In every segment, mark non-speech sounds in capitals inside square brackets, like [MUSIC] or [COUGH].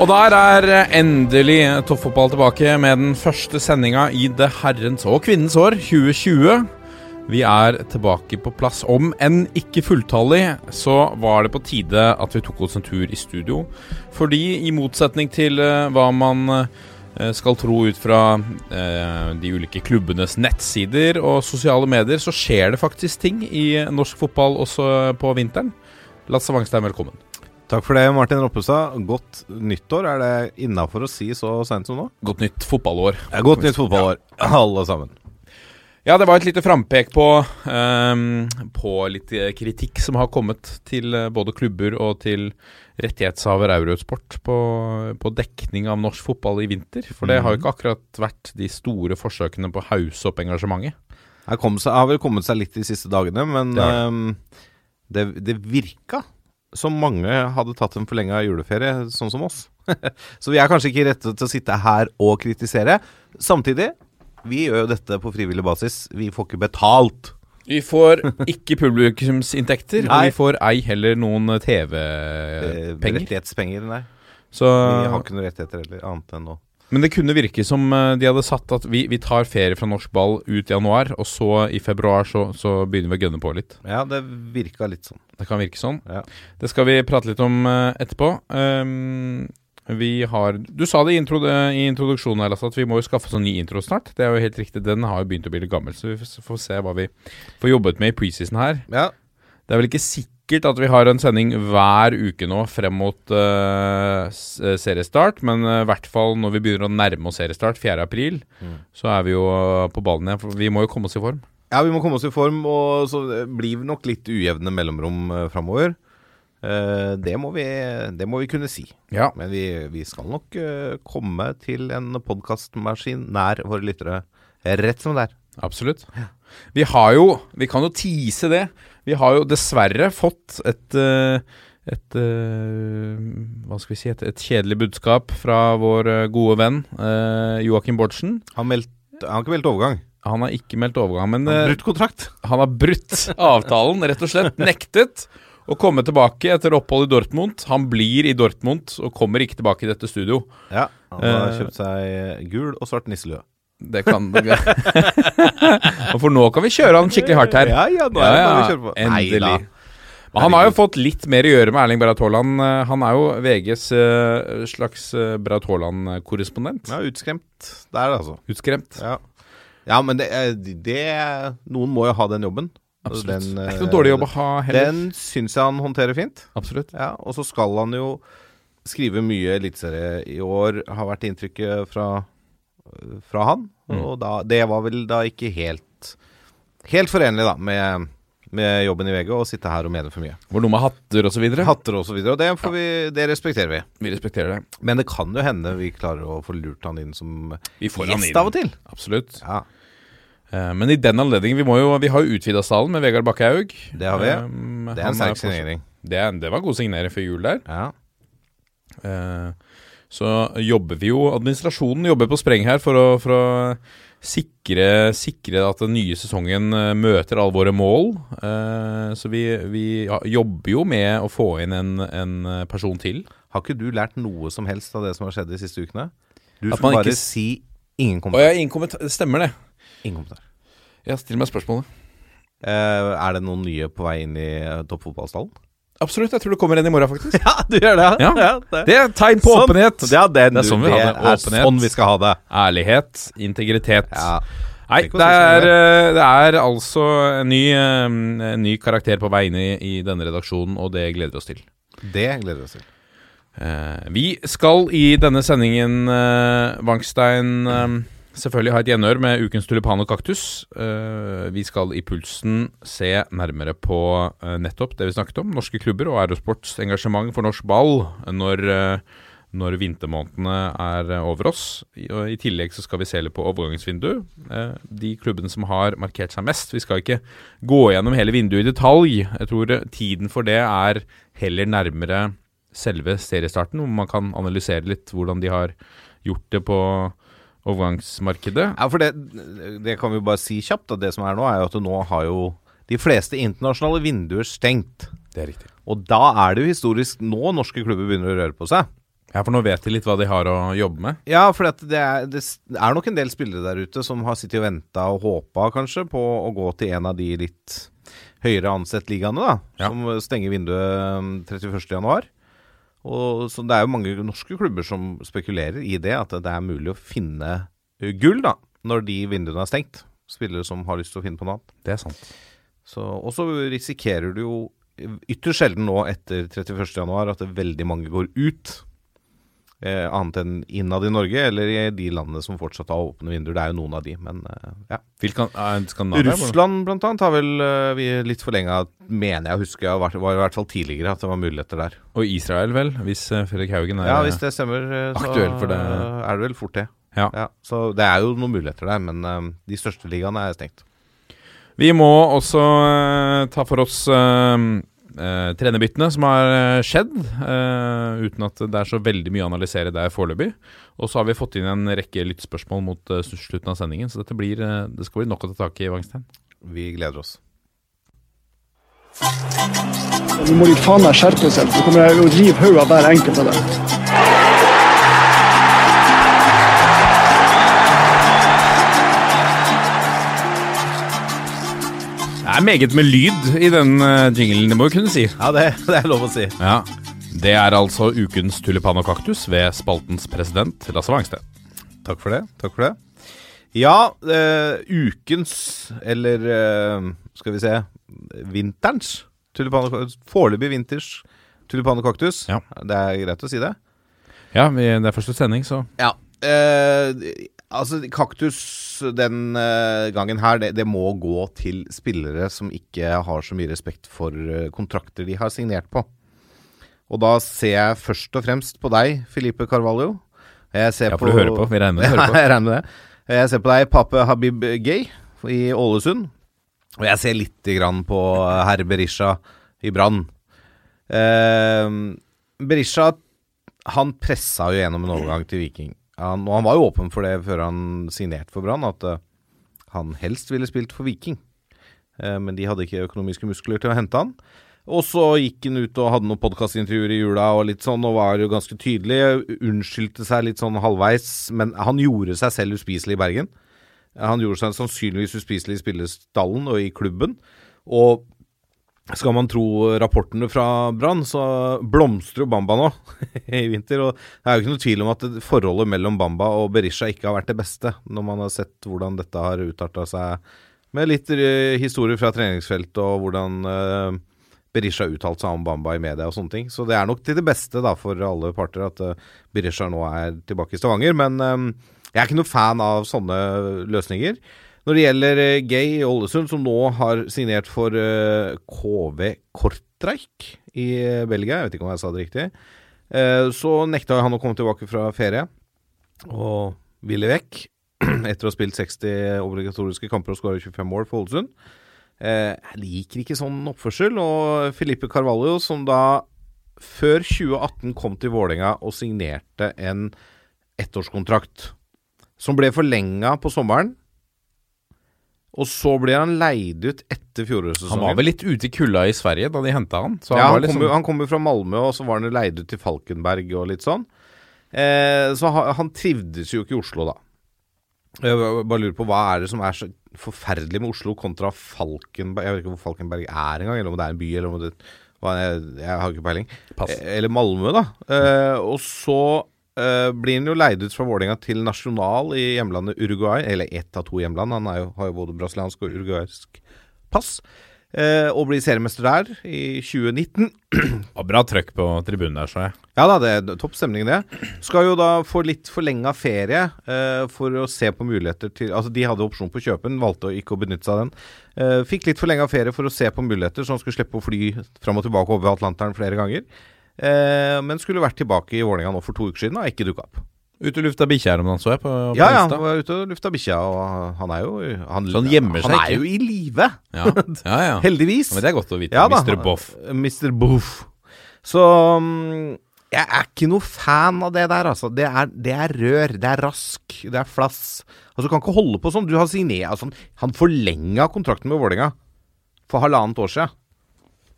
Og der er endelig toppfotball tilbake med den første sendinga i det herrens og kvinnens år 2020. Vi er tilbake på plass. Om enn ikke fulltallig, så var det på tide at vi tok oss en tur i studio. Fordi i motsetning til eh, hva man eh, skal tro ut fra eh, de ulike klubbenes nettsider og sosiale medier, så skjer det faktisk ting i norsk fotball også på vinteren. Lasse Wangstein, velkommen. Takk for det, Martin Roppestad. Godt nyttår. Er det innafor å si så seint som nå? Godt nytt fotballår. Ja, godt nytt fotballår, alle sammen. Ja, det var et lite frampek på, um, på litt eh, kritikk som har kommet til eh, både klubber og til rettighetshaver Eurosport på, på dekning av norsk fotball i vinter. For det har jo ikke akkurat vært de store forsøkene på å hause opp engasjementet. Det har vel kommet seg litt de siste dagene, men Det ehm, det, det virka som mange hadde tatt en forlenga juleferie, sånn som oss. [LAUGHS] Så vi er kanskje ikke rette til å sitte her og kritisere. Samtidig, vi gjør jo dette på frivillig basis. Vi får ikke betalt. Vi får ikke publikumsinntekter, og vi får ei heller noen Eh, TV-penger. Rettighetspenger, nei. Så Vi har ikke noen rettigheter heller, annet enn nå. Men det kunne virke som eh, de hadde satt at vi, vi tar ferie fra norsk ball ut i januar, og så i februar så, så begynner vi å gønne på litt. Ja, det virka litt sånn. Det kan virke sånn. Ja. Det skal vi prate litt om eh, etterpå. Um, vi har Du sa det i, intro, i introduksjonen her, Lasse, at vi må jo skaffe oss en ny intro snart. Det er jo helt riktig. Den har jo begynt å bli litt gammel, så vi får får se hva vi får jobbet med i preseason her. Ja, Det er vel ikke sikkert at vi har en sending hver uke nå frem mot uh, seriestart, men eh, i hvert fall når vi begynner å nærme oss seriestart, 4. april, så er vi jo på ballen igjen. For vi må jo komme oss i form. Ja, vi må komme oss i form, og så blir vi nok litt ujevne mellomrom uh, framover. Uh, det, må vi, det må vi kunne si. Ja. Men vi, vi skal nok komme til en podkastmaskin nær våre lyttere rett som det er. Absolutt. Vi har jo Vi kan jo tease det. Vi har jo dessverre fått et eh, et eh, Hva skal vi si et, et kjedelig budskap fra vår eh, gode venn Joakim Bortsen. Han, meldt, han har ikke meldt overgang. Han har ikke meldt overgang, men Han har brutt kontrakt. han har brutt avtalen, rett og slett. Nektet å komme tilbake etter opphold i Dortmund. Han blir i Dortmund og kommer ikke tilbake i dette studio. Ja, Han har kjøpt seg gul og svart nisselue. Det kan [LAUGHS] For nå kan vi kjøre han skikkelig hardt her. Ja, ja, nå er det bare å kjøre på. endelig. Men han har jo fått litt mer å gjøre med Erling Braut Haaland. Eh, Han er jo VGs eh, slags eh, Braut Haaland-korrespondent. Ja, utskremt der, altså. Utskremt. Ja, ja men det, er- det Noen må jo ha den jobben. Absolutt. Den, det er ikke eh, noe dårlig jobb å ha heller. Den syns jeg han håndterer fint. Absolutt. Ja, Og så skal han jo skrive mye eliteserie i år, har vært inntrykket fra, fra han. Mm. Og da, det var vel da ikke helt Helt forenlig da med, med jobben i VG å sitte her og mene for mye. Var noe med hatter videre. Hatter og så og det, får vi, det respekterer vi. Vi respekterer det. Men det kan jo hende vi klarer å få lurt han inn som Vi får han gjest av og til. Absolutt. Ja, Eh, Men i den anledningen Vi, jo, vi har jo utvida salen med Vegard Bakkehaug. det har vi. Um, Det er en sterk signering. Det, det var god signering før jul der. Ja. Eh, Så jobber vi jo Administrasjonen jobber på spreng her for å, for å sikre, sikre at den nye sesongen eh, møter alle våre mål. Eh, Så vi, vi jobber jo med å få inn en, en eh, person til. Har ikke du lært noe som helst av det som har skjedd de siste ukene? Du skal man bare si ingen kommentar. Å ja, ingen kommentar, Stemmer det? Ingen kommentar. Ja, still meg spørsmålet. Er det noen nye på vei inn i toppfotballstallen? Absolutt. Jeg tror det kommer en i morgen, faktisk. [LAUGHS] Ja, du gjør det! Ja. Det er et tegn på Sånn. åpenhet. Ja, den, Det er sånn vi det er Åpenhet. sånn vi skal ha det. Ærlighet, integritet. Ja. Nei, det er, eh, det er altså en ny, eh, en ny karakter på vei inn i, i denne redaksjonen, og det gleder vi oss til. Det gleder vi oss til. Eh, vi skal i denne sendingen, Wangstein, selvfølgelig ha et gjenhør med ukens tulipan og kaktus. Eh, vi skal i Pulsen se nærmere på eh, nettopp det vi snakket om. Norske klubber og Aerosports engasjement for norsk ball når, eh, når vintermånedene er over oss. I, tillegg så skal vi se litt på overgangsvindu. De klubbene som har markert seg mest. Vi skal ikke gå gjennom hele vinduet i detalj. Jeg tror tiden for det er heller nærmere selve seriestarten, hvor man kan analysere litt hvordan de har gjort det på overgangsmarkedet. Ja, for det, det kan vi jo bare si kjapt. At det som er nå, er jo at nå har jo de fleste internasjonale vinduer stengt. Det er riktig. Og da er det jo historisk nå norske klubber begynner å røre på seg. Ja, for nå vet de litt hva de har å jobbe med. Ja, for det er, det er nok en del spillere der ute som har sittet og venta og håpa kanskje på å gå til en av de litt høyere ansett ligaene, da. Ja. Som stenger vinduet um, 31.1. Og så det er jo mange norske klubber som spekulerer i det, at det er mulig å finne uh, gull da, når de vinduene er stengt. Spillere som har lyst til å finne på noe annet. Det er sant. Og så risikerer du jo ytterst sjelden nå etter 31.1 at veldig mange går ut. Eh, annet enn innad i Norge, eller i de landene som fortsatt har åpne vinduer. Det er jo noen av de, men eh, ja. Hvilken? Russland blant annet har vel eh, vi litt forlenga, mener jeg å huske, var, var i hvert fall tidligere at det var muligheter der. Og Israel, vel? Hvis eh, Fredrik Haugen er Ja, hvis det stemmer, eh, så det. er det vel fort det. Ja. Så det er jo noen muligheter der, men eh, de største ligaene er stengt. Vi må også eh, ta for oss eh, eh, trenerbyttene som har eh, skjedd, eh, uten at det er så veldig mye å analysere der foreløpig. Og så har vi fått inn en rekke lyttspørsmål mot eh, slutten av sendingen, så dette blir, eh, det skal bli nok å ta tak i, Wangstein. Vi gleder oss. Nå må de faen meg skjerpe seg, så kommer jeg å rive hodet av hver enkelt av dem. Det er meget med lyd i den eh, jinglen, det må vi kunne si. Ja, det, det er lov å si. Ja. Det er altså ukens tulipan og kaktus ved spaltens president, Lasse Wangstein. Takk for det. Takk for det. Ja, øh, ukens, eller øh, skal vi se vinterens tulipan og kaktus. Foreløpig vinters tulipan og kaktus. Ja. Det er greit å si det? Ja, vi, det er første sending, så Ja. Eh, altså, kaktus den eh, gangen her, det, det må gå til spillere som ikke har så mye respekt for eh, kontrakter de har signert på. Og da ser jeg først og fremst på deg, Filipe Carvalho. Jeg ser Ja, for du hører på. Vi regner med [LAUGHS] på. Ja, jeg regner med det. Jeg ser på deg, Pape Habib Gay i Ålesund. Og jeg ser lite grann på herr Berisha i Brann. Eh, Berisha han pressa jo gjennom en overgang til Viking. Han, og han var jo åpen for det før han signerte for Brann, at uh, han helst ville spilt for Viking. Uh, men de hadde ikke økonomiske muskler til å hente han. Og så gikk han ut og hadde noen podkastintervjuer i jula og litt sånn, og var jo ganske tydelig. Unnskyldte seg litt sånn halvveis, men han gjorde seg selv uspiselig i Bergen. Han gjorde seg sannsynligvis uspiselig i spillestallen og i klubben. Og skal man tro rapportene fra Brann, så blomstrer jo Bamba nå [LAUGHS] i vinter. Og det er jo ikke noe tvil om at forholdet mellom Bamba og Berisha ikke har vært det beste, når man har sett hvordan dette har utarta seg med litt eh, historier fra treningsfeltet og hvordan eh, Berisha har uttalt seg om Bamba i media og sånne ting. Så det er nok til det beste da for alle parter at eh, Berisha nå er tilbake i Stavanger. Men jeg er ikke noe fan av sånne løsninger. Når det gjelder eh, Gay i Ålesund, som nå har signert for eh, KV Kortreik i eh, Belgia, jeg vet ikke om jeg sa det riktig, så nekta han å komme tilbake fra ferie og ville vekk. [CLEARS THROAT] Etter å ha spilt 60 obligatoriske kamper og skåra 25 mål for Ålesund. Jeg liker ikke sånn oppførsel. Og Filippe Carvalho, som da før 2018 kom til Vålerenga og signerte en ettårskontrakt, som ble forlenga på sommeren. Og så ble han leid ut etter fjorårssesongen. Han var vel litt ute i kulda i Sverige da de henta han. Så han ja, var han liksom, kom, han kom jo fra Malmö, og så var han leid ut til Falkenberg og litt sånn. Eh, så han, han trivdes jo ikke i Oslo, da. Jeg bare bare lurer på hva er det som er så forferdelig med Oslo kontra Falkenberg Jeg vet ikke hvor Falkenberg er engang, eller om det er en by, eller om det jeg, jeg har ikke peiling. Pass. Eh, Eller Malmö, da. Eh, og så eh, blir han jo leid ut fra Vålerenga til Nasjonal i hjemlandet Uruguay. Eller ett av to hjemland. Han jo, har jo både brasiliansk og uruguaysk pass. eh, og blir seriemester der i 2019. [CLEARS THROAT] Og bra trøkk på tribunen der, så jeg. Ja da, det er topp stemning, det. Skal jo da få litt forlenga ferie eh, for å se på muligheter til Altså, de hadde opsjon på kjøpen, valgte å ikke å benytte seg av den. Eh, fikk litt forlenga ferie for å se på muligheter, så han skulle slippe å fly fram og tilbake over Atlanteren flere ganger. Eh, men skulle vært tilbake i Vålerenga nå for to uker siden, og ikke dukka opp. Ute og lufta bikkja her om dagen, så jeg på, på Ja, ja, han var ute og lufta bikkja, og han er jo Han, Så han gjemmer seg han er ikke? jo i live, Ja, ja. ja. [LAUGHS] heldigvis. Men det er godt å vite. Ja. Mr. Boff. Mr. Boff. Så mm, jeg er ikke noe fan av det der, altså. Det er, det er rør, det er rask, det er flass. Altså, du kan ikke holde på sånn. Du har signert altså, Han forlenga kontrakten med Vålerenga for halvannet år siden.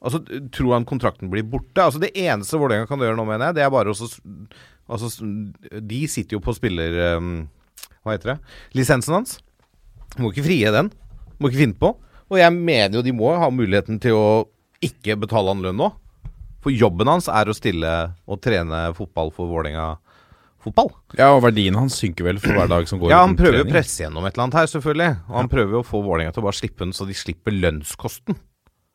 Altså, tror han kontrakten blir borte? Altså, Det eneste Vålerenga kan gjøre nå, mener jeg, det er bare å Altså, de sitter jo på spiller... um, hva heter det? Lisensen hans. Må ikke frie den. Må ikke finne på. Og jeg mener jo de må ha muligheten til å ikke betale han lønn nå. For jobben hans er å stille og trene fotball for Vålerenga fotball. Ja, og verdien hans synker vel for hver dag som går Ja, han prøver å presse gjennom et eller annet her, selvfølgelig. Og han prøver å få Vålerenga til å bare slippe den, så de slipper lønnskosten.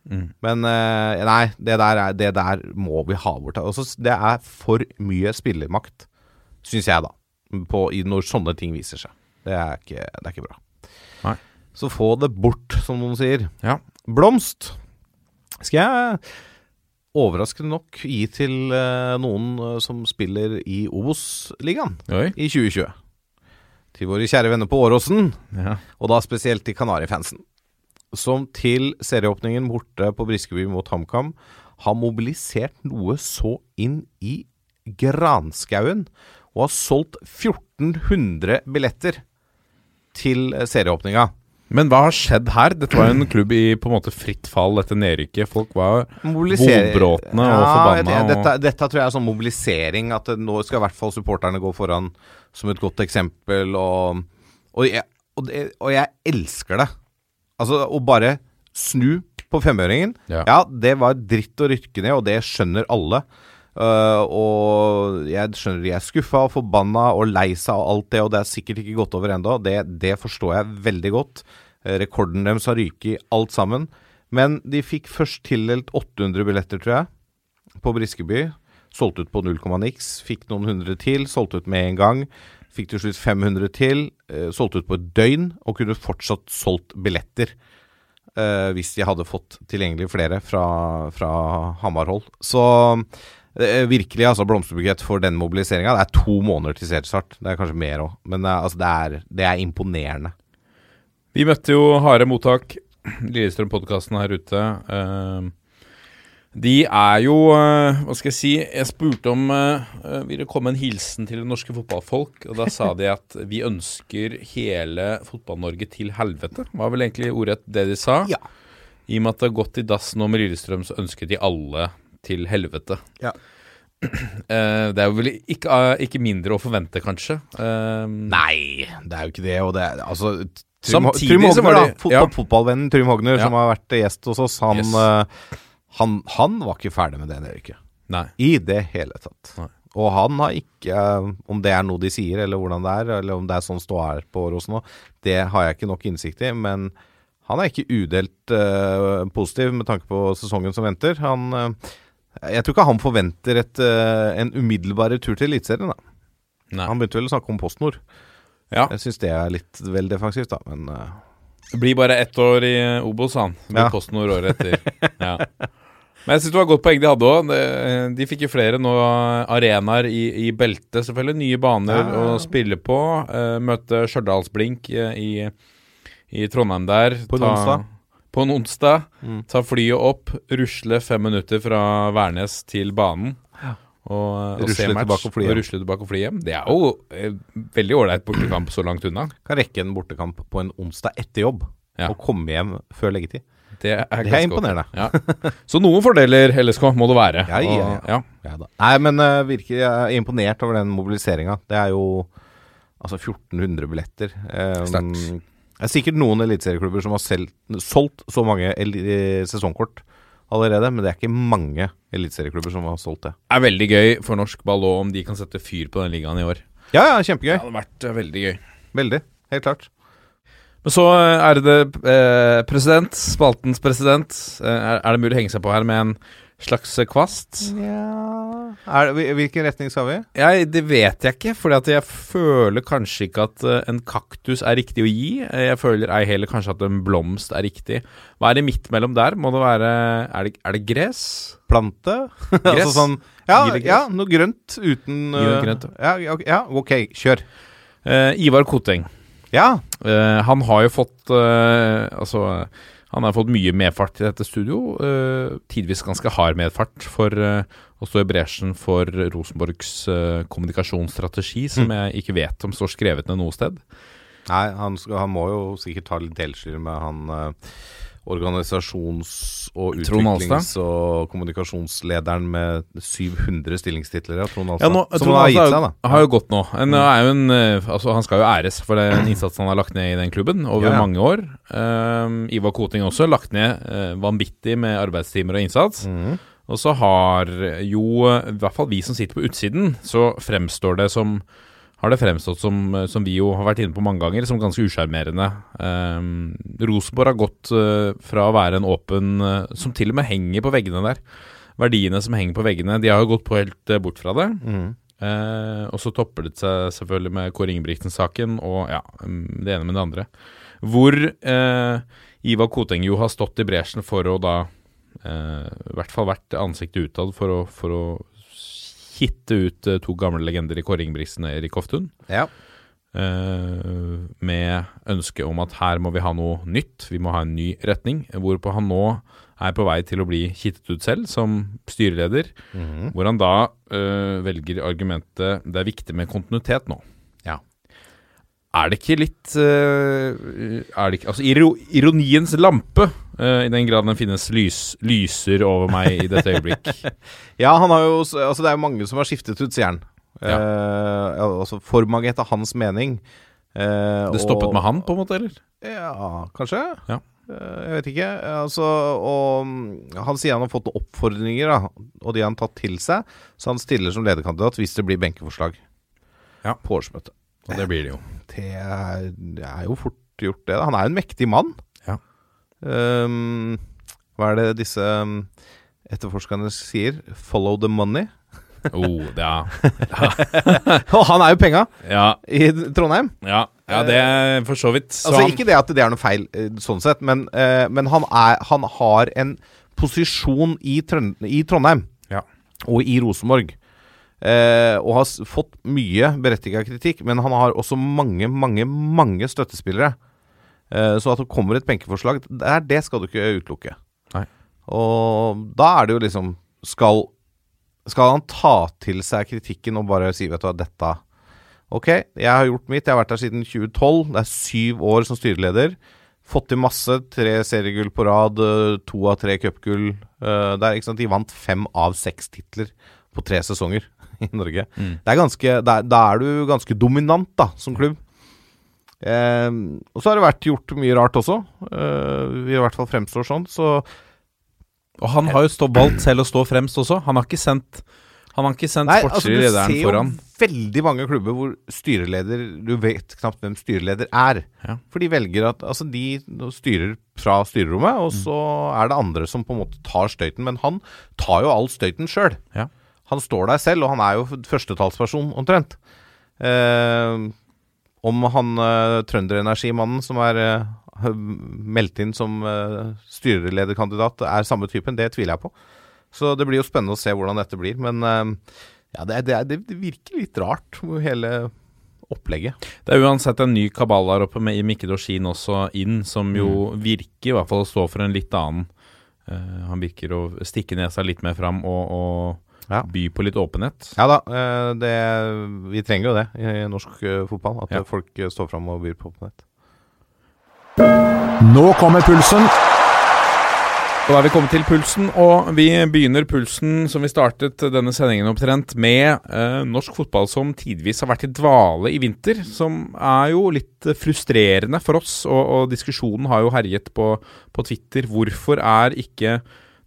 Mm. Men eh, nei, det der, er, det der må vi ha bort. Altså, det er for mye spillermakt, syns jeg, da. På, når sånne ting viser seg. Det er ikke, det er ikke bra. Nei. Så få det bort, som noen sier. Ja. Blomst skal jeg overraskende nok gi til eh, noen eh, som spiller i Obos-ligaen i 2020. Til våre kjære venner på Åråsen, Ja. og da spesielt til Kanarifansen. Som til serieåpningen borte på Briskeby mot HamKam har mobilisert noe så inn i granskauen, og har solgt 1400 billetter til serieåpninga. Men hva har skjedd her? Dette var jo en klubb i på en måte fritt fall etter nedrykket. Folk var Volbråtne og Ja, forbanna, jeg- Dette, dette tror jeg er sånn mobilisering, at nå skal i hvert fall supporterne gå foran som et godt eksempel. Og, og, jeg, og, det, og jeg elsker det. Altså å bare snu på femøringen. Ja. Ja. det var dritt å rykke ned, og det skjønner alle. Uh, og jeg skjønner de er skuffa og forbanna og lei seg og alt det, og det er sikkert ikke gått over ennå. Det, det forstår jeg veldig godt. Uh, rekorden deres har ryket alt sammen. Men de fikk først tildelt 800 billetter, tror jeg, på Briskeby. Solgte ut på 0, niks. Fikk noen hundre til, solgte ut med en gang. Fikk til slutt 500 til. Eh, solgte ut på et døgn, og kunne fortsatt solgt billetter. eh, hvis de hadde fått tilgjengelig flere fra, fra Hamarhold. Så eh, virkelig, altså, blomsterbukett for den mobiliseringa. Det er to måneder til seriestart. Det er kanskje mer òg, men eh, altså, det, er, det er imponerende. Vi møtte jo harde mottak, Lillestrøm-podkasten her ute. Eh, de er jo eh, Hva skal jeg si? Jeg spurte om uh, vil det komme en hilsen til det norske fotballfolk. Og da sa de at vi ønsker hele Fotball-Norge til helvete. Var vel egentlig ordrett det de sa? Ja. I og med at det har gått i dass nå med Lillestrøm, så ønsker de alle til helvete. Ja. Uh, [CLEARS THROAT] det er jo vel ikke, uh, ikke mindre å forvente, kanskje. Nei, det er jo ikke det. Og det er, altså, Trym, Samtidig Trym så var det, da. Fotball, ja. Fotballvennen Trym Hogner, Ja. som har vært gjest hos oss, han, Yes. Han, han var ikke ferdig med det nedrykket. nei. I det hele tatt. Nei. Og han har ikke Om det er noe de sier, eller hvordan det er, eller om det er sånn ståa er på Åråsen nå, det har jeg ikke nok innsikt i. Men han er ikke udelt uh, positiv med tanke på sesongen som venter. Han uh, Jeg tror ikke han forventer et, uh, en umiddelbar retur til Eliteserien. Han begynte vel å snakke om PostNord. Ja. Jeg syns det er litt vel defensivt, da, men Det blir bare ett år i Obos, han. Med Ja. PostNord året etter. [LAUGHS] ja. Men jeg syns det var et godt poeng de hadde òg. De fikk jo flere nå arenaer i, i beltet, selvfølgelig. Nye baner Ja. å spille på. Eh, møte Stjørdalsblink eh, i, i Trondheim der. På en onsdag. På en onsdag. Mm. Ta flyet opp, rusle fem minutter fra Værnes til banen. Og, og Rusle match, tilbake og fly hjem. og rusle tilbake og fly hjem. Det er jo eh, veldig ålreit bortekamp så langt unna. kan rekke en bortekamp på en onsdag etter jobb. Ja. Og komme hjem før leggetid. Det er, Det er imponerende. Ja. Så noen fordeler, LSK, må det være. Ja, ja, ja. Ja. Nei, men uh, virkelig jeg er imponert over den mobiliseringa. Det er jo altså 1400 billetter. Um, det er sikkert noen eliteserieklubber som har selv, solgt så mange eh, sesongkort allerede, men det er ikke mange eliteserieklubber som har solgt det. Det er veldig gøy for norsk ball òg, om de kan sette fyr på den ligaen i år. Ja, ja, kjempegøy. Det hadde vært veldig gøy. Veldig. Helt klart. Men så eh, er det eh, president, spaltens president. Eh, er, er det mulig å henge seg på her med en slags kvast? kvast? Er, hvilken retning skal vi? Jeg, det vet jeg ikke, for jeg føler kanskje ikke at eh, en kaktus er riktig å gi. Eh, Jeg føler ei heller kanskje at en blomst er riktig. Hva er det midt mellom der? Må det være Er det, er det gress? Plante? [LAUGHS] Gress? altså sånn ja, gress? ja, noe grønt uten øh, grønt, ja, ja, ja, ok, kjør. Eh, Ivar Koteng. Ja. Uh, han har jo fått uh, Altså, han har fått mye medfart i dette studio. Uh, tidvis ganske hard medfart for uh, å stå i bresjen for Rosenborgs kommunikasjonsstrategi, som jeg ikke vet om står skrevet ned noe sted. Nei, han, skal, han må jo sikkert ta litt delskyld med han organisasjons- og utviklings- og kommunikasjonslederen med 700 stillingstitler. Ja, Trond Ja, Alstad. nå, som Trond har gitt seg, da. har jo gått nå. En, er jo en, eh, altså, han skal jo æres for den [CLEARS THROAT] innsatsen han har lagt ned i den klubben over Ja, ja. mange år. Um, Ivar Koting også lagt ned uh, vanvittig med arbeidstimer og innsats. Mm. Og så har jo, i hvert fall vi som sitter på utsiden, så fremstår det som har det fremstått som, eh, som vi jo har vært inne på mange ganger, som ganske usjarmerende. Um, Rosenborg har gått uh, fra å være en åpen uh, Som til og med henger på veggene der. Verdiene som henger på veggene, de har jo gått på helt uh, bort fra det. Mm. Og så topper det seg selvfølgelig med Kåre Ingebrigtsen-saken og ja, mm, det ene med det andre. Hvor Ivar Koteng jo har stått i bresjen for å da I hvert fall vært ansiktet utad for å, for å hitte ut eh, to gamle legender i Kåre Ingebrigtsen og Erik Hoftun. Ja. Uh, med ønske om at her må vi ha noe nytt, vi må ha en ny retning. Hvorpå han nå er på vei til å bli kittet ut selv som styreleder. Mhm. Hvor han da uh, velger argumentet det er viktig med kontinuitet nå. Er det ikke litt øh, Er det ikke Altså, ironiens lampe, øh, i den grad den finnes, lys, lyser over meg i dette øyeblikk. [LAUGHS] Ja, han har jo Altså, det er jo mange som har skiftet ut, sier han. Ja. Eh, altså for mange etter hans mening. Eh, Det stoppet og- med han, på en måte, eller? Ja, kanskje. Ja. Eh, jeg vet ikke. Altså, og mm, han sier han har fått oppfordringer, da, og de har han tatt til seg. Så han stiller som lederkandidat hvis det blir benkeforslag Ja. på årsmøtet. Og det blir det jo. Det er, det er jo fort gjort, det. Han er jo en mektig mann. Ja. Um, hva er det disse um, etterforskerne sier? Follow the money. Oh, det er, [LAUGHS] Og han er jo penga ja, i Trondheim! ja, ja, det er for så vidt. Så Altså han- Ikke det at det er noe feil, eh, sånn sett, men, eh, men han, er, han har en posisjon i, Trondheim Ja. og i Rosenborg. Eh, og har fått mye berettiga kritikk, men han har også mange, mange, mange støttespillere. Eh, så at det kommer et benkeforslag, det, det skal du ikke utelukke. Nei. Og da er det jo liksom Skal, skal han ta til seg kritikken og bare si vet du hva, dette Ok, jeg har gjort mitt. Jeg har vært der siden 2012. Det er syv år som styreleder. Fått til masse. Tre seriegull på rad, eh, to av tre cupgull. eh, der. De vant fem av seks titler på tre sesonger [LAUGHS] i Norge. Mm. Det er ganske, da, da er du ganske dominant da, som klubb. Eh, og så har det vært gjort mye rart også. Eh, vi i hvert fall fremstår sånn. Så Og han har jo stå, valgt selv å stå fremst også. Han har ikke sendt Han har ikke sendt Nei, altså, du ser jo foran. veldig mange klubber hvor styreleder Du vet knapt hvem styreleder er. Ja. For de velger at Altså, de styrer fra styrerommet, og så er det andre som på en måte tar støyten. Men han tar jo all støyten sjøl. Ja. Han står der selv, og han er jo førstetalsperson, omtrent. Eh, om han eh, trønderenergimannen som er eh, meldt inn som eh, styrelederkandidat, er samme typen, det tviler jeg på. Så det blir jo spennende å se hvordan dette blir. Men eh, ja, det, det, det virker litt rart, hele opplegget. Det er uansett en ny kabal der oppe med Mikke Dorsin også inn, som jo Mm. virker i hvert fall å stå for en litt annen eh, Han virker å stikke nesa litt mer fram og, og Ja. by på litt åpenhet. Ja da, eh, det, vi trenger jo det i norsk eh, fotball. At Ja. folk eh, står fram og byr på åpenhet. Nå kommer pulsen. Og da er vi kommet til pulsen, og vi begynner pulsen som vi startet denne sendingen opptrent med eh, norsk fotball som tidvis har vært i dvale i vinter. Som er jo litt frustrerende for oss, og, og diskusjonen har jo herjet på, på Twitter. Hvorfor er ikke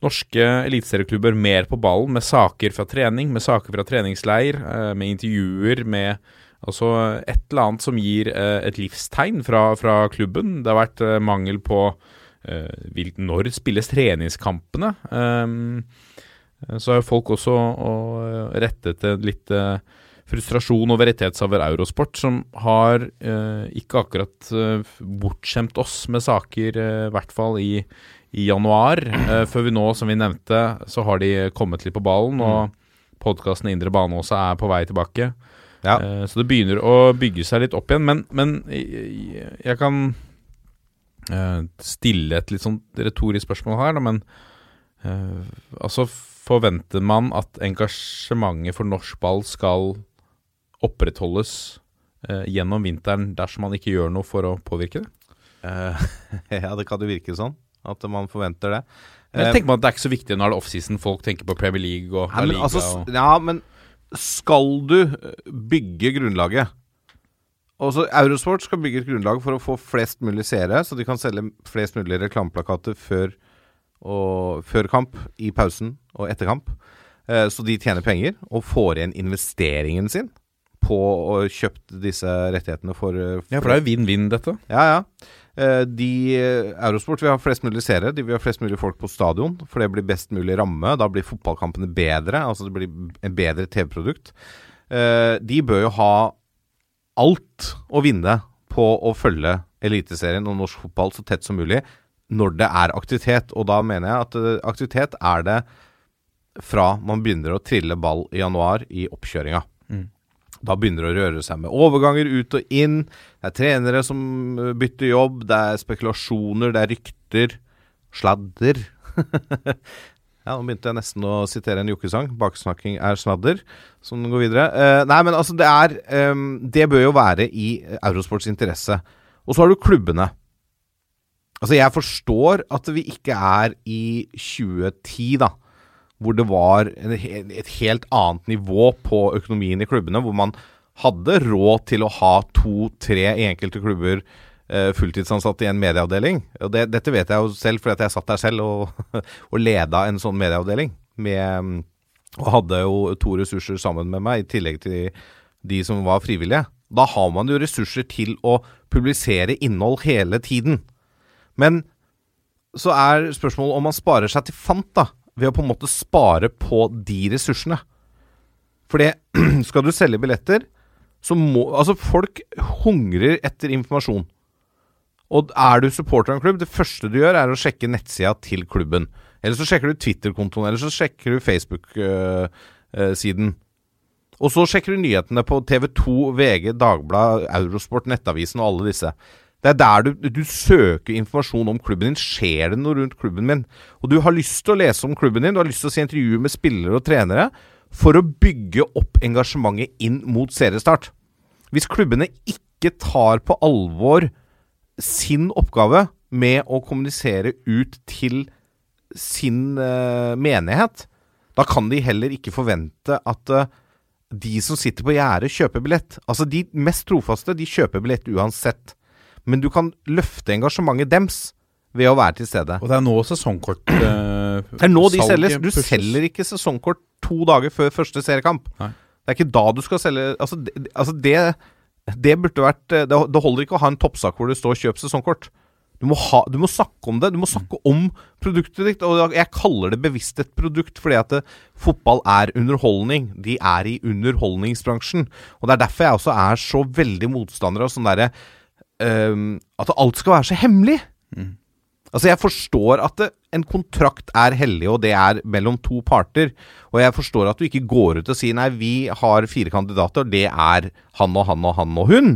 norske eliteserieklubber mer på ballen med saker fra trening, med saker fra treningsleir, eh, med intervjuer med Altså et eller annet som gir eh, et livstegn fra, fra klubben. Det har vært eh, mangel på uh, når spilles treningskampene. Um, så har folk også og, rettet litt frustrasjon over rettighetshaver Eurosport, som har eh, ikke akkurat eh, bortskjemt oss med saker, eh, i hvert fall i, i januar. Eh, før vi nå, som vi nevnte, så har de kommet litt på ballen, og podkasten Indre bane også er på vei tilbake. Ja. Eh, så det begynner å bygge seg litt opp igjen. Men, men jeg, kan eh, stille et litt sånn retorisk spørsmål her, da, men altså forventer man at engasjementet for norsk ball skal opprettholdes gjennom vinteren dersom man ikke gjør noe for å påvirke det? Uh, [LAUGHS] ja, det kan jo virke sånn. At man forventer det. Men Eh, jeg tenker meg at Det er ikke så viktig når det er offseason. Folk tenker på Premier League og Nei, men, Liga. altså, og... ja, men skal du eh, bygge grunnlaget Også Eurosport skal bygge et grunnlag for å få flest mulig seere, så de kan selge flest mulig reklameplakater før, og, før kamp, i pausen og etter kamp. Eh, så de tjener penger og får igjen investeringen sin på å kjøpt disse rettighetene for, for Ja, for det er jo vinn-vinn, dette. ja, ja. Eh, De, eh, Eurosport vil ha flest mulig seere, de vil ha flest mulig folk på stadion. For det blir best mulig ramme. Da blir fotballkampene bedre. Altså det blir en bedre TV-produkt. Eh, De bør jo ha alt å vinne på å følge Eliteserien og norsk fotball så tett som mulig når det er aktivitet. Og da mener jeg at aktivitet er det fra man begynner å trille ball i januar i oppkjøringa. Da begynner det å røre seg med overganger ut og inn. Det er trenere som bytter jobb, det er spekulasjoner, det er rykter. Sladder. [LAUGHS] ja, nå begynte jeg nesten å sitere en jokkesang. 'Baksnakking er sladder', som går videre. Eh, nei, men altså, det er um, Det bør jo være i Eurosports interesse. Og så har du klubbene. Altså, jeg forstår at vi ikke er i 2010, da hvor det var et helt annet nivå på økonomien i klubbene, hvor man hadde råd til å ha to-tre i enkelte klubber eh, fulltidsansatte i en medieavdeling. Og det, dette vet jeg jo selv, fordi jeg satt der selv og, [LAUGHS] og leda en sånn medieavdeling. Med, og hadde jo to ressurser sammen med meg, i tillegg til de som var frivillige. Da har man jo ressurser til å publisere innhold hele tiden. Men så er spørsmålet om man sparer seg til fant, da. Ved å på en måte spare på de ressursene. For det, [CLEARS THROAT] skal du selge billetter, så må Altså, folk hungrer etter informasjon. Og er du supporter av en klubb, det første du gjør, er å sjekke nettsida til klubben. Eller så sjekker du Twitter-kontoen, eller så sjekker du Facebook-siden. Og så sjekker du nyhetene på TV2, VG, Dagbladet, Eurosport, Nettavisen og alle disse. Det er der du, du søker informasjon om klubben din. Skjer det noe rundt klubben min? Og du har lyst til å lese om klubben din, du har lyst til å se intervjuer med spillere og trenere for å bygge opp engasjementet inn mot seriestart. Hvis klubbene ikke tar på alvor sin oppgave med å kommunisere ut til sin uh, menighet, da kan de heller ikke forvente at uh, de som sitter på gjerdet, kjøper billett. Altså, de mest trofaste, de kjøper billett uansett. Men du kan løfte engasjementet dems ved å være til stede. Og det er nå sesongkort uh, [CLEARS THROAT] Det er nå de selges. Du pushes. selger ikke sesongkort to dager før første seriekamp. Nei. Det er ikke da du skal selge Altså, det, altså det, det burde vært det, det holder ikke å ha en toppsak hvor det står 'kjøp sesongkort'. Du må, ha, du må snakke om det. Du må snakke om produktet ditt. Og jeg kaller det bevisst et produkt, fordi at det, fotball er underholdning. De er i underholdningsbransjen. Og det er derfor jeg også er så veldig motstander av sånn derre øhm, At alt skal være så hemmelig. Altså, jeg forstår at det, en kontrakt er hellig, og det er mellom to parter. Og jeg forstår at du ikke går ut og sier nei, vi har fire kandidater, og det er han og han og han og hun.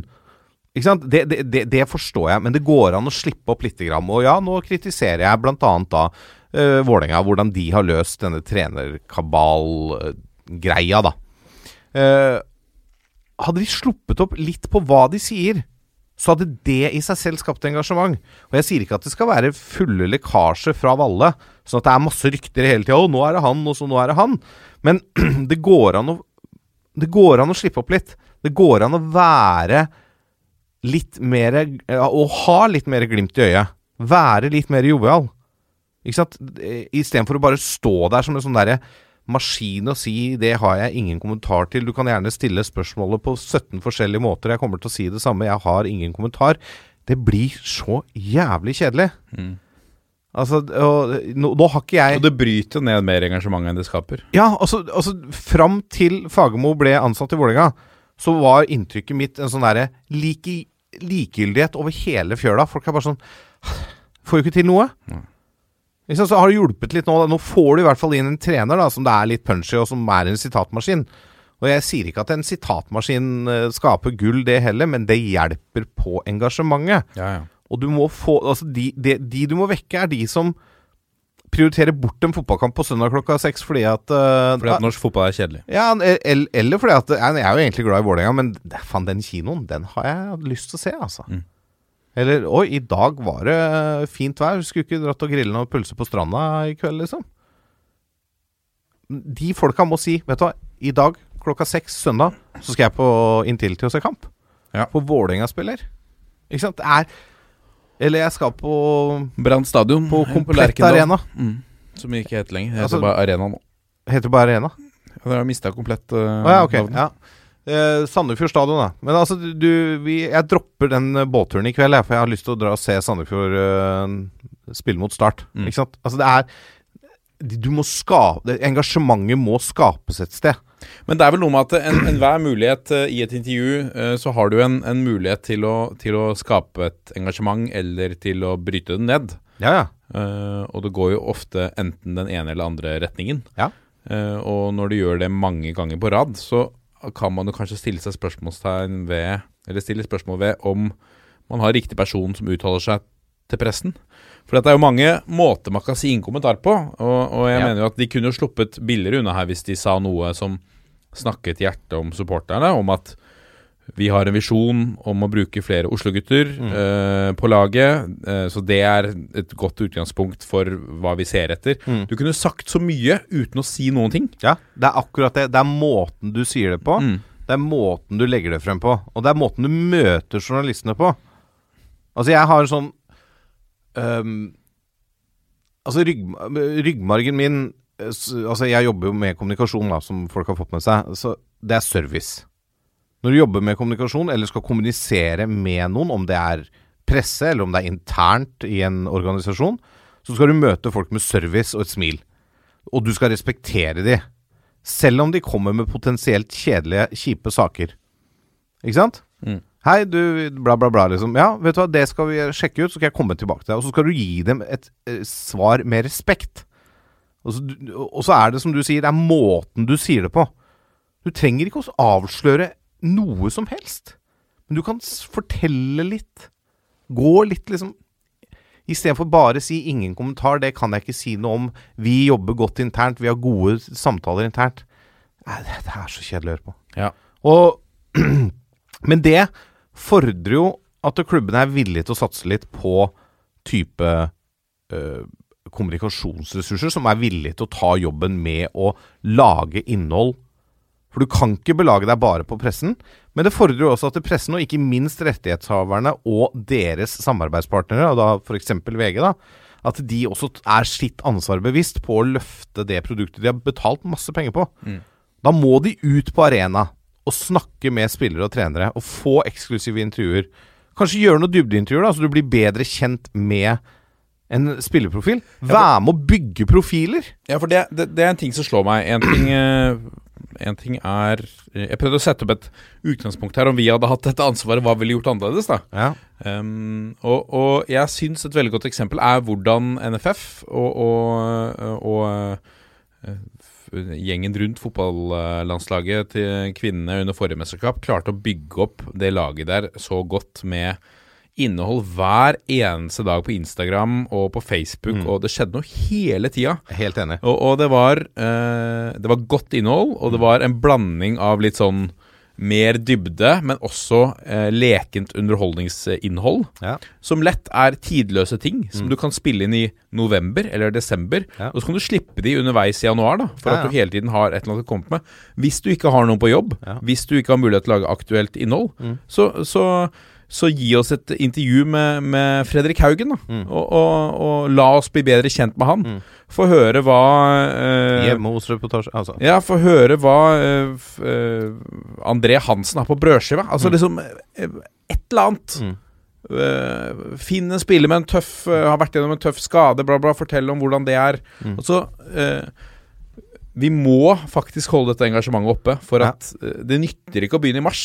Ikke sant? Det, det, det, forstår jeg, men det går an å slippe opp litt. Grann. Og ja, nå kritiserer jeg bl.a. da uh, Vålerenga, hvordan de har løst denne trenerkabal-greia, da. Uh, hadde de sluppet opp litt på hva de sier, så hadde det i seg selv skapt engasjement. Og jeg sier ikke at det skal være fulle lekkasjer fra Valle, sånn at det er masse rykter hele tida. 'Å, nå er det han, og så nå er det han'. Men [CLEARS THROAT] det går å Det går an å slippe opp litt. Det går an å være litt mer Å ha litt mer glimt i øyet. Være litt mer jovial. Ikke sant? Istedenfor å bare stå der som en sånn derre maskin å si 'det har jeg ingen kommentar til'. Du kan gjerne stille spørsmålet på 17 forskjellige måter. Jeg kommer til å si det samme. Jeg har ingen kommentar. Det blir så jævlig kjedelig. Altså, og, nå, nå har ikke jeg Og det bryter jo ned mer engasjement enn det skaper. Ja, altså, altså Fram til Fagermo ble ansatt i Vålerenga, så var inntrykket mitt en sånn derre like, likegyldighet over hele fjøla. Folk er bare sånn Får jo ikke til noe. Sant, Så har det hjulpet litt nå. Nå får du i hvert fall inn en trener da, som det er litt punchy, og som er en sitatmaskin. Og jeg sier ikke at en sitatmaskin eh, skaper gull, det heller, men det hjelper på engasjementet. Ja, ja. Og du må få Altså, de, de, de du må vekke, er de som prioriterer bort en fotballkamp på søndag klokka seks fordi at uh, Fordi at norsk fotball er kjedelig. ja, eller, eller fordi at Jeg er jo egentlig glad i Vålerenga, men faen, den kinoen, den har jeg lyst til å se, altså. Mm. Eller Oi, i dag var det fint vær. Skulle ikke dratt og grille noen pølser på stranda i kveld, liksom? De folka må si Vet du hva, i dag klokka seks søndag så skal jeg på Intility og se kamp. Ja. På Vålerenga spiller. Ikke sant? Det er Eller jeg skal på Brann stadion På eh, Komplett på Arena. Mm. Som ikke heter lenger. Det heter Altså- bare Arena nå. Heter det bare Arena? Ja, Dere har mista komplett uh, ah, ja, ok. Ja. Eh, Sandefjord stadion, da. Men altså, du vi, Jeg dropper den eh, båtturen i kveld, jeg, for jeg har lyst til å dra og se Sandefjord eh, spille mot Start. Mm. Ikke sant? Altså, det er Du må skape Engasjementet må skapes et sted. Men det er vel noe med at en- enhver mulighet eh, i et intervju, eh, så har du en, en mulighet til å, til å skape et engasjement eller til å bryte det ned. Ja, ja. Uh, og det går jo ofte enten den ene eller andre retningen. Ja. Og når du gjør det mange ganger på rad, så kan man jo kanskje stille seg spørsmålstegn ved Eller stille spørsmål ved om man har riktig person som uttaler seg til pressen. For det er jo mange måter man kan si innkommentar på. Og, og jeg Ja. mener jo at de kunne jo sluppet billigere unna her hvis de sa noe som snakket hjertet om supporterne. Om at vi har en visjon om å bruke flere Oslo-gutter eh, på laget. Eh, så det er et godt utgangspunkt for hva vi ser etter. Mm. Du kunne sagt så mye uten å si noen ting. ja. Det er akkurat det. Det er måten du sier det på. Mm. Det er måten du legger det frem på. Og det er måten du møter journalistene på. Altså, jeg har en sånn um, Altså, rygg, ryggmargen min eh, Altså, jeg jobber jo med kommunikasjon, da, som folk har fått med seg. Så det er service. Når du jobber med kommunikasjon, eller skal kommunisere med noen, om det er presse, eller om det er internt i en organisasjon, så skal du møte folk med service og et smil. Og du skal respektere de. Selv om de kommer med potensielt kjedelige, kjipe saker. Ikke sant? Mm. Hei, du, bla, bla, bla, liksom. Ja, vet du hva, det skal vi sjekke ut, så skal jeg komme tilbake til deg. Og så skal du gi dem et eh, svar med respekt. Og så, og så er det som du sier, det er måten du sier det på. Du trenger ikke å avsløre noe som helst. Men du kan fortelle litt. Gå litt, liksom Istedenfor bare si 'ingen kommentar', det kan jeg ikke si noe om. Vi jobber godt internt, vi har gode samtaler internt. Det er så kjedelig å høre på. Ja. Og, [CLEARS THROAT] men det fordrer jo at klubbene er villige til å satse litt på type øh, kommunikasjonsressurser som er villige til å ta jobben med å lage innhold. For du kan ikke belage deg bare på pressen, men det fordrer jo også at pressen, og ikke minst rettighetshaverne og deres samarbeidspartnere, og da f.eks. VG, da, at de også er sitt ansvar bevisst på å løfte det produktet de har betalt masse penger på. Da må de ut på arena og snakke med spillere og trenere og få eksklusive intervjuer. Kanskje gjøre noen dybdeintervjuer, da, så du blir bedre kjent med en spillerprofil. Vær med å bygge profiler. Ja, for det, det, det er en ting som slår meg. En ting, eh, en ting er Jeg prøvde å sette opp et utgangspunkt her. Om vi hadde hatt dette ansvaret, hva ville gjort annerledes? da? Ja. Um, og, og jeg syns et veldig godt eksempel er hvordan NFF og, og, og eh, gjengen rundt fotballandslaget til kvinnene under forrige mesterskap klarte å bygge opp det laget der så godt med innhold hver eneste dag på Instagram og på Facebook, og det skjedde noe hele tida. Helt enig. Og, og det, var, eh, det var godt innhold, og det var en blanding av litt sånn mer dybde, men også eh, lekent underholdningsinnhold. Ja. Som lett er tidløse ting, som du kan spille inn i november eller desember. Ja. Og så kan du slippe de underveis i januar, da, for Ja, at du hele tiden har et eller annet å komme med. Hvis du ikke har noen på jobb, hvis du ikke har mulighet til å lage aktuelt innhold, Mm. så, så, så gi oss et intervju med, med Fredrik Haugen, da. Mm. Og, og, og la oss bli bedre kjent med han. Mm. Få høre hva eh, Hjemme hos reportasje Altså. Ja, få høre hva eh, eh, André Hansen har på brødskiva. Altså Mm. liksom eh, et eller annet. Mm. Uh, Finn en spiller med en tøff uh, Har vært gjennom en tøff skade, bla, bla. Fortell om hvordan det er. Mm. Altså uh, Vi må faktisk holde dette engasjementet oppe, for Ja. at eh, det nytter ikke å begynne i mars.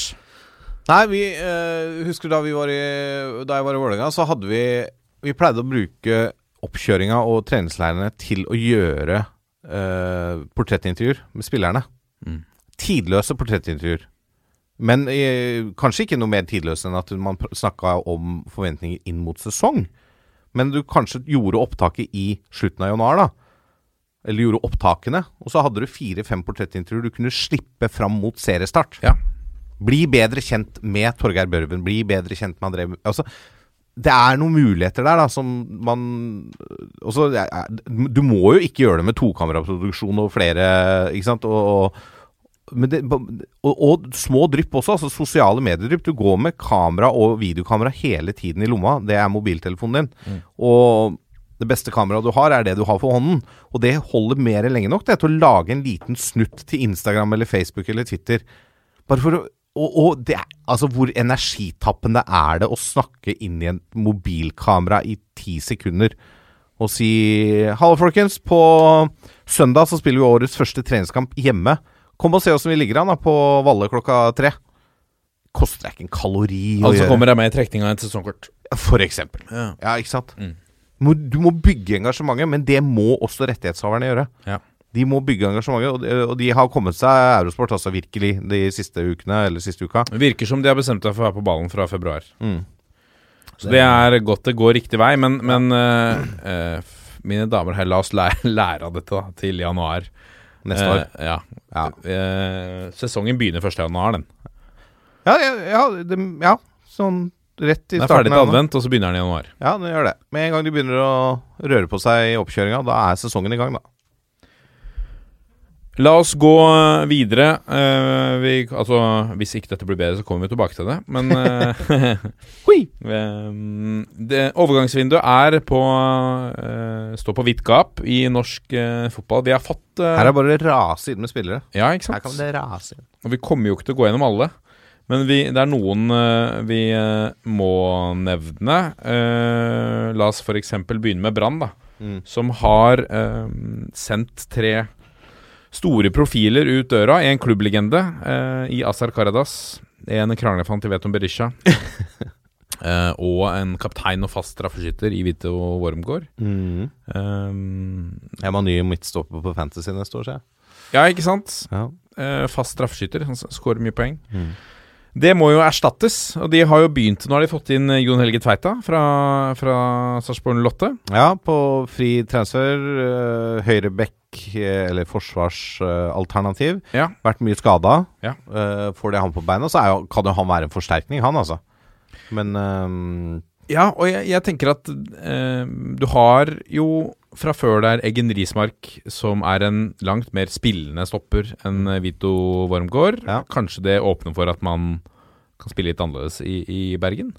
Nei, vi eh, husker da vi var i Da jeg var i Vålerenga, så hadde vi Vi pleide å bruke oppkjøringa og treningsleirene til å gjøre eh, portrettintervjuer med spillerne. Mm. Tidløse portrettintervjuer. Men eh, kanskje ikke noe mer tidløst enn at man snakka om forventninger inn mot sesong. Men du kanskje gjorde opptaket i slutten av januar, da. Eller gjorde opptakene. Og så hadde du fire-fem portrettintervjuer du kunne slippe fram mot seriestart. Ja. Bli bedre kjent med Torgeir Børven. Bli bedre kjent med André Altså, det er noen muligheter der da som man også, er- Du må jo ikke gjøre det med tokameraproduksjon og flere, ikke sant? Og, og, men det, og, og små drypp også, altså sosiale mediedrypp. Du går med kamera og videokamera hele tiden i lomma. Det er mobiltelefonen din. Og det beste kameraet du har, er det du har for hånden. Og det holder mer enn lenge nok det, til å lage en liten snutt til Instagram eller Facebook eller Twitter. Bare for å og, og det altså hvor energitappende er det å snakke inn i en mobilkamera i ti sekunder og si Hallo, folkens. På søndag så spiller vi årets første treningskamp hjemme. Kom og se åssen vi ligger an da på Valle klokka tre. Koster deg ikke en kalori Altså gjøre. kommer jeg med i trekning av et sesongkort. For eksempel. Ja. Ja, ikke sant? Mm. Du må bygge engasjementet, men det må også rettighetshaverne gjøre. Ja. De må bygge engasjementet, og de, og de har kommet seg Eurosport altså virkelig de siste ukene, eller siste uka. Det virker som de har bestemt seg for å være på ballen fra februar. Mm. Så det er godt det går riktig vei, men, men uh, uh, mine damer og herrer, la oss lære, [LAUGHS] lære av dette da, til januar. Neste år. Uh, ja. Ja. Sesongen begynner 1. januar, den. Ja, ja, ja, det, ja, sånn rett i Den er starten. ferdig til advent, og så begynner den i januar. Ja, den gjør det. Med en gang de begynner å røre på seg i oppkjøringa, da er sesongen i gang, da. La oss gå videre. Uh, vi, altså, hvis ikke dette blir bedre, så kommer vi tilbake til det. Men eh, [LAUGHS] eh, det, Overgangsvinduet er på uh, står på vidt gap i norsk eh, fotball. Vi har fått eh, Her er bare rase inn med spillere. Ja, ikke sant? Her kan det rase inn. Og vi kommer jo ikke til å gå gjennom alle. Men vi, det er noen eh, vi eh, må nevne. Eh, la oss f.eks. begynne med Brann, da. Mm. Som har eh, sendt tre store profiler ut døra. En klubblegende eh, i Azar Karadas. En kranglefant i Veton Berisha. [LAUGHS] eh, og en kaptein og fast straffeskytter i Vito Wormgård. Mm. Um, Jeg ha ny midtstopper på Fantasy neste år, ser jeg. ja, ikke sant? Ja. Eh, fast straffeskytter. Han skårer mye poeng. Mm. Det må jo erstattes, og de har jo begynt Nå har de fått inn eh, Jon Helge Tveita fra, fra Sarpsborg Lotte. Ja, på fri transfer. Uh, Høyrebekk eh, eller forsvarsalternativ. Ja. Vært mye skada. Ja. Eh, får det han på beina, så er jo, kan jo han være en forsterkning, han altså. Men eh, Ja, og jeg, jeg tenker at eh, du har jo fra før der Eggen Rismark, som er en langt mer spillende stopper enn eh, Vito Wormgård. Ja. Kanskje det åpner for at man kan spille litt annerledes i, i Bergen?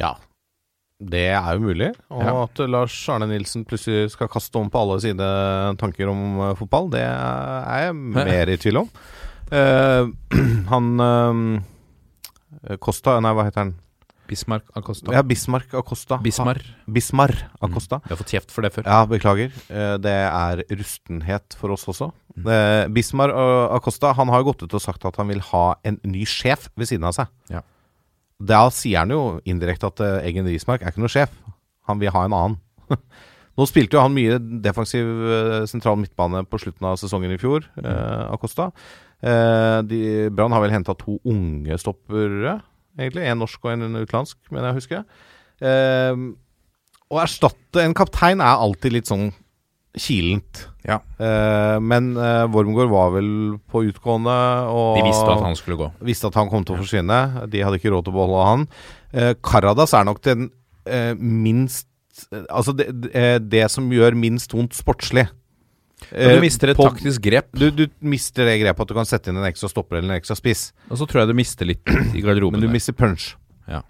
ja. Det er jo mulig. Og Ja. at Lars Arne Nilsen plutselig skal kaste om på alle sine tanker om eh, fotball, det er jeg [LAUGHS] mer i tvil om. Uh, [CLEARS THROAT] han uh, Costa Nei, hva heter han? Bismarck Acosta. Ja, Bismarck Acosta. Bismar. Bismar Acosta. Vi har fått kjeft for det før. Ja, beklager. Eh, Det er rustenhet for oss også. Mm. Bismar eh, Acosta han har gått ut og sagt at han vil ha en ny sjef ved siden av seg. Ja. Da sier han jo indirekte at eh, Eggen Rismark er ikke noe sjef. Han vil ha en annen. [LAUGHS] Nå spilte jo han mye defensiv eh, sentral midtbane på slutten av sesongen i fjor, mm. Acosta. Eh, Brann har vel henta to unge stoppere, egentlig. En norsk og en utenlandsk, mener jeg å huske. Eh, å erstatte en kaptein er alltid litt sånn kilent. Ja. Eh, men eh, Wormgård var vel på utgående, og De visste at han skulle gå. visste at han kom til å forsvinne. De hadde ikke råd til å beholde han. Eh, Karadas er nok den eh, minst Altså det, det, eh, det som gjør minst vondt sportslig. Men Eh, du mister et på- taktisk grep, du, du mister det grepet at du kan sette inn en ekstra stopper eller en ekstra spiss, og så tror jeg du mister litt i [CLEARS THROAT] garderoben. men du der. mister punch. Ja.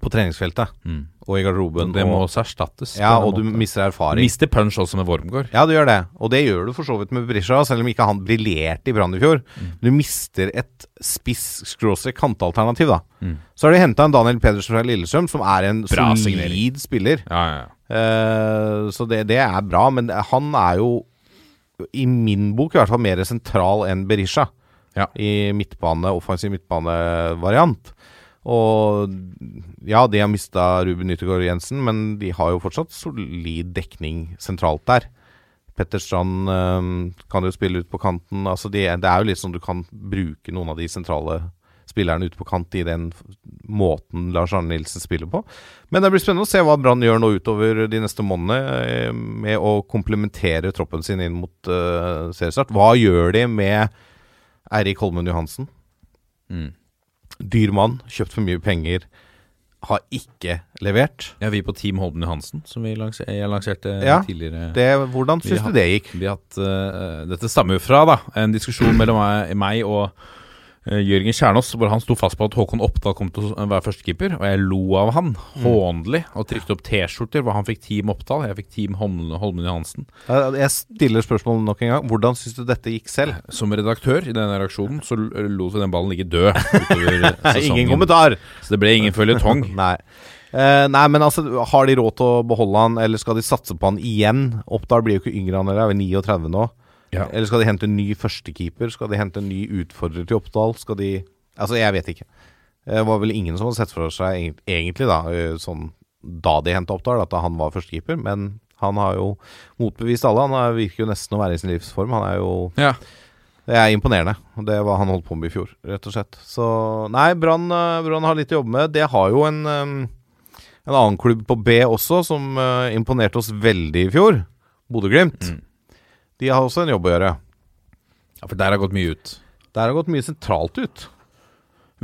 på treningsfeltet Mm. og i garderoben. Det må også erstattes. ja, og måten. du mister erfaring. mister punch også med Wormgård. Ja, du gjør det. Og det gjør du for så vidt med Berisha, selv om ikke han briljerte i Brann i fjor. Mm. Du mister et spiss-kantalternativ, da. Mm. Så har de henta en Daniel Pedersen fra Lillestrøm, som er en Bra solid signering. spiller. Ja, ja, ja. Uh, så det, det er bra, men han er jo i min bok i hvert fall mer sentral enn Berisha. Ja. I midtbane, offensiv midtbanevariant. Og ja, de har mista Ruben Nyttegård Jensen, men de har jo fortsatt solid dekning sentralt der. Petter Strand øh, kan jo spille ut på kanten. Altså de, det er jo litt sånn du kan bruke noen av de sentrale spillerne ute på kant i den måten Lars Arne Nilsen spiller på. Men det blir spennende å se hva Brann gjør nå utover de neste månedene eh, med å komplementere troppen sin inn mot uh, seriestart. Hva gjør de med Eirik Holmen Johansen? Mm. Dyr mann, kjøpt for mye penger, har ikke levert. Ja, vi på Team Holmen Johansen, som vi lanser, jeg lanserte Ja, tidligere. Det, hvordan syns du det gikk? Vi hatt, uh, dette stammer jo fra da, en diskusjon mellom meg, og Jørgen Kjernås, hvor han sto fast på at Håkon Oppdal kom til å være førstekeeper, og jeg lo av han hånlig og trykte opp T-skjorter hvor han fikk Team Oppdal, jeg fikk Team Holmen, Johansen. Eh, Jeg stiller spørsmålet nok en gang. Hvordan syns du dette gikk selv? Som redaktør i denne reaksjonen så lot vi den ballen ligge død. [LAUGHS] Ingen kommentar! Så det ble ingen føljetong. [LAUGHS] Nei. Uh, nei, men altså, har de råd til å beholde han, eller skal de satse på han igjen? Oppdal blir jo ikke yngre, han er vel 39 nå. Ja. Eller skal de hente en ny førstekeeper? Skal de hente en ny utfordrer til Oppdal? Skal de Altså, jeg vet ikke. Det var vel ingen som hadde sett for seg egentlig, da, sånn da de henta Oppdal, at han var førstekeeper. Men han har jo motbevist alle. Han er, virker jo nesten å være i sin livsform. Han er jo Ja. Det er imponerende. Det var han holdt på med i fjor, rett og slett. Så nei, Brann har litt å jobbe med. Det har jo en, en annen klubb på B også, som imponerte oss veldig i fjor. Bodø-Glimt. Mm. De har også en jobb å gjøre. ja, for der har gått mye ut. Der har gått mye sentralt ut.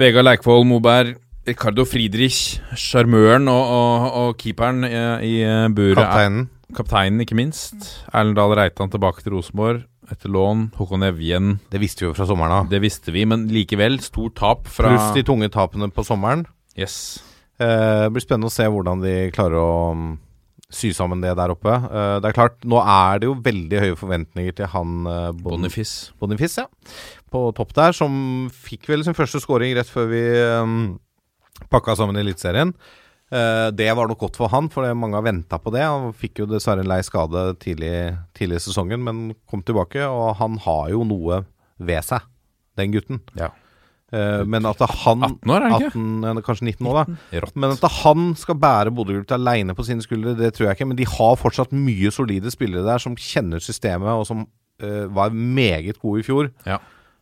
Vegard Leikvoll Moberg, Ricardo Friedrich, sjarmøren og, og, og keeperen i, i buret. er- Kapteinen. Kapteinen, ikke minst. Erlend Dahl Reitan tilbake til Rosenborg etter lån. Håkon Evjen, Det visste vi jo fra sommeren av. det visste vi, men likevel stort tap fra Pluss de tunge tapene på sommeren. Yes. Eh, det blir spennende å se hvordan de klarer å mm, sy sammen det der oppe. Eh, det er klart, nå er det jo veldig høye forventninger til han uh, Boniface. Boniface, ja. På topp der, som fikk vel sin første scoring rett før vi um, pakka sammen Eliteserien. Eh, det var nok godt for han, for mange har venta på det. Han fikk jo dessverre en lei skade tidlig, tidlig i sesongen, men kom tilbake. Og han har jo noe ved seg, den gutten. Ja. Eh, men at han 18 år, er det ikke? 18, kanskje 19 år, da. Men at han skal bære Bodø-Glimt aleine på sine skuldre, det tror jeg ikke. Men de har fortsatt mye solide spillere der som kjenner systemet, og som uh, var meget gode i fjor. Ja.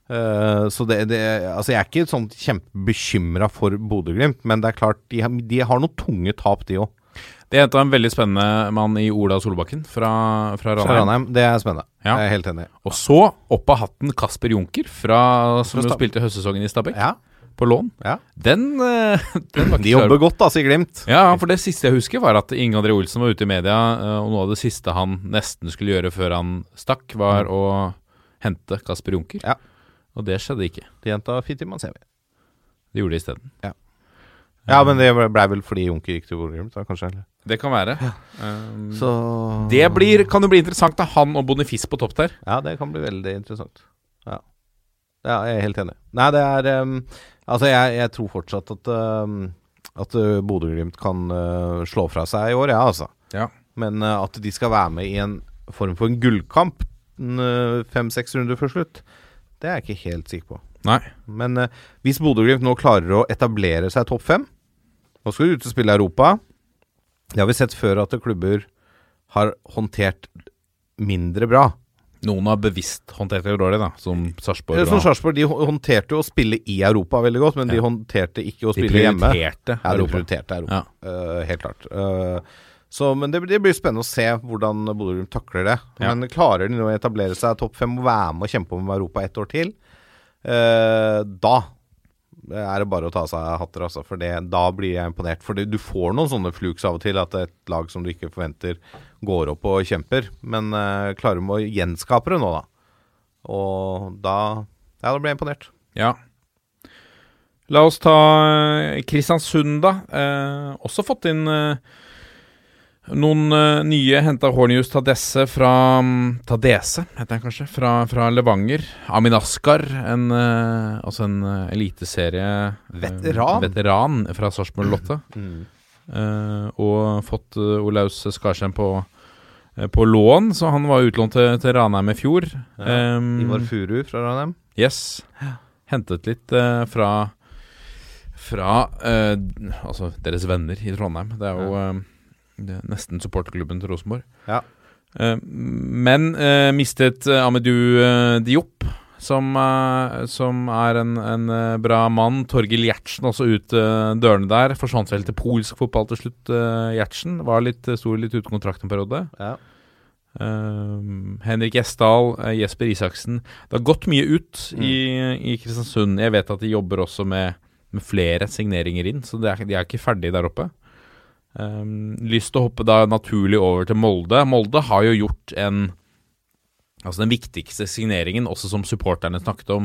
Uh, så det, det Altså, jeg er ikke sånn kjempebekymra for Bodø-Glimt, men det er klart, de har, de har noen tunge tap, de òg. Det henta en veldig spennende mann i Ola Solbakken fra, fra Ranheim. Ranheim. Det er spennende. Ja. Jeg er helt enig. Og så opp av hatten Kasper Junker, fra, som jo spilte høstsesongen i Stabæk, Ja, på lån. ja. Den, eh, [LAUGHS] den De jobber godt, altså, i Glimt. Ja, for det siste jeg husker, var at Inge André Olsen var ute i media, eh, og noe av det siste han nesten skulle gjøre før han stakk, var å hente Kasper Junker. Ja. Og det skjedde ikke. De jenta fint i Mansevi. Det gjorde de isteden. Ja, men det blei vel fordi Junker gikk til Bodø-Glimt, kanskje? Eller? Det kan være. Um, Så det blir, kan jo bli interessant, da. Han og Bonifis på topp der. Ja, det kan bli veldig interessant. Ja, ja jeg er helt enig. Nei, det er um, Altså, jeg, jeg tror fortsatt at um, At uh, Bodø-Glimt kan uh, slå fra seg i år, ja, altså. Ja. Men uh, at de skal være med i en form for en gullkamp uh, fem-seks runder før slutt, det er jeg ikke helt sikker på. Nei. Men uh, hvis Bodø-Glimt nå klarer å etablere seg topp fem Nå skal du ut og spille Europa. Det har vi sett før at klubber har håndtert mindre bra. Noen har bevisst håndtert det dårlig, da, som Sarpsborg. Som Sarpsborg, de håndterte jo å spille i Europa veldig godt, men de håndterte ikke å De spille hjemme. Europa. Ja, de prioriterte Europa. Ja. Uh, helt klart. Uh, så, men det, det blir spennende å se hvordan Bodø-Glimt takler det. Ja. Men klarer de nå å etablere seg topp fem og være med og kjempe om Europa ett år til, uh, da er det bare å ta av seg hatter, altså. For det, da blir jeg imponert. For det, du får noen sånne fluks av og til, at et lag som du ikke forventer, går opp og kjemper. Men uh, klarer de å gjenskape det nå, da? Og da Ja, da blir jeg imponert. Ja. La oss ta eh, Kristiansund, da. Eh, også fått inn eh, noen uh, nye. Henta Hornius Tadesse fra mm, Tadese, heter han kanskje. Fra, fra Levanger. Amin Askar, en, uh, altså en uh, eliteserie Veteran. veteran fra Sarpsborg Lotte. [CLEARS THROAT] Mm. Og fått Olaus Skarsheim på, på lån, så han var utlånt til, til Ranheim i fjor. Um, Ivar Furu fra Ranheim. Yes. Hentet litt fra Fra altså deres venner i Trondheim. Det er jo nesten supporterklubben til Rosenborg. Ja. Eh, men eh, mistet eh, Amidou eh, Diop, som, som er en, en bra mann. Torgil Gjertsen også ut dørene der. Forsvant vel til polsk fotball til slutt, uh, Gjertsen. Var litt, stor, sto litt ute kontrakt en periode. Ja. Um, Henrik Gjesdal, eh, Jesper Isaksen Det har gått mye ut i, i Kristiansund. Jeg vet at de jobber også med, med flere signeringer inn, så de er, de er ikke ferdige der oppe. Um, lyst til å hoppe da naturlig over til Molde. Molde har jo gjort en Altså den viktigste signeringen, også som supporterne snakket om,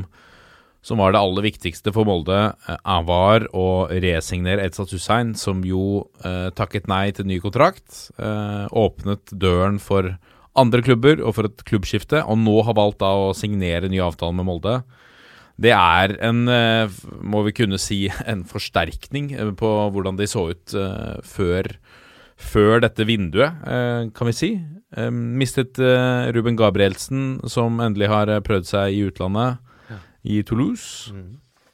som var det aller viktigste for Molde, eh, var å resignere Edsat Hussein, som jo eh, takket nei til ny kontrakt. Eh, åpnet døren for andre klubber og for et klubbskifte, og nå har valgt da å signere ny avtale med Molde. Det er en, eh, må vi kunne si, [LAUGHS] en forsterkning eh, på hvordan de så ut eh, før, før dette vinduet, kan vi si. Mistet Ruben Gabrielsen, som endelig har prøvd seg i utlandet, i Toulouse.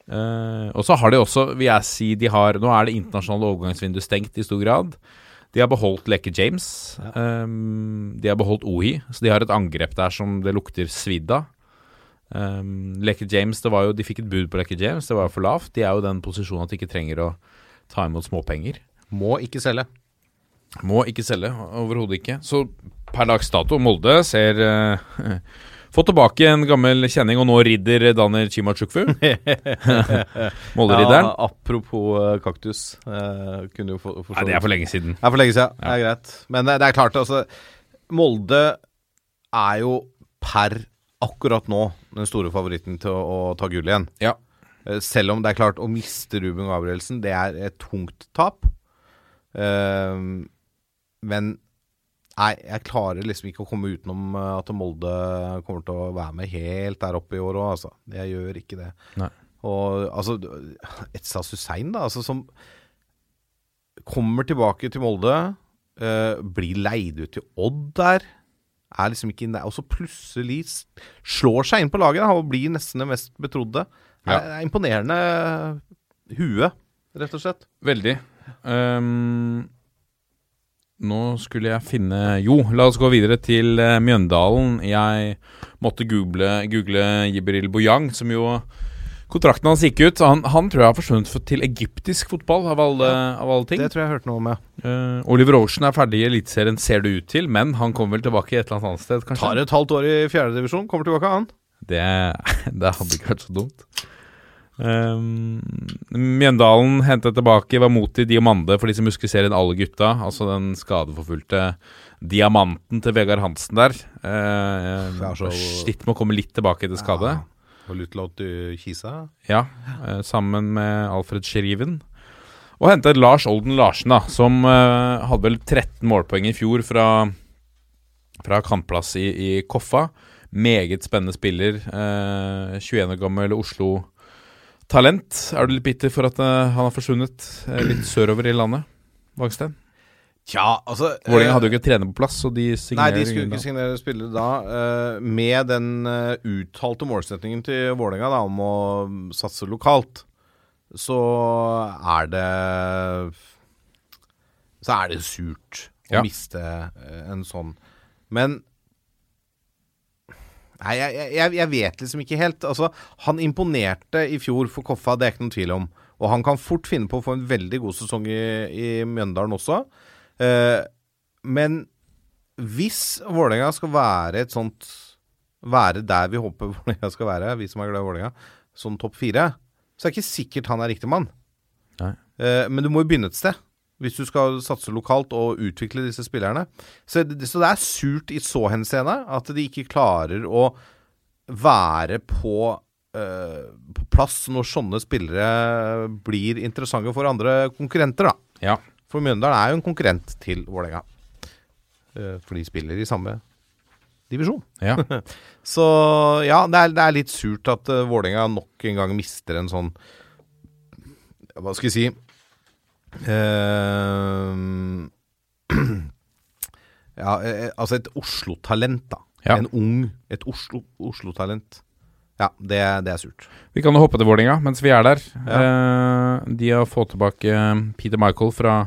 Eh, og så har de også, vil jeg si, de har Nå er det internasjonale overgangsvinduet stengt i stor grad. De har beholdt Leke James. Eh, de har beholdt Ohi, så de har et angrep der som det lukter svidd av. Um, Leke James, det var jo, De fikk et bud på Leke James, det var jo for lavt. De er jo i den posisjonen at de ikke trenger å ta imot småpenger. Må ikke selge. Må ikke selge, overhodet ikke. Så per dags dato, Molde ser [LAUGHS] uh, Få tilbake en gammel kjenning, og nå ridder Daniel Chimachukwu. [LAUGHS] Molde-ridderen. Ja, apropos eh, kaktus. Uh, kunne jo for, Nei, det er for lenge siden. Det er for lenge siden. Det er greit. Men det, det er klart, altså Molde er jo per akkurat nå den store favoritten til å, å ta gull igjen. Ja. Eh, Selv om det er klart å miste Ruben Gabrielsen, det er et tungt tap. Uh, men nei, jeg klarer liksom ikke å komme utenom eh, at Molde kommer til å være med helt der oppe i år òg, altså. Jeg gjør ikke det. Nei. Og altså Etsa Hussein, da, altså som kommer tilbake til Molde, Uh, blir leid ut til Odd der. Er liksom ikke inne der, Og så plutselig slår seg inn på laget og blir nesten den mest betrodde. Det er, er imponerende hue, rett og slett. Veldig. Um, nå skulle jeg finne Jo, la oss gå videre til eh, Mjøndalen. Jeg måtte google, google Jibril Bojang, som jo Kontrakten hans gikk ut. Han, han tror jeg har forsvunnet til egyptisk fotball, av alle, av alle ting. Det tror jeg jeg hørte noe om, ja. Uh, Oliver Ocean er ferdig i Eliteserien, ser det ut til, men han kommer vel tilbake et eller annet sted, kanskje? Tar et halvt år i fjerdedivisjon, kommer tilbake, han. Det, [LAUGHS] det hadde ikke vært så dumt. Um, Mjøndalen hentet tilbake Vamoti Diamande for de som husker serien Alle gutta. Altså den skadeforfulgte diamanten til Vegard Hansen der. Uh, Ja, så- Slitt med å komme litt tilbake etter skade. Og til Kisa. Ja, eh, sammen med Alfred Sheriven. Og hentet Lars Olden Larsen, da, som eh, hadde vel 13 målpoeng i fjor fra, fra kantplass i, i Koffa. Meget spennende spiller. Eh, 21 år gammel Oslo-talent. Er du litt bitter for at eh, han har forsvunnet eh, litt sørover i landet? Vangstein? Tja, altså Vålerenga eh, hadde jo ikke trener på plass, så de Nei, de skulle ikke signere spillere da. eh, med den eh, uttalte målsetningen til Vålerenga om å satse lokalt, så er det Så er det surt å Ja. miste en sånn. Men Nei, jeg- jeg, jeg vet liksom ikke helt. Altså, han imponerte i fjor for Koffa, det er ikke noen tvil om. Og han kan fort finne på å få en veldig god sesong i, i Mjøndalen også. Eh, men hvis Vålerenga skal være et sånt Være der vi håper [LAUGHS] Vålerenga skal være, vi som er glad i Vålerenga, sånn topp fire, så er det ikke sikkert han er riktig mann. Eh, men du må jo begynne et sted. Hvis du skal satse lokalt og utvikle disse spillerne. Så, så det er surt i så henseende at de ikke klarer å være på øh, på plass når sånne spillere blir interessante for andre konkurrenter, da. Ja. For Mjøndalen er jo en konkurrent til Vålerenga. Eh, for de spiller i samme divisjon. Ja. [LAUGHS] Så ja, det er, det er litt surt at uh, Vålerenga nok en gang mister en sånn Hva skal jeg si uh, [CLEARS THROAT] Ja, altså et Oslo-talent, da. Ja. En ung Et Oslo- Oslo-talent. ja, det, det er surt. Vi kan jo hoppe til Vålerenga mens vi er der. Eh, de har fått tilbake Peter Michael fra,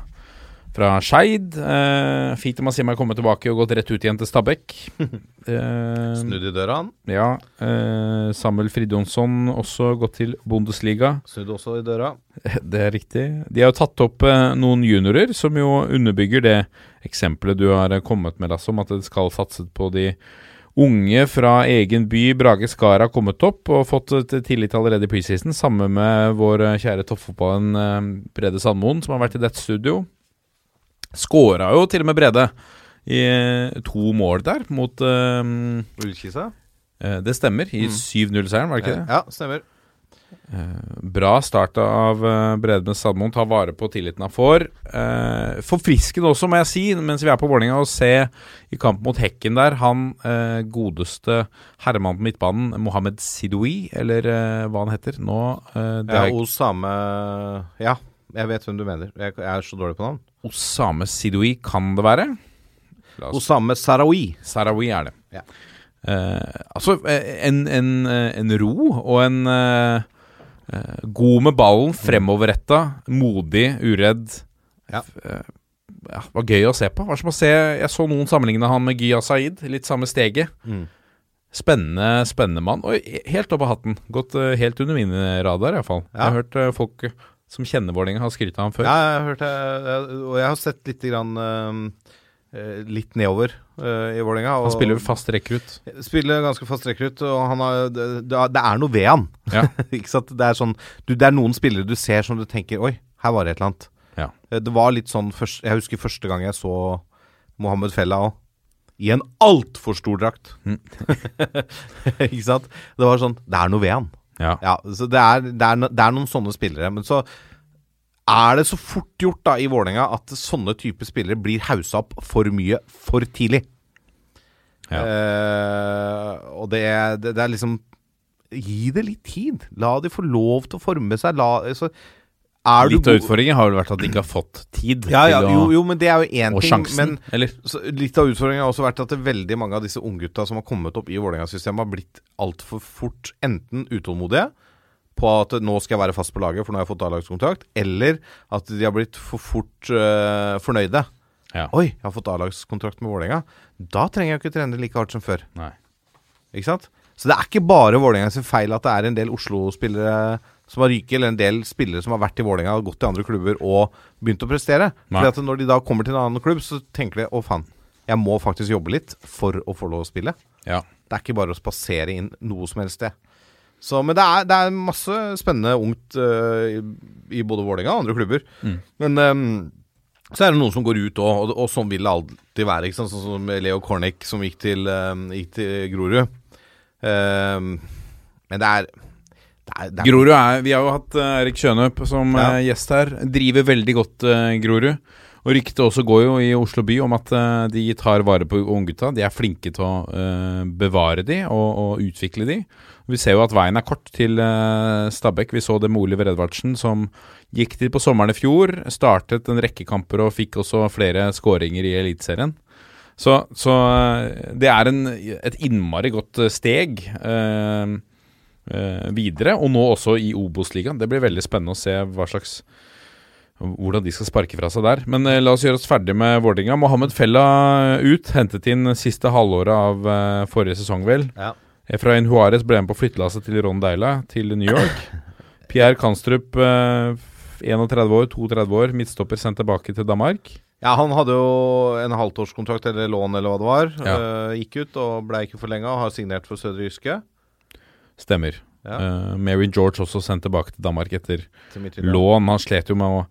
fra Skeid. Eh, fint om Massim har kommet tilbake og gått rett ut igjen til Stabæk. [LAUGHS] Eh, Snudd i døra, han. ja, eh, Samuel Fridjonsson også gått til Bundesliga. Snudd også i døra. [LAUGHS] Det er riktig. De har jo tatt opp noen juniorer, som jo underbygger det eksempelet du har kommet med, Lasse, om at det skal satses på de unge fra egen by. Brage Skar har kommet opp og fått tillit allerede i preseason, sammen med vår kjære toppfotballen Brede Sandmoen, som har vært i dette studio. Skåra jo til og med Brede i eh, to mål der, mot eh, Ullkisa. eh, Det stemmer, i 7-0-seieren, var det ikke det? Ja, stemmer. Bra start av Brede Bredmen Sadmoen. Ta vare på tilliten han får. Uh, forfriskende også, må jeg si, mens vi er på Vålerenga, å se i kamp mot Hekken der han godeste herremannen på midtbanen, Mohammed Sidoui, eller hva han heter nå det Ja, er Osame Ja, jeg vet hvem du mener. Jeg er så dårlig på navn. Osame Sidoui, kan det være? Osame Sarawi. Sarawi er det. Ja. Eh, altså, eh, en, en, eh, en ro og en eh, eh, god med ballen, fremoverretta, modig, uredd. Ja. Ja, var gøy å se på. Å se, jeg så noen sammenligne han med Giya Saeed, litt samme steget. Mm. Spennende, spennende mann. Og helt opp av hatten. Gått helt under min radar, iallfall. Jeg har hørt folk som kjenner Vålerenga, har skrytt av ham før. Ja, jeg har hørt det. Og jeg har sett litt grann eh, Litt nedover eh, i Vålerenga. Han spiller fast rekrutt. Spiller ganske fast rekrutt, og han har, det, er noe ved han. Ja. [LAUGHS] Det er sånn du, Det er noen spillere du ser som du tenker Oi, her var det et eller annet. Ja. Eh, Det var litt sånn først, Jeg husker første gang jeg så Mohammed Fella òg. I en altfor stor drakt. Mm. [LAUGHS] ikke sant? Det var sånn Det er noe ved han. Ja. Ja, så det er, det, er, det er noen sånne spillere. Men så er det så fort gjort da i Vålerenga at sånne typer spillere blir haussa opp for mye for tidlig. Ja. Uh, og det, det, er liksom Gi det litt tid. La de få lov til å forme seg. La, altså, du Litt av utfordringen har vel vært at de ikke har fått tid ja, ja, å jo, jo, men det er jo én ting. sjansen, Men eller? så litt av utfordringen har også vært at veldig mange av disse unggutta som har kommet opp i Vålerenga-systemet, har blitt altfor fort enten utålmodige på at nå skal jeg være fast på laget, for nå har jeg fått A-lagskontrakt, eller at de har blitt for fort uh, fornøyde. Ja. Oi, jeg har fått A-lagskontrakt med Vålerenga. Da trenger jeg ikke trene like hardt som før. Nei. Ikke sant? Så det er ikke bare Vålerenga sin feil at det er en del Oslo-spillere som har ryket, eller en del spillere som har vært i Vålerenga og gått til andre klubber og begynt å prestere. Nei. Fordi at når de da kommer til en annen klubb, så tenker de å faen, jeg må faktisk jobbe litt for å få lov å spille. Ja. Det er ikke bare å spasere inn noe som helst sted. Så, men det er, det er masse spennende ungt uh, i, i både Vålerenga og andre klubber. Mm. Men um, så er det noen som går ut òg, og, og sånn vil det alltid være. Ikke sant? Sånn som Leo Kornek som gikk til, um, gikk til Grorud. Um, men det er, Grorud er Vi har jo hatt eh, Erik Kjønøp som Ja. eh, gjest her. Driver veldig godt uh, Grorud. Og ryktet også går jo i Oslo by om at uh, de tar vare på unggutta. De er flinke til å uh, bevare de og, og utvikle de. Vi ser jo at veien er kort til uh, Stabæk. Vi så det med Oliver Edvardsen som gikk til på sommeren i fjor. Startet en rekke kamper og fikk også flere skåringer i Eliteserien. Så, så det er en, et innmari godt steg eh, videre, og nå også i Obos-ligaen. Det blir veldig spennende å se hva slags hvordan de skal sparke fra seg der. Men eh, la oss gjøre oss ferdig med Vålerenga. Mohammed Fella ut, hentet inn siste halvåret av eh, forrige sesong, vel. Ja. Efrain Juarez ble med på flyttelasset til Ron Deila til New York. [LAUGHS] Pierre Kanstrup, eh, 31 år, 32 år, midtstopper sendt tilbake til Danmark. Ja, han hadde jo en halvtårskontrakt eller lån eller hva det var. Ja. Øh, gikk ut og ble ikke forlenga og har signert for Sødre Jyske. Stemmer. Ja. Uh, Mary George også sendt tilbake til Danmark etter lån. Han slet jo med å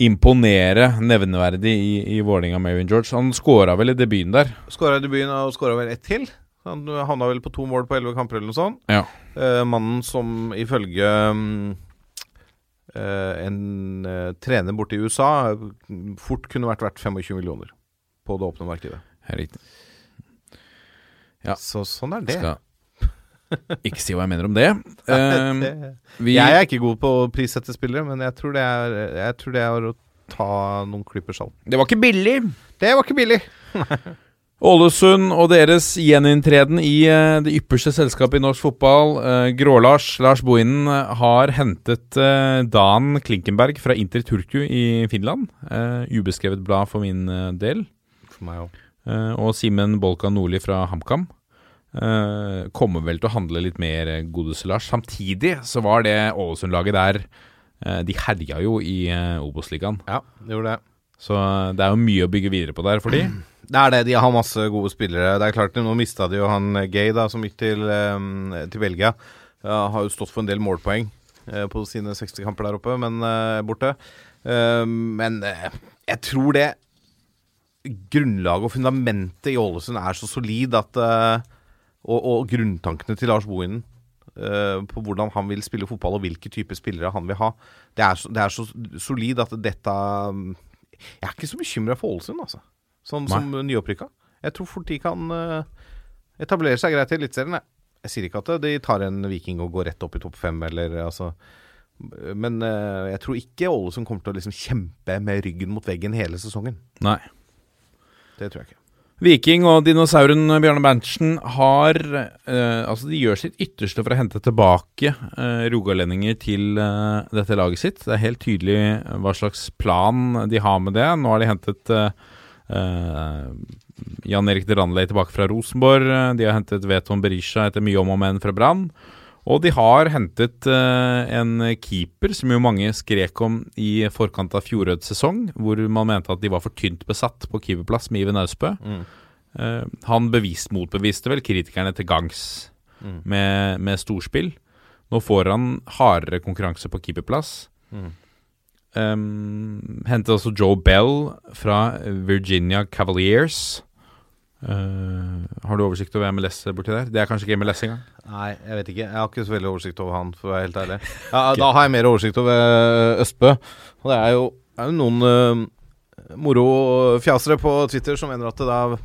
imponere nevneverdig i, i Vålinga Mary George. Han skåra vel i debuten der. Skåra i debuten og skåra vel ett til. Han havna vel på to mål på elleve kamper eller noe sånt. Ja. Uh, mannen som ifølge um, uh, en eh, trener borte i USA eh, fort kunne vært verdt 25 millioner på det åpne markedet. Riktig. Ja. Så sånn er det. Skal [LAUGHS] ikke si hva jeg mener om det. Um, vi, jeg er ikke god på å prissette spillere, men jeg tror det er, jeg tror det er å ta noen klyper salt. det var ikke billig. Det var ikke billig! [LAUGHS] Ålesund og deres gjeninntreden i uh, det ypperste selskapet i norsk fotball, uh, Grå-Lars, Lars Bohinen, uh, har hentet Dan Klinkenberg fra Inter Turku i Finland. Ubeskrevet blad for min del. For meg òg. Og Simen Bolka Nordli fra HamKam. Eh, kommer vel til å handle litt mer Godes godeste Lars. Samtidig så var det Ålesund-laget der eh, De herja jo i eh, Obos-ligaen. Ja, det gjorde det. Så eh, det er jo mye å bygge videre på der for de. Det er det. De har masse gode spillere. Det er klart, Nå mista de jo han eh, Gay, da, som gikk til, eh, til Belgia. Ja, har jo stått for en del målpoeng eh, på sine 60 kamper der oppe, men eh, borte. Eh, men eh, jeg tror det grunnlaget og fundamentet i Ålesund er så solid at eh, og, og grunntankene til Lars Bohinen uh, på hvordan han vil spille fotball og hvilke typer spillere han vil ha, det er, så, det er så solid at dette Jeg er ikke så bekymra for Ålesund, altså. Sånn Nei. som nyopprykka. Jeg tror fort de kan uh, etablere seg greit i Eliteserien. jeg. Jeg sier ikke at de tar en Viking og går rett opp i topp fem, eller altså Men uh, jeg tror ikke Ålesund kommer til å liksom kjempe med ryggen mot veggen hele sesongen. Nei. Det tror jeg ikke. Viking og dinosauren Bjarne Berntsen har eh, Altså, de gjør sitt ytterste for å hente tilbake eh, rogalendinger til eh, dette laget sitt. Det er helt tydelig hva slags plan de har med det. Nå har de hentet eh, eh, Jan Erik de Randley tilbake fra Rosenborg. De har hentet Veton Berisha etter mye om og men fra Brann. Og de har hentet eh, en keeper som jo mange skrek om i forkant av fjorårets sesong, hvor man mente at de var for tynt besatt på keeperplass med Iven Austbø. Eh, han bevist, motbeviste vel kritikerne til gangs med, med storspill. Nå får han hardere konkurranse på keeperplass. Um, hentet også Joe Bell fra Virginia Cavaliers. Eh, har du oversikt over MLS borti der? Det er kanskje ikke MLS engang? Nei, jeg vet ikke. Jeg har ikke så veldig oversikt over han, for å være helt ærlig. [LAUGHS] Ja, Da har jeg mer oversikt over eh, Østbø. Og det er jo, er jo noen uh, morofjasere på Twitter som mener at det da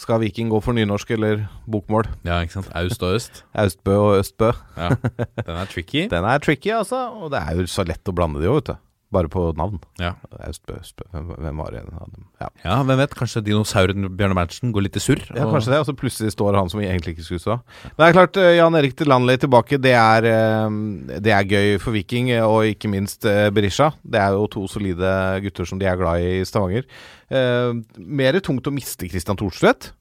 skal Viking gå for nynorsk eller bokmål. Ja, ikke sant? Aust og øst. [LAUGHS] Austbø og Østbø. Ja, Den er tricky. [LAUGHS] Den er tricky, altså. Og det er jo så lett å blande de òg, vet du. Bare på navn. Ja. Austbø, Østbø. Hvem, var det? av dem? Ja. ja, hvem vet? Kanskje dinosauren Bjørne Berntsen går litt i surr? Ja, kanskje det. Og så plutselig står han som vi egentlig ikke skulle stå. Men det er klart, eh, Jan Erik til Landley tilbake, det er, eh, det er gøy for Viking, eh, og ikke minst Berisha. Det er jo to solide gutter som de er glad i i Stavanger. Mer tungt å miste Christian Thorstvedt.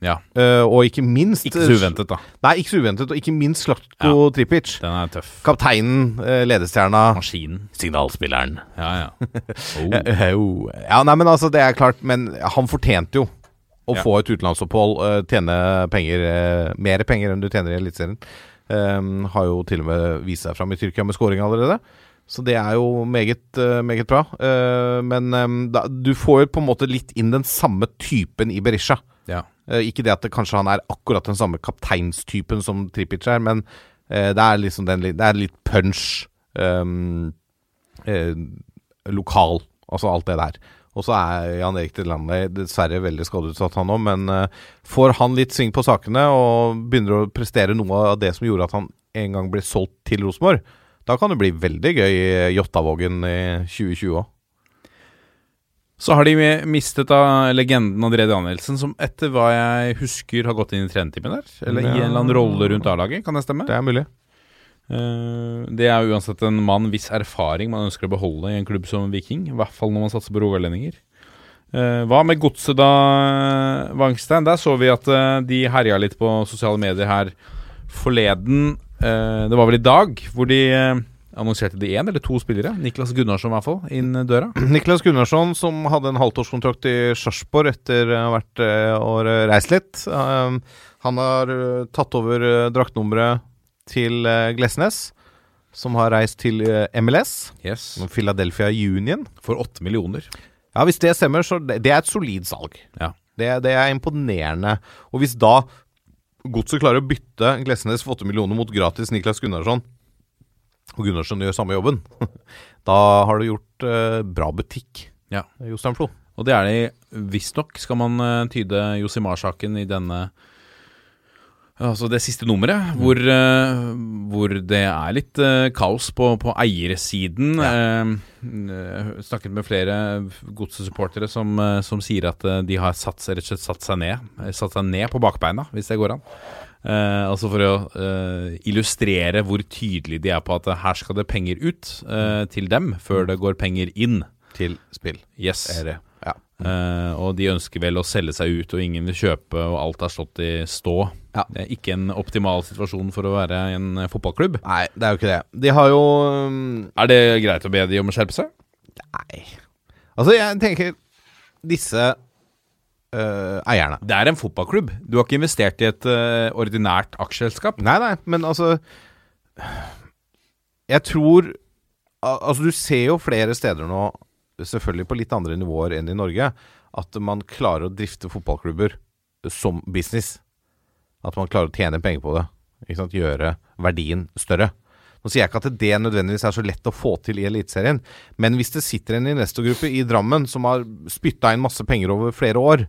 Ja, Uh, og ikke minst Ikke så uventet, da. Nei, ikke så uventet. Og ikke minst Slatko Ja. Tripic. Den er tøff. Kapteinen, uh, ledestjerna, Maskinen. signalspilleren. Ja, ja. [LAUGHS] Oh. Ja, nei, men altså, det er klart Men han fortjente jo å Ja. få et utenlandsopphold, uh, tjene penger, mer penger enn du tjener i Eliteserien. Um, har jo til og med vist seg fram i Tyrkia med scoring allerede. Så det er jo meget, meget bra. Eh, men um, da, du får jo på en måte litt inn den samme typen i Berisha. Ja. Eh, ikke det at det, kanskje han er akkurat den samme kapteinstypen som Tripic er, men eh, det er liksom den, det er litt punch. um, eh, lokal, altså alt det der. Og så er Jan Erik Delanley dessverre veldig skadeutsatt, han òg, men eh, får han litt sving på sakene og begynner å prestere noe av det som gjorde at han en gang ble solgt til Rosenborg, da kan det bli veldig gøy i Jottavågen i 2020 òg. Så har de mistet av legenden André Danielsen, som etter hva jeg husker har gått inn i trenerteamet der. Eller i en eller annen rolle rundt A-laget, kan det stemme? Det er mulig. Eh, det er uansett en mann viss erfaring man ønsker å beholde i en klubb som Viking. I hvert fall når man satser på rogalendinger. Eh, hva med godset da, Wangstein? Der så vi at eh, de herja litt på sosiale medier her forleden. Det var vel i dag, hvor de annonserte de én eller to spillere. Niklas Gunnarsson i hvert fall, inn døra. [CLEARS THROAT] Niklas Gunnarsson, som hadde en halvtårskontrakt i Sarpsborg etter å ha vært eh, og reist litt. Um, han har eh, tatt over eh, draktnummeret til Glesnes, som har reist til MLS, Yes. Philadelphia Union. For åtte millioner. Ja, hvis det stemmer, så det, det er et solid salg. Ja. Det, det er imponerende. Og hvis da Godset klarer å bytte Glesnes for 8 millioner mot gratis Niklas Gunnarsson, og Gunnarsson gjør samme jobben, [LAUGHS] da har du gjort eh, bra butikk, Ja. Jostein Flo. Og det er det visstnok, skal man eh, tyde Josimar-saken i denne Altså det siste nummeret, hvor, uh, hvor det er litt uh, kaos på, på eiersiden. Ja. Uh, snakket med flere godsesupportere som, eh, som sier at eh, de har satt, rett og slett satt seg ned eh, Satt seg ned på bakbeina, hvis det går an. Eh, altså for å eh, illustrere hvor tydelig de er på at her skal det penger ut eh, til dem, før det går penger inn. Til spill. Yes. Er det. Ja. Eh, og de ønsker vel å selge seg ut, og ingen vil kjøpe, og alt er stått i stå. Ja. Det er ikke en optimal situasjon for å være en fotballklubb. Nei, det er jo ikke det. De har jo um, Er det greit å be de om å skjerpe seg? Nei. Altså, jeg tenker Disse øh, eierne Det er en fotballklubb. Du har ikke investert i et uh, ordinært aksjeselskap. Nei, nei, men altså Jeg tror Altså, du ser jo flere steder nå, selvfølgelig på litt andre nivåer enn i Norge, at man klarer å drifte fotballklubber som business. At man klarer å tjene penger på det. Ikke sant? Gjøre verdien større. Nå sier jeg ikke at det nødvendigvis er så lett å få til i Eliteserien, men hvis det sitter en investorgruppe i Drammen som har spytta inn masse penger over flere år,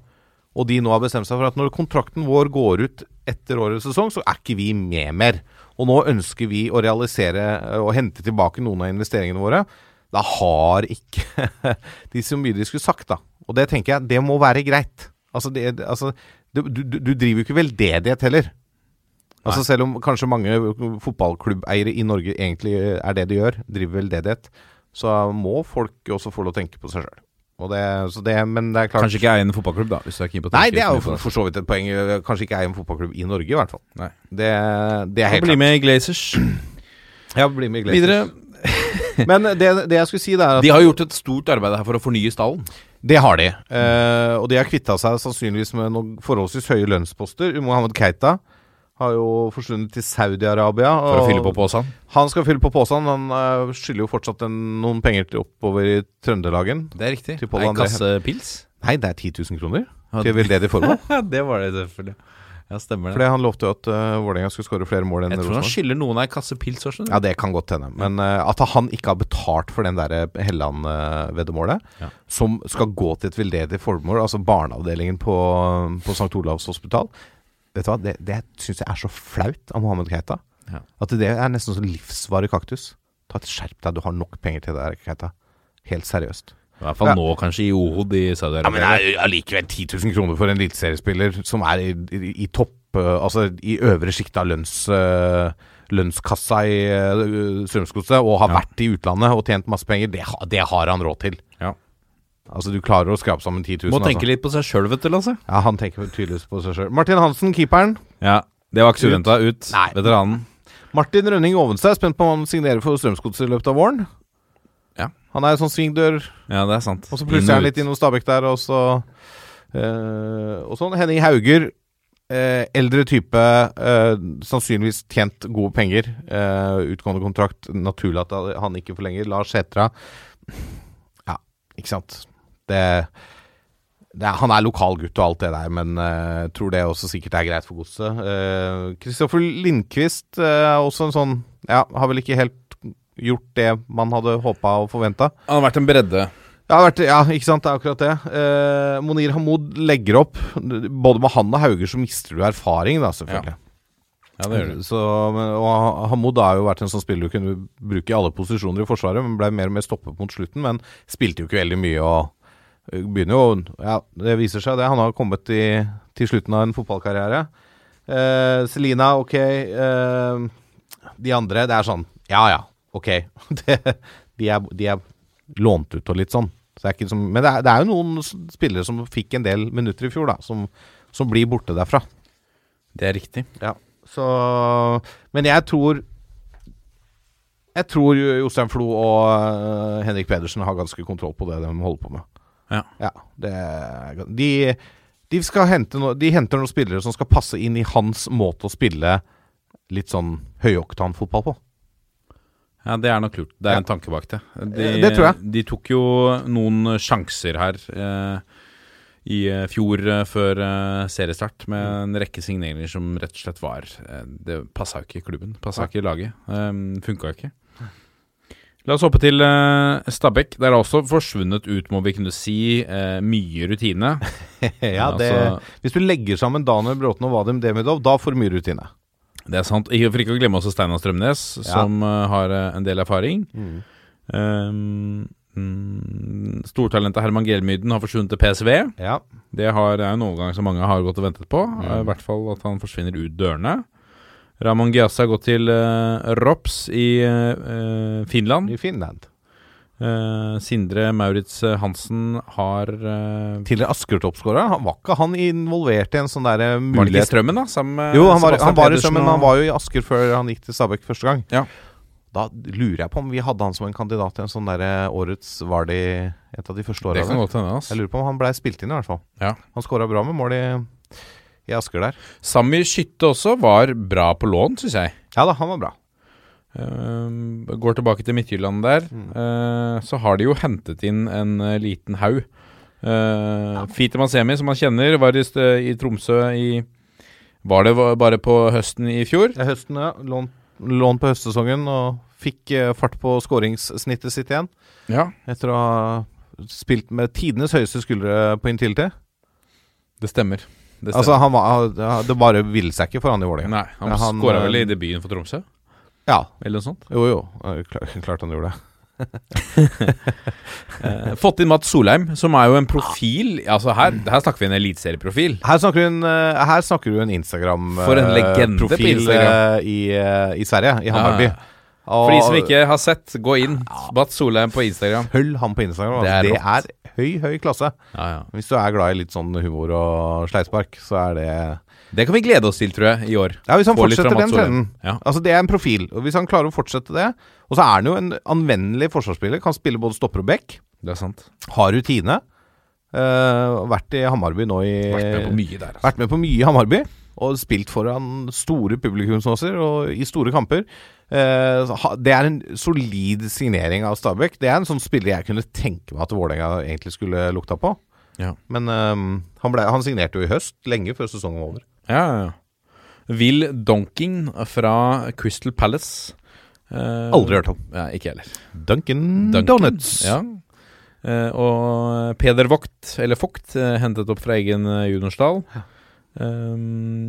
og de nå har bestemt seg for at når kontrakten vår går ut etter årets sesong, så er ikke vi med mer. Og nå ønsker vi å realisere eh, og hente tilbake noen av investeringene våre. Da har ikke [LAUGHS] de så mye de skulle sagt, da. Og det tenker jeg, det må være greit. Altså, det, altså du, du, du driver jo ikke veldedighet heller. Altså Selv om kanskje mange fotballklubbeiere i Norge egentlig er det de gjør, driver veldedighet, så må folk også få lov å tenke på seg sjøl. Men det er klart Kanskje ikke eie en fotballklubb, da. Hvis du er keen på å Nei, det er jo for, for så vidt et poeng. Kanskje ikke eie en fotballklubb i Norge, i hvert fall. Nei. Det, det er helt Bli klart. med i Glazers. [CLEARS THROAT] Ja, bli med i Glazers. Videre. [LAUGHS] Men det, det jeg skulle si, det er at De har gjort et stort arbeid her for å fornye stallen. Det har de. Eh, og de har kvitta seg sannsynligvis med noen forholdsvis høye lønnsposter. Mohammed Keita har jo forsvunnet til Saudi-Arabia. For å fylle på posen. Han skal fylle på posen. Han eh, skylder jo fortsatt en, noen penger til oppover i Trøndelagen. Det er riktig. Ei André. kasse pils. Nei, det er 10 000 kroner Ja, til veldedig formål. [LAUGHS] det var det selvfølgelig. Ja, stemmer det. Fordi han lovte jo at uh, Vålerenga skulle skåre flere mål enn Jeg tror han Rosenborg. skylder noen ei kasse pils også. Ja, det kan godt hende. Men uh, at han ikke har betalt for den der Helland-veddemålet, Ja. som skal gå til et veldedig formål, altså barneavdelingen på, på St. Olavs hospital Vet du hva, Det, det syns jeg er så flaut av Mohammed Keita. Ja. At det er nesten sånn livsvarig kaktus. Ta et Skjerp deg, du har nok penger til det der, Keita. Helt seriøst. I hvert fall Ja. nå, kanskje, i Ohod i men Saudi-Arabia. Ja, er allikevel 10 000 kroner for en eliteseriespiller som er i, i, i topp eh, Altså i øvre sjikt av lønns, eh, lønnskassa i uh, Strømsgodset, og har Ja. vært i utlandet og tjent masse penger, det, det har han råd til. Ja. Altså, du klarer å skrape sammen 10 000. Må tenke altså. litt på seg sjøl, vet du, Lasse. Ja, han tenker tydeligvis på seg sjøl. Martin Hansen, keeperen. Ja, Det var ikke så Ut. Nei. Veteranen. Martin Rønning Ovenstad er spent på om han signerer for Strømsgodset i løpet av våren. Ja. Han er en sånn svingdør, Ja, det er sant. og så plutselig er han litt innom Stabæk der, og så øh, Og sånn. Henning Hauger, eh, eldre type, eh, sannsynligvis tjent gode penger. eh, utgående kontrakt, naturlig at han ikke forlenger. Lars Sætra Ja, ikke sant. Det, det er, han er lokal gutt og alt det der, men uh, tror det også sikkert er greit for godset. Kristoffer Lindqvist er er også en sånn Ja, har vel ikke helt gjort det man hadde håpa og forventa. Han har vært en bredde. Vært, ja, ikke sant, det er akkurat det. Eh, Monir Hamoud legger opp. Både med han og Hauger så mister du erfaring, da, selvfølgelig. Ja, det gjør du. Så, og Hamoud har jo vært en sånn spiller du kunne bruke i alle posisjoner i Forsvaret, men ble mer og mer stoppet mot slutten. Men spilte jo ikke veldig mye og eh, begynner jo Ja, det viser seg det. Han har kommet i, til slutten av en fotballkarriere. Eh, Selina, ok. Eh, de andre, det er sånn Ja ja, ok. [LAUGHS] De, er, de er lånt ut og litt sånn. Så det som, men det er, det er jo noen spillere som fikk en del minutter i fjor, da, som, som blir borte derfra. Det er riktig. Ja, så Men jeg tror Jeg tror jo Jostein Flo og øh, Henrik Pedersen har ganske kontroll på det de holder på med. Ja. det, er- de, de skal hente no, De henter noen spillere som skal passe inn i hans måte å spille litt sånn høyoktanfotball på. Ja, Det er nok lurt. Det er Ja. en tanke bak det. De, Eh, det tror jeg. De tok jo noen sjanser her. Eh, i eh, fjor eh, før eh, seriestart, med en rekke signeringer som rett og slett var eh, Det passa jo ikke i klubben. Passa ikke i laget. Um, Funka ikke. La oss hoppe til uh, Stabæk. Der har også forsvunnet ut, må vi kunne si, uh, mye rutine. [LAUGHS] ja, det, Altså, hvis du legger sammen Daniel Bråten og Vadim Demidov, da får du mye rutine. det er sant. For ikke å glemme også Steinar Strømnes, som uh, har en del erfaring. Um, mm, Stortalentet Herman Gelmyden har forsvunnet til PSV. Ja. Det har, er en overgang som mange har gått og ventet på. Eh, I hvert fall at han forsvinner ut dørene. Ramon Giasa har gått til eh, Rops i eh, Finland. I Finland. Uh, Sindre Maurits Hansen har uh, Tidligere Asker-toppskårer. Var ikke han involvert i en sånn der Var det ikke Strømmen, da? Sammen med Jo, han var, han var i Strømmen, men han var jo i Asker før han gikk til Stabæk første gang. Ja. Da lurer jeg på om vi hadde han som en kandidat til en sånn derre årets Var det et av de første åra? Jeg lurer på om han blei spilt inn, i hvert fall. Ja. Han skåra bra med mål i, i Asker der. Sami Skytte også var bra på lån, syns jeg. Ja da, han var bra. Uh, går tilbake til Midtjylland der. Uh, så har de jo hentet inn en uh, liten haug. Uh, Fite Masemi, som man kjenner, var i, i Tromsø i Var det bare på høsten i fjor? Er høsten, ja. Lån, lån på høstsesongen og fikk fart på skåringssnittet sitt igjen. Ja, Etter å ha spilt med tidenes høyeste skuldre på inntil til. det stemmer. Det Altså, han var, det bare ville seg ikke for han i Vålerenga. Nei, han, Ja, han, skåra vel eh, i debuten for Tromsø, Ja, eller noe sånt. jo jo. Klart, klart han gjorde det. [LAUGHS] Eh, fått inn Mats Solheim, som er jo en profil Altså Her, her snakker vi en eliteserieprofil. Her eh, her snakker du en Instagram-profil For en legende på Instagram. i, i Sverige, i Hammarby. Ja, For de som ikke har sett, gå inn. Batt Solheim på Instagram. Følg han på Instagram. Det er Det, er høy, høy klasse. Ja, ja. Hvis du er glad i litt sånn humor og sleispark, så er det Det kan vi glede oss til, tror jeg, i år. Ja, hvis han Få fortsetter den trenden. Ja. Altså, det er en profil. Og Hvis han klarer å fortsette det Og så er han jo en anvendelig forsvarsspiller. Kan spille både stopper og back. Det er sant. Har rutine. Uh, vært i Hammarby nå i Vært med på mye der. Altså. Vært med på mye i Hammarby. Og spilt foran store publikumsmasser og i store kamper. Eh, det er en solid signering av Stabæk. Det er en sånn spiller jeg kunne tenke meg at Vålerenga egentlig skulle lukta på. Ja. Men eh, han, ble, han signerte jo i høst, lenge før sesongen var over. Ja, ja, ja. Will Donking fra Crystal Palace. Uh, Aldri hørt om. Ja, ikke heller. Duncan, Duncan, Donuts. Ja. Uh, og Peder Vogt, eller Vogt, hentet opp fra egen Junorsdal. juniorstall. Eh,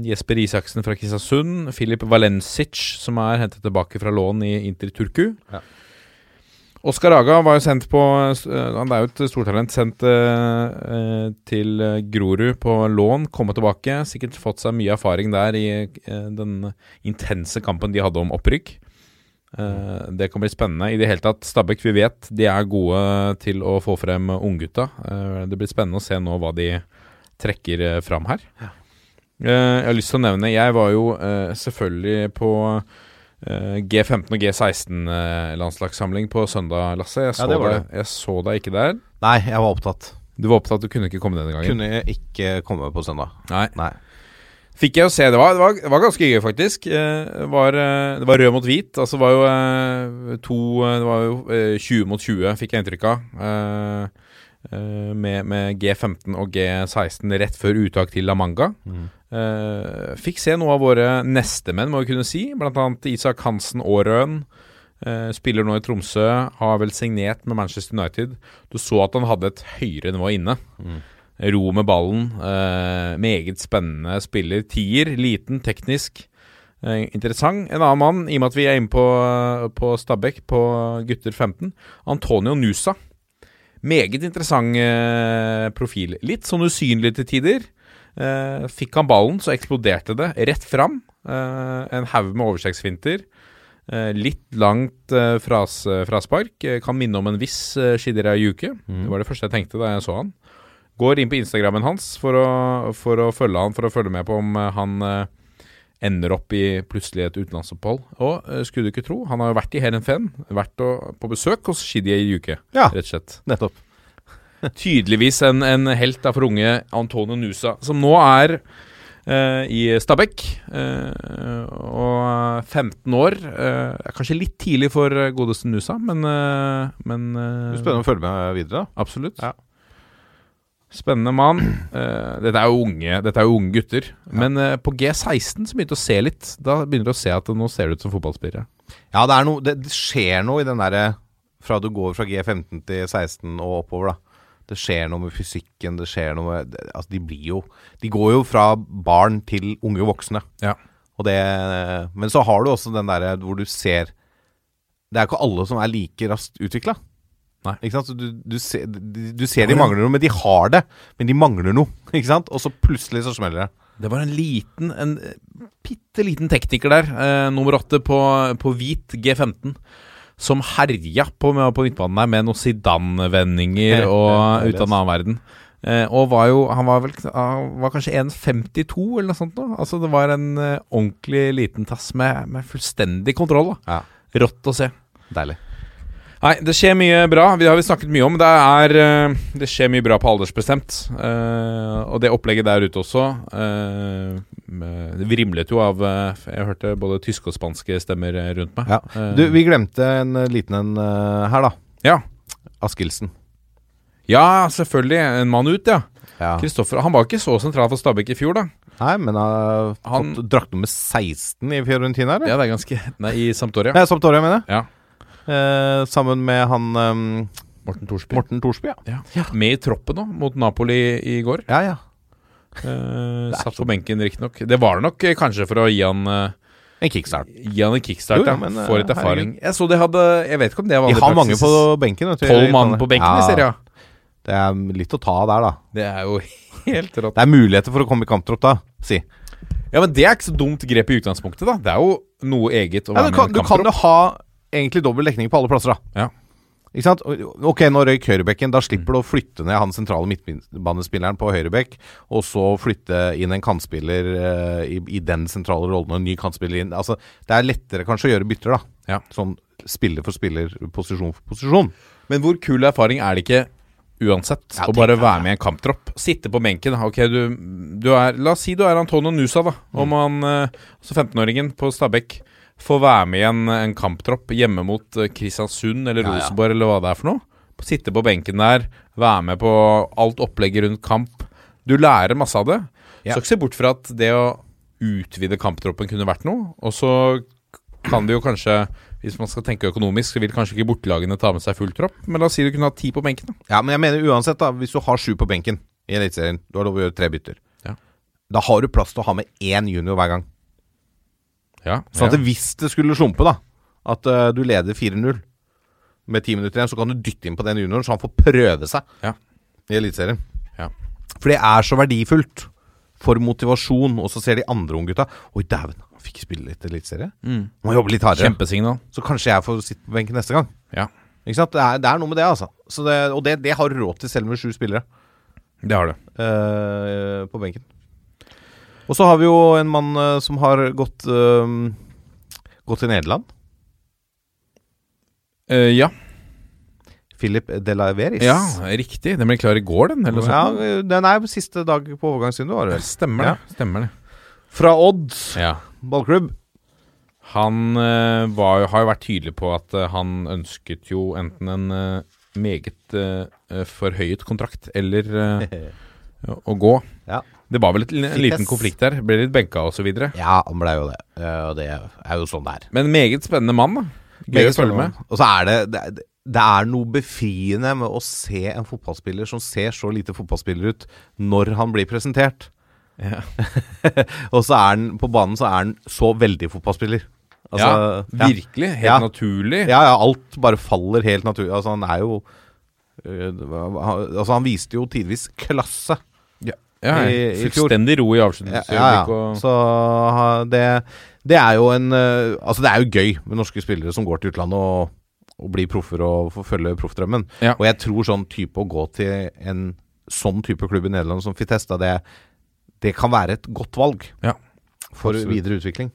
Jesper Isaksen fra Kristiansund. Filip Valensic, som er hentet tilbake fra lån i Inter Turku. Ja. Oskar Aga var jo sendt på eh, Han er jo et stortalent. Sendt eh, eh, til eh, Grorud på lån, komme tilbake. Sikkert fått seg mye erfaring der i eh, den intense kampen de hadde om opprykk. Eh, det kan bli spennende. I det hele tatt, Stabæk, vi vet de er gode til å få frem unggutta. Uh, det blir spennende å se nå hva de trekker uh, fram her. Eh, jeg har lyst til å nevne Jeg var jo eh, selvfølgelig på eh, G15 og G16-landslagssamling på søndag, Lasse. Jeg så, det var deg, jeg så deg ikke der. Nei, jeg var opptatt. Du var opptatt, du kunne ikke komme denne gangen. Kunne jeg ikke komme på søndag. Nei. Nei. Fikk jeg å se. Det var, det var, det var ganske gøy, faktisk. Eh, Det var, eh, det var rød mot hvit. Altså det var jo eh, to eh, Det var jo eh, 20 mot 20, fikk jeg inntrykk av. Eh, eh, Med, med G15 og G16 rett før uttak til La Manga. Eh, fikk se noe av våre nestemenn, må vi kunne si. Blant annet Isak Hansen Aarøen. Uh, spiller nå i Tromsø. Har vel signert med Manchester United. Du så at han hadde et høyere nivå inne. Ro med ballen. Uh, meget spennende spiller. Tier, liten, teknisk. Interessant. En annen mann, i og med at vi er inne på, på Stabæk, på gutter 15. Antonio Nusa. Meget interessant profil. Litt sånn usynlig til tider. Eh, fikk han ballen, så eksploderte det rett fram. Eh, en haug med overstegsfinter. Eh, litt langt eh, fras, fraspark. Eh, kan minne om en viss eh, Shidira Yuke. Det var det første jeg tenkte da jeg så han. Går inn på Instagrammen hans for å, for å følge han, for å følge med på om eh, han eh, ender opp i plutselig et utenlandsopphold. Og eh, skulle du ikke tro, han har jo vært i Heerenveen. Vært å, på besøk hos Shidi Yuke, Ja. rett og slett. Nettopp. Tydeligvis en, en helt da for unge Antonio Nusa, som nå er uh, i Stabekk. Uh, og 15 år. er kanskje litt tidlig for godeste Nusa, men, uh, men Det spennende å følge med videre. da Absolutt. Ja. Spennende mann. Uh, [CLEARS THROAT] dette, er jo unge, dette er jo unge gutter. Men uh, på G16 så begynte du å se litt. Da begynner du å se at nå ser du ut som fotballspillere. Ja, det, er noe, det, det skjer noe i den derre Fra du går fra G15 til 16 og oppover, da. Det skjer noe med fysikken, det skjer noe med Altså, de blir jo De går jo fra barn til unge voksne. Ja. Og det Men så har du også den derre hvor du ser Det er ikke alle som er like raskt utvikla. Ikke sant? Så du, du, ser, du, du ser de mangler noe, men de har det. Men de mangler noe. [LAUGHS] Ikke sant? Og så plutselig så smeller det. Det var en liten, en eh, bitte liten tekniker der, eh, nummer åtte på, på hvit G15, som herja på, på midtbanen der med noen Zidane-vendinger og ut av en annen verden. Eh, og var jo Han var vel han var kanskje 1,52 eller noe sånt. noe. Altså Det var en eh, ordentlig liten tass med, med fullstendig kontroll. da Ja. Rått å se. Deilig. Nei, det skjer mye bra. Det har vi snakket mye om. Det er eh, Det skjer mye bra på aldersbestemt. Eh, og det opplegget der ute også eh, Det vrimlet jo av Jeg hørte både tyske og spanske stemmer rundt meg. Ja. Du, vi glemte en liten en her, da. ja. Askildsen. ja, selvfølgelig. En mann ut, ja. Ja. Kristoffer Han var ikke så sentral for Stabæk i fjor, da. Nei, men har Han- fått drakt nummer 16 i Fiorentina, eller? Ja, det er ganske Nei, i Sampdoria. Nei, Sampdoria, mener jeg. Ja. Eh, sammen med han ehm, Morten Thorsby. Morten Thorsby, ja. Ja. Med i troppen nå, mot Napoli i går. Ja, ja. Eh, satt på benken, riktignok. Det var nok eh, kanskje for å gi han eh, En kickstart. Gi han en kickstart, Jo, ja. men, Få litt erfaring. Jeg så de hadde Jeg vet ikke om det var De har mange på benken. Tolv mann på benken i Serie Det er litt å ta der, da. Det er jo [LAUGHS] helt rått. Det er muligheter for å komme i kamptropp da, si. Ja, men det er ikke så dumt grep i utgangspunktet, da. Det er jo noe eget å Ja, være du, kan, med i du kan jo ha egentlig dobbel dekning på alle plasser, da. Ja. Ikke sant? Ok, nå røyk høyrebekken. Da slipper du å flytte ned han sentrale midtbanespilleren på høyrebekk, og så flytte inn en kantspiller uh, i, i den sentrale rollen, og en ny kantspiller inn. Altså, det er lettere kanskje å gjøre bytter, da. Ja. Sånn spiller for spiller, posisjon for posisjon. Men hvor kul erfaring er det ikke uansett Ja, og bare være med i en kamptropp? Sitte på benken. Ok, du, du er La oss si du er Antonio Nusa, da. Mm. Om han, eh, altså 15-åringen på Stabekk, får være med i en, en kamptropp hjemme mot eh, Kristiansund eller Ja, ja. Eller hva det er for noe. Sitte på benken der, være med på alt opplegget rundt kamp. Du lærer masse av det. Ja. Skal ikke se bort fra at det å utvide kamptroppen kunne vært noe. Og så kan det jo kanskje Hvis man skal tenke økonomisk, så vil kanskje ikke bortelagene ta med seg full tropp. Men la oss si du kunne ha ti på benken. Da. Ja, men jeg mener uansett, da, hvis du har sju på benken i Eliteserien, du har lov å gjøre tre bytter. Ja. Da har du plass til å ha med én junior hver gang. Ja, Sånn at ja. hvis det skulle slumpe, da, at uh, du leder 4-0 med ti minutter igjen, så kan du dytte inn på den junioren, så han får prøve seg Ja. i Eliteserien. Ja. For det er så verdifullt for motivasjon, og så ser de andre unggutta Oi, dæven, fikk spille litt Eliteserie. Mm. Må jobbe litt hardere. Kjempesignal. Så kanskje jeg får sitte på benken neste gang. Ja, Ikke sant? Det er, det er noe med det, altså. Så det, og det, det har du råd til selv med sju spillere det har du. eh, på benken. Og så har vi jo en mann eh, som har gått eh, Gått til Nederland. Eh, ja. Philip de la Veris. ja, riktig. Den ble klar i går, den? Eller Ja, sånt? den er siste dag på overgangsvinduet, var det vel. Stemmer det. Stemmer det. Fra Odd Ja. Ballklubb. Han eh, var, har jo vært tydelig på at eh, han ønsket jo enten en eh, meget forhøyet kontrakt eller [LAUGHS] å gå. Ja. Det var vel et, en liten konflikt der. Ble litt benka osv. Ja, han ble jo det. Og det er jo sånn det er. Men meget spennende mann, da. Gøy å følge med. Og så er det, det Det er noe befriende med å se en fotballspiller som ser så lite fotballspiller ut, når han blir presentert. Ja. [LAUGHS] og så er han på banen så er han så veldig fotballspiller. Altså, ja, virkelig. Helt Ja. naturlig. Ja, ja, alt bare faller helt naturlig. Altså, han er jo øh, han- Altså, han viste jo tidvis klasse. Ja, i- i fullstendig ro i Ja, ja, ja. og- Så det, det er jo en øh, Altså, det er jo gøy med norske spillere som går til utlandet og, og blir proffer og får følge proffdrømmen. Ja. Og jeg tror sånn type å gå til en sånn type klubb i Nederland som Fitesta, det, det kan være et godt valg Ja, for videre utvikling.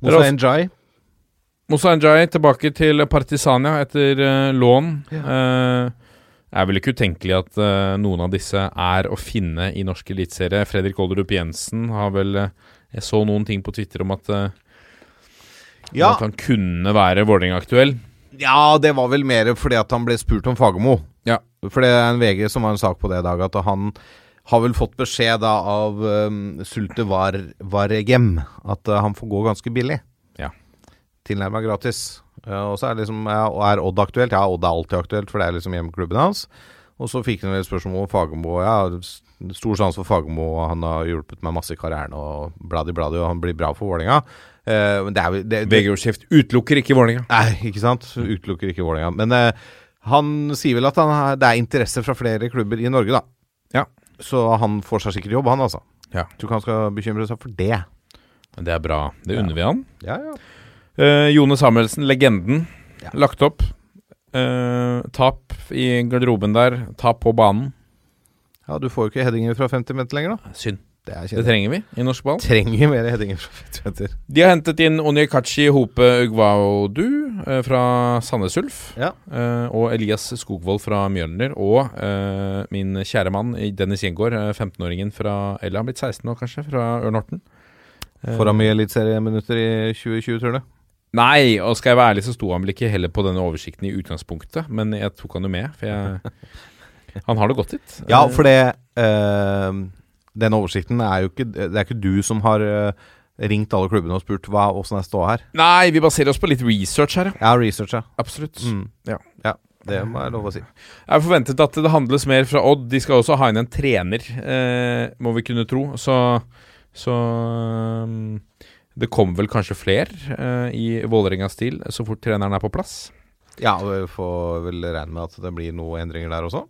Det Njai. Moussa Njai, Njay. Moussa Njay tilbake til Partisania etter uh, lån. Eh, er vel ikke utenkelig at uh, noen av disse er å finne i norsk eliteserie. Fredrik Olderup Jensen har vel Jeg så noen ting på Twitter om at, Ja. at han kunne være Vålerenga-aktuell. ja, det var vel mer fordi at han ble spurt om Fagermo. Ja. For det er en VG som har en sak på det i dag, at han har vel fått beskjed da av um, Sulte Var Varegem at uh, han får gå ganske billig. Ja. Tilnærma gratis. Uh, og så er liksom ja, Er Odd aktuelt? Ja, Odd er alltid aktuelt, for det er liksom hjemmeklubben hans. Og så fikk han et spørsmål om Fagermo. Ja, stor sjanse for Fagermo. Han har hjulpet meg masse i karrieren, og bladi bladi, og han blir bra for Vålerenga. Uh, men det er det, det, VG-ordskift utelukker ikke Vålerenga. Nei, ikke sant? Utelukker ikke Vålerenga. Men uh, han sier vel at han har, det er interesse fra flere klubber i Norge, da. Ja. Så han får seg sikkert jobb, han altså. Ja. Tror ikke han skal bekymre seg for det. Men Det er bra. Det unner vi han. Ja, ja. Eh, Jone Samuelsen, legenden. Ja. Lagt opp. Eh, tap i garderoben der. Tap på banen. Ja, du får jo ikke headinger fra 50 meter lenger, da. Synd. Det Det trenger vi i norsk ball. Trenger mer headinger fra 50 meter. De har hentet inn Onyekachi Hope Ugwaudu eh, fra Sandnes Ulf. Ja. eh, og Elias Skogvold fra Mjølner. Og eh, min kjære mann Dennis Gjengård, eh, 15-åringen fra Eller han blitt 16 nå, kanskje, fra Ørn Horten. Eh, Får han mye eliteserieminutter i 2020, tror du? Nei, og skal jeg være ærlig, så sto han vel ikke heller på denne oversikten i utgangspunktet. Men jeg tok han jo med, for jeg [LAUGHS] Han har det godt litt. Ja, Eh, for det eh, Den oversikten er jo ikke Det er ikke du som har eh, ringt alle klubbene og spurt hva åssen er ståa her. Nei, vi baserer oss på litt research her, ja. research ja. Absolutt. Mm. Ja. ja. Det må jeg love å si. Jeg har forventet at det handles mer fra Odd. De skal også ha inn en trener, eh, må vi kunne tro. Så, så um, Det kommer vel kanskje flere eh, i Vålerengas stil så fort treneren er på plass. Ja, og vi får vel regne med at det blir noen endringer der også.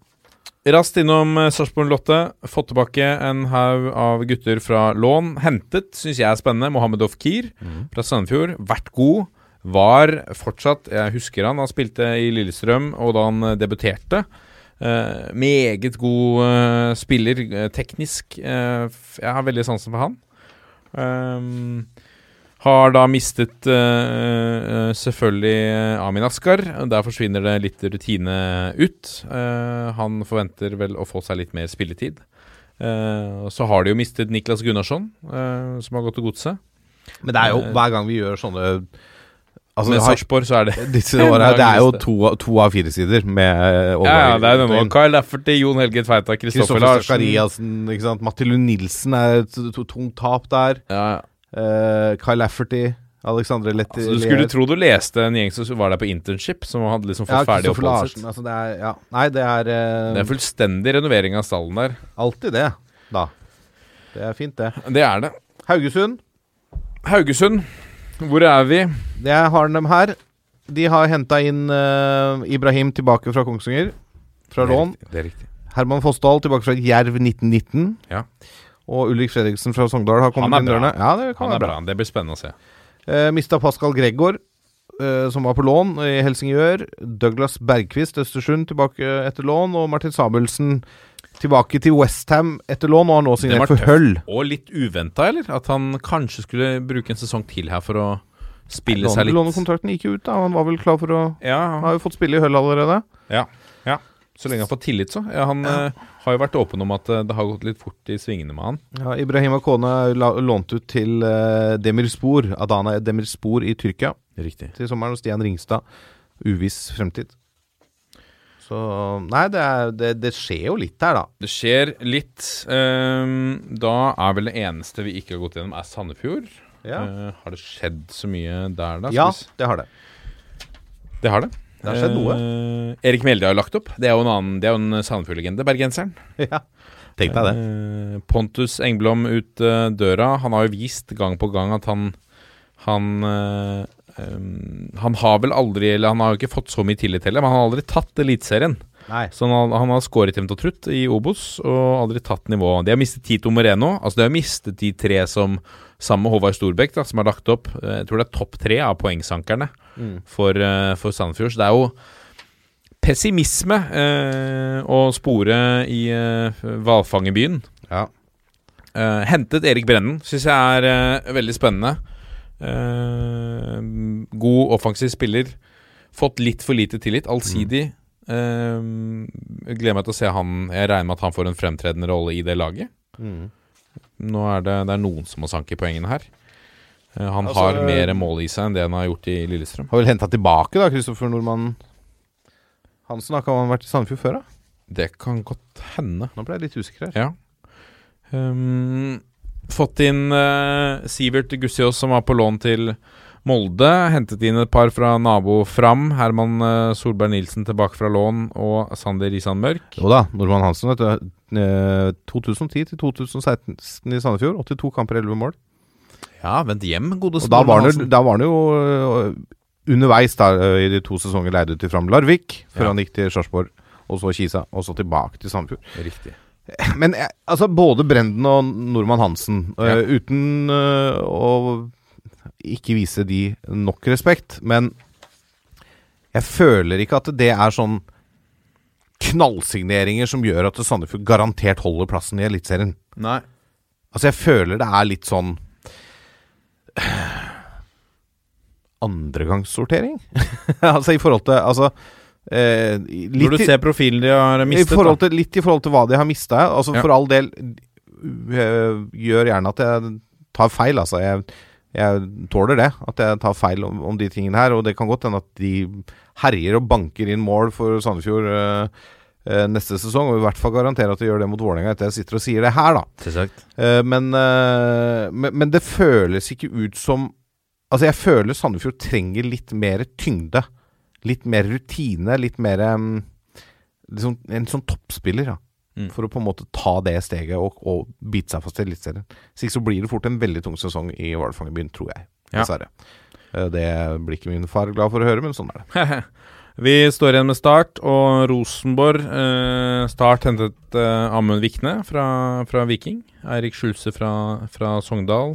Raskt innom eh, Sarpsborg Lotte. Fått tilbake en haug av gutter fra lån. Hentet, syns jeg er spennende, Mohammed Ofkir fra Sandefjord. Vært god. Var fortsatt Jeg husker han. Han spilte i Lillestrøm, og da han eh, debuterte. Uh, meget god uh, spiller, uh, teknisk. Jeg har veldig sansen for han. Ehm, har da mistet eh, selvfølgelig eh, Amin Askar. Der forsvinner det litt rutine ut. Uh, han forventer vel å få seg litt mer spilletid. Uh, så har de jo mistet Niklas Gunnarsson, som har gått til godset. Men det er jo hver gang vi gjør sånne Altså, Med Sarpsborg så er det [LAUGHS] disse [LAUGHS] årene, Det er jo to, to av fire sider med Ja, ja, det er noe. Kyle Lafferty, Jon Helge Tveita, Kristoffer Kristoffer Larsen. Zakariassen, ikke sant. Mathilde Nilsen er et tungt tap der. Ja, ja. Uh, Kyle Lafferty, Alexandre Letti altså, du skulle tro du leste en gjeng som var der på internship, som hadde liksom ja, fått ferdig Kristoffer oppholdet sitt. Altså, det er ja. Nei, det er, Det er fullstendig renovering av stallen der. alltid det, da. Det er fint, det. Det er det. Haugesund, Haugesund, hvor er vi? jeg har dem her. De har henta inn uh, Ibrahim tilbake fra Kongsvinger, fra Det er lån. Det er. Herman Fossdal tilbake fra Jerv 1919. Ja. Og Ulrik Fredriksen fra Sogndal har kommet inn bra. dørene. Ja, det kan Han være bra. Det blir spennende å se. Eh, mista Pascal Gregor, eh, som var på lån i Helsingør. Douglas Bergquist, Østersund, tilbake etter lån. Og Martin Samuelsen tilbake til Westham etter lån, og har nå signert for. Hull. Og litt uventa, eller? At han kanskje skulle bruke en sesong til her for å spille seg litt. Lånekontrakten gikk jo ut, da. Han var vel klar for å Ja, Han har jo fått spille i Hull allerede. Så lenge han får tillit, så. Ja, han eh, har jo vært åpen om at eh, det har gått litt fort i svingene med han. Ja, Ibrahim Akone er lånt ut til uh, Demirspor, Adana Demirspor i Tyrkia Riktig. til sommeren. Og Stian Ringstad, uviss fremtid. Så Nei, det, er, det, det skjer jo litt her, da. Det skjer litt. Um, da er vel det eneste vi ikke har gått gjennom, er Sandefjord. Ja, Uh, har det skjedd så mye der, da? Ja det har det. Det har det. Det har skjedd noe. Eh, Erik Mjelde har lagt opp. Det er jo en annen Det er jo en Sandefjord-legende, bergenseren. ja. Tenk deg det. Eh, Pontus Engblom ut eh, døra. Han har jo vist gang på gang at han Han eh, Han har vel aldri Eller han har jo ikke fått så mye tillit heller, men han har aldri tatt Eliteserien. Nei. Så han, han har skåret jevnt og trutt i Obos og aldri tatt nivå. De har mistet Tito Moreno. Altså De har mistet de tre som sammen med Håvard Storbekk, da, som har lagt opp eh, Jeg tror det er topp tre av poengsankerne Mm. for, eh, for Sandefjord. Det er jo pessimisme eh, å spore i eh, hvalfangerbyen. Ja. Eh, hentet Erik Brennen syns jeg er eh, veldig spennende. Eh, god offensiv spiller. Fått litt for lite tillit. Allsidig. Mm. gleder meg til å se han Jeg regner med at han får en fremtredende rolle i det laget. Mm. Nå er det, det er noen som må sanke poengene her. Eh, han Altså, har mer mål i seg enn det han har gjort i Lillestrøm. Har vel henta tilbake, da, Kristoffer Nordmann Hansen. Har ikke han vært i Sandefjord før, da? Det kan godt hende. Nå ble jeg litt usikker her. Ja. Um, fått inn uh, Sivert Gussiås, som var på lån til Molde. Hentet inn et par fra nabo Fram. Herman uh, Solberg Nilsen tilbake fra lån, og Sander Risan Mørk. Jo da, Nordmann Hansen, vet du. Eh, 2010 til 2016 i Sandefjord. 82 kamper, 11 mål. Ja, vendt hjem, godeste Og da var, han, Hansen. jo- da var han jo øh, underveis da, i de to sesonger leid ut til Fram Larvik, før Ja. han gikk til Sarpsborg, og så Kisa, og så tilbake til Sandefjord. Riktig. Men eh, altså, både Brenden og Nordmann Hansen, Ja. uten uh, å ikke vise de nok respekt, men jeg føler ikke at det er sånn knallsigneringer som gjør at Sandefjord garantert holder plassen i Eliteserien. Nei. Altså, jeg føler det er litt sånn Andregangssortering? [LAUGHS] altså i forhold til Altså eh, Når du i- ser profilen de har mistet, til, Litt i forhold til hva de har mista. Altså, Ja. For all del øh, gjør gjerne at jeg tar feil, altså. Jeg, jeg tåler det, at jeg tar feil om, om de tingene her. Og det kan godt hende at de herjer og banker inn mål for Sandefjord øh, øh, neste sesong. Og i hvert fall garanterer at de gjør det mot Vålerenga etter jeg sitter og sier det her, da. Eh, men, eh, men, men det føles ikke ut som Altså, jeg føler Sandefjord trenger litt mer tyngde. Litt mer rutine, litt mer um, liksom, En sånn toppspiller, ja. Mm. For å på en måte ta det steget og, og bite seg fast i Eliteserien. Hvis ikke så blir det fort en veldig tung sesong i Hvalfangerbyen, tror jeg. Dessverre. Ja. Det blir ikke min far glad for å høre, men sånn er det. [LAUGHS] Vi står igjen med Start og Rosenborg. Eh, start hentet eh, Amund Vikne fra, fra Viking. Eirik Skjulse fra, fra Sogndal.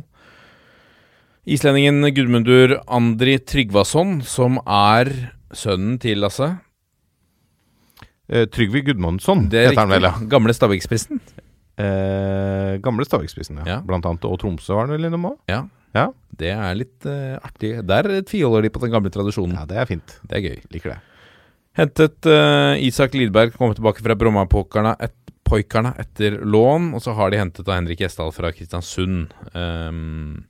Islendingen Gudmundur Andri Tryggvason, som er sønnen til Lasse. Eh, Trygve Gudmundsson Det er heter han vel, ja. Gamle Stabæk-spissen. Eh, gamle Stavik-spissen, ja. Ja. Blant annet. Og Tromsø var han vel innom òg? Ja. Ja. Det er litt eh, artig. Der tviholder de på den gamle tradisjonen. Ja, det er fint. Det er gøy. Liker det. Hentet eh, Isak Lidberg, kom tilbake fra Brommapokerne et, etter lån. Og så har de hentet av Henrik Gjesdal fra Kristiansund. Um,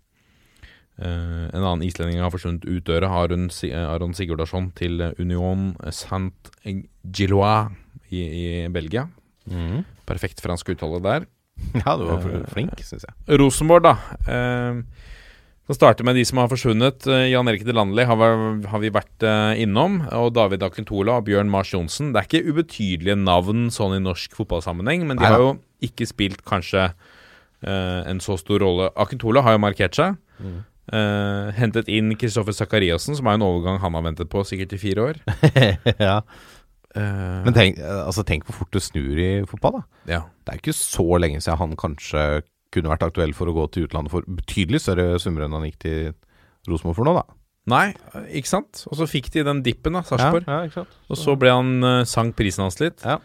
en annen islending har forsvunnet ut døra. Aron, eh, Aron Sigurdarsson til eh, Union Saint Gillois i, i Belgia. Perfekt fransk uttale der. [LAUGHS] Ja, du var Eh, flink, syns jeg. Rosenborg, da. Eh, kan starte med de som har forsvunnet. Eh, Jan Erik Delandli har, har vi vært eh, innom. Og David Akentola og Bjørn Mars Johnsen. Det er ikke ubetydelige navn sånn i norsk fotballsammenheng, men de har jo ikke spilt kanskje eh, en så stor rolle. Akentola har jo markert seg. Eh, hentet inn Kristoffer Sakariassen, som er en overgang han har ventet på sikkert i fire år. [LAUGHS] ja. uh, Men tenk, altså, tenk hvor fort det snur i fotball, da. ja. Det er ikke så lenge siden han kanskje kunne vært aktuell for å gå til utlandet for betydelig større summer enn han gikk til Rosenborg for nå, da. Nei, ikke sant? Og så fikk de den dippen, da, Sarpsborg. Ja, ja. Og så ble han uh, sank prisen hans litt. Ja.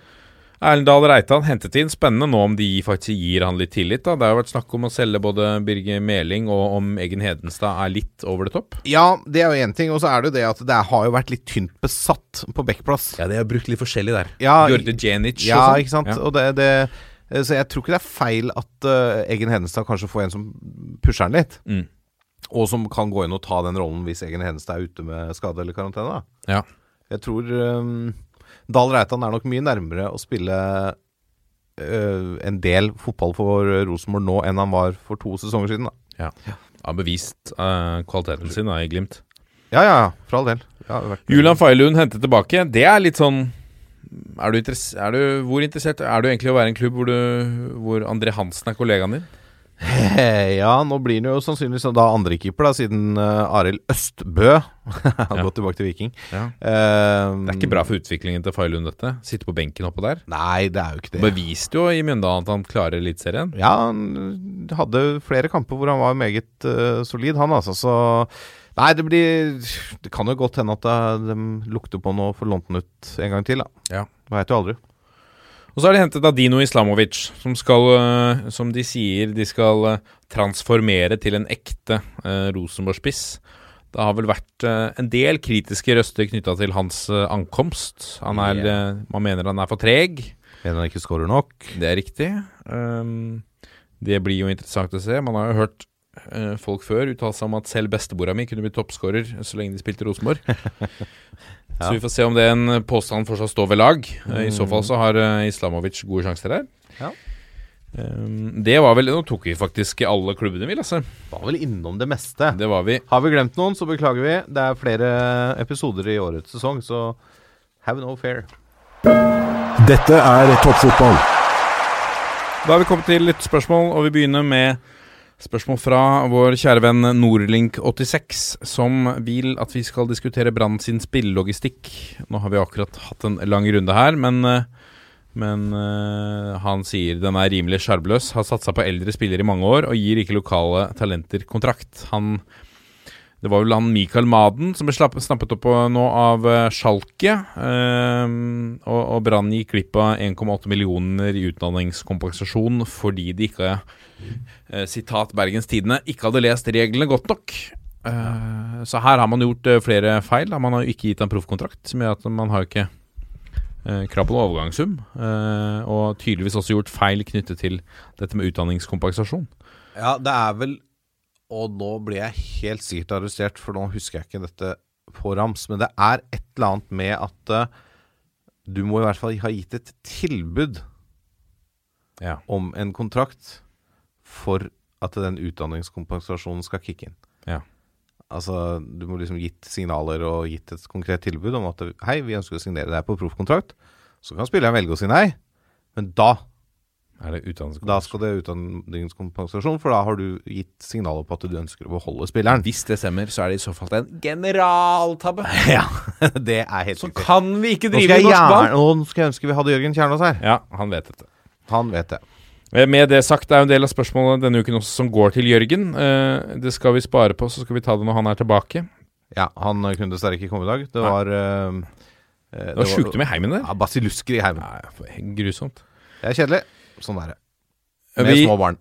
Erlend Dahl Reitan hentet inn. Spennende nå om de faktisk gir han litt tillit. da Det har jo vært snakk om å selge både Birger Meling og om Eggen Hedenstad er litt over det topp. Ja, det er jo én ting. Og så er det jo det at det har jo vært litt tynt besatt på backplass. Ja, de har brukt litt forskjellig der. Ja, Gjorde Jenic Ja, og sånn. ikke sant. Ja. Og det, det, så jeg tror ikke det er feil at uh, Eggen Hedenstad kanskje får en som pusher han litt. Mm. Og som kan gå inn og ta den rollen hvis Eggen Hedenstad er ute med skade eller karantene. da. Ja. Jeg tror um, Dahl Reitan er nok mye nærmere å spille øh, en del fotball for Rosenborg nå enn han var for to sesonger siden. da. Har bevist eh, kvaliteten sin da, i Glimt. Ja, ja, ja, for all del. Ja, Julian Failund hentet tilbake. Det er litt sånn er du, er du Hvor interessert er du egentlig i å være i en klubb hvor, du, hvor André Hansen er kollegaen din? [LAUGHS] Ja, nå blir han jo sannsynligvis da andrekeeper, siden uh, Arild Østbø [LAUGHS] har Ja. gått tilbake til Viking. Ja. Eh, Det er ikke bra for utviklingen til Failund, dette. Sitte på benken oppå der. Nei, det er jo ikke det. Beviste jo i Mjøndalen at han klarer Eliteserien. Ja, han hadde flere kamper hvor han var meget uh, solid, han altså. Så Nei, det blir Det kan jo godt hende at de lukter på noe for lånt den ut en gang til, da. Ja. Veit jo aldri. Og så har de hentet Adino Islamovic, som skal, øh, som de sier, de skal øh, transformere til en ekte øh, Rosenborg-spiss. Det har vel vært en del kritiske røster knytta til hans ankomst. Han er, yeah. man mener han er for treg. Mener han ikke skårer nok. Det er riktig. Um, det blir jo interessant å se. Man har jo hørt øh, folk før uttale seg om at selv bestemora mi kunne bli toppskårer så lenge de spilte Rosenborg. [LAUGHS] Så vi får se om det er en påstand fortsatt står ved lag. Mm. I så fall så har eh, Islamovic gode sjanser her. Ja. Um, det var vel Nå tok vi faktisk alle klubbene, vi, Lasse. Var vel innom det meste. Det var vi. Har vi glemt noen, så beklager vi. Det er flere episoder i årets sesong, så have no fair. Dette er toppfotball. Da har vi kommet til litt spørsmål, og vi begynner med spørsmål fra vår kjære venn Nordlink86, som vil at vi skal diskutere Brann sin spillelogistikk. Nå har vi akkurat hatt en lang runde her, men, eh, men eh, han sier den er rimelig sjarbløs. Har satsa på eldre spillere i mange år og gir ikke lokale talenter kontrakt. Han det var vel han Mikael Maden som ble snappet opp nå av eh, Schalke. eh, og og Brann gikk glipp av 1,8 millioner i utdanningskompensasjon fordi de ikke, eh, sitat Bergens Tidende, ikke hadde lest reglene godt nok. Eh, så her har man gjort flere feil. Man har jo ikke gitt en proffkontrakt, som gjør at man har jo ikke krav på noen overgangssum. og tydeligvis også gjort feil knyttet til dette med utdanningskompensasjon. Ja, det er vel Og nå blir jeg helt sikkert arrestert, for nå husker jeg ikke dette på rams. Men det er et eller annet med at uh, du må i hvert fall ha gitt et tilbud Ja. om en kontrakt for at den utdanningskompensasjonen skal kicke inn. Ja. Altså, du må liksom gitt signaler og gitt et konkret tilbud om at hei, vi ønsker å signere deg på proffkontrakt. Så kan spilleren velge å si nei, men da, Er det utdanningskompensasjon? da skal det utdanningskompensasjon, for da har du gitt signaler på at du ønsker å beholde spilleren. Hvis det stemmer, så er det i så fall en generaltabbe. [LAUGHS] Ja, det er helt Så riktig. kan vi ikke drive i norsk ball. nå skal jeg ønske vi hadde Jørgen Kjernås her. Ja, han vet dette. Han vet det. Eh, Med det sagt, det er en del av spørsmålene denne uken også som går til Jørgen. Eh, Det skal vi spare på, så skal vi ta det når han er tilbake. Ja, han kunne dessverre ikke komme i dag. Det var eh, Det var sjukdom i heimen der. Ja, Basilusker i heimen. Nei, grusomt. Det er kjedelig. Sånn er det. Med Vi, små barn.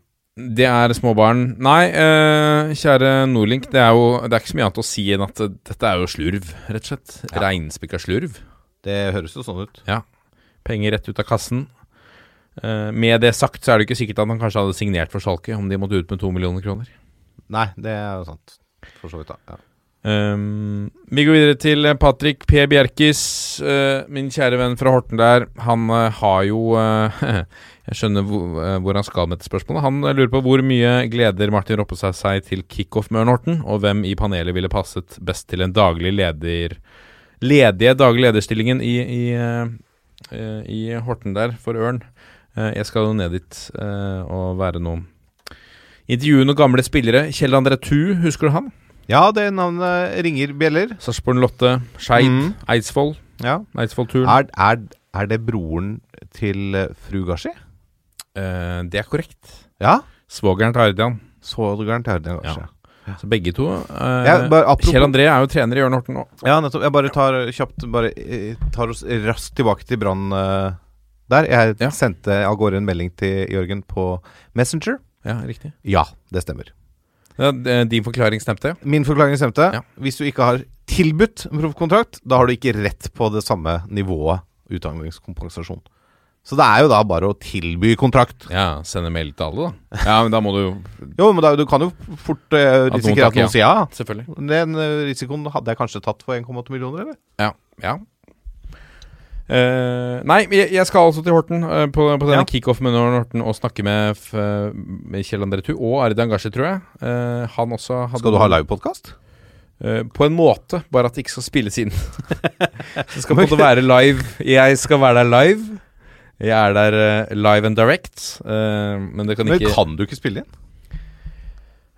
det er små barn. Nei, eh, kjære Nordlink, det er jo det er ikke så mye annet å si enn at eh, dette er jo slurv, rett og slett. Ja. Reinspikka slurv. Det høres jo sånn ut. Ja. Penger rett ut av kassen. Eh, med det sagt så er det ikke sikkert at han kanskje hadde signert for Salke om de måtte ut med to millioner kroner. Nei, det er jo sant. For så vidt, da. Ja. Um, vi går videre til eh, Patrick P. Bjerkis, uh, min kjære venn fra Horten der. Han uh, har jo uh, [LAUGHS] Jeg skjønner hvor, hvor han skal med dette spørsmålet. Han lurer på hvor mye gleder Martin Roppestad seg til kickoff med Ørn Horten, og hvem i panelet ville passet best til en daglig leder ledige daglig lederstillingen i, i, i Horten der for Ørn. Jeg skal jo ned dit og være noe Intervjue noen gamle spillere. Kjell André Thu, husker du han? Ja, det navnet ringer bjeller. Sarpsborg Lotte, Skeid, Mm. Eidsvoll. Ja. Eidsvoll-turen. Er, er, er det broren til eh, fru Gashi? Eh, det er korrekt. Ja. Svogeren til Ardian. Svogeren til Ardian Gashi. Så begge to. eh, Ja, bare Kjell André er jo trener i Jørn Horten nå. Ja, nettopp. Jeg bare tar kjapt Bare eh, tar oss raskt tilbake til Brann eh, der. Jeg Ja. sendte av gårde en melding til Jørgen på Messenger. Ja, riktig. Ja, det stemmer. Ja, din forklaring stemte. Min forklaring stemte. Ja. Hvis du ikke har tilbudt en proffkontrakt, da har du ikke rett på det samme nivået utdanningskompensasjon. Så det er jo da bare å tilby kontrakt. Ja, sende mail til alle, da. Ja, men da må du jo [LAUGHS] Jo, men da, du kan jo fort eh, At noen risikere at noen sier ja. Selvfølgelig. Den uh, risikoen hadde jeg kanskje tatt for 1,8 millioner, eller? Ja. ja. Eh, nei, jeg, jeg skal altså til Horten uh, på, på denne Ja. kickoff med Ørn Horten og snakke med, f, med Kjell André Thu og Ardi Gashi, tror jeg. Uh, han også hadde Skal du ha livepodkast? Uh, på en måte, bare at det ikke skal spilles inn. [LAUGHS] det skal på en måte være live. Jeg skal være der live. Jeg er der eh, live and direct, eh, men det kan Men ikke kan du ikke spille inn?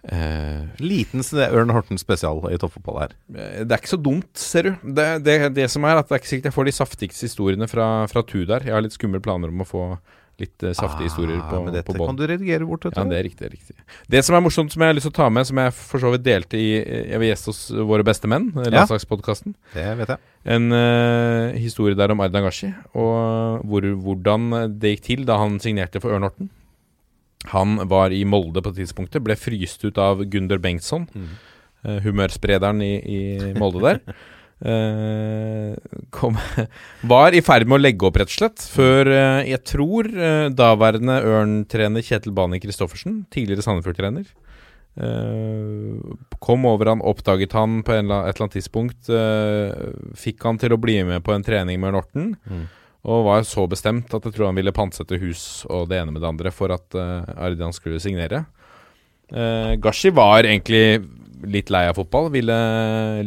Eh, Liten Ørn Horten spesial i toppfotball her. Det er ikke så dumt, ser du. Det, det, det som er at det er ikke sikkert jeg får de saftigste historiene fra, fra Tu der. Jeg har litt skumle planer om å få litt uh, saftige historier på, Ah, men dette på kan du redigere bort. Ja, det er riktig. det er riktig Det som er morsomt, som jeg har lyst til å ta med, som jeg for så vidt delte i Jeg vil gjeste hos Våre beste menn, landslagspodkasten. Ja. Det vet jeg. En uh, historie der om Ardan Gashi, og hvor, hvordan det gikk til da han signerte for Ørn Horten. Han var i Molde på tidspunktet, ble fryst ut av Gunder Bengtsson, eh, humørsprederen i, i Molde der. Uh, [LAUGHS] kom, var i ferd med å legge opp, rett og slett, før uh, jeg tror uh, daværende Ørn-trener Kjetil Bani Christoffersen, tidligere Sandefjord-trener, kom over han, oppdaget han på en, et eller annet tidspunkt. fikk han til å bli med på en trening med Norton. Mm. Og var så bestemt at jeg tror han ville pantsette hus og det ene med det andre for at uh, Ardian skulle signere. Uh, Gashi var egentlig litt lei av fotball, ville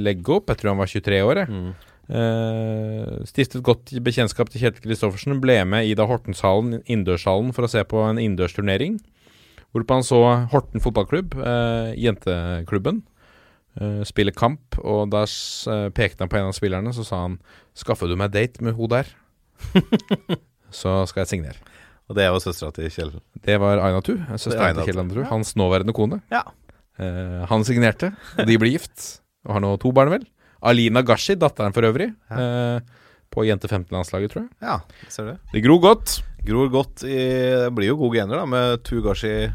legge opp. Jeg tror han var 23 år. Mm. Uh, stiftet godt bekjentskap til Kjetil Kristoffersen. Ble med i da Hortenshallen, innendørshallen, for å se på en innendørsturnering. Hvorpå han så Horten fotballklubb, uh, jenteklubben, uh, spille kamp. Og da eh, pekte han på en av spillerne, så sa han 'Skaffer du meg date med hun der?' [LAUGHS] så skal jeg signere. Og det var søstera til Kjell. Det var Aina Tu, er søsteren til Kjell Andrew, hans nåværende kone. Ja. Eh, han signerte, og de ble gift. Og har nå to barn, vel. Alina Gashi, datteren for øvrig, eh, på jente 15-landslaget, tror jeg. Ja, ser du. Det gror godt. Gror godt i Det blir jo gode gener, da, med Tugashi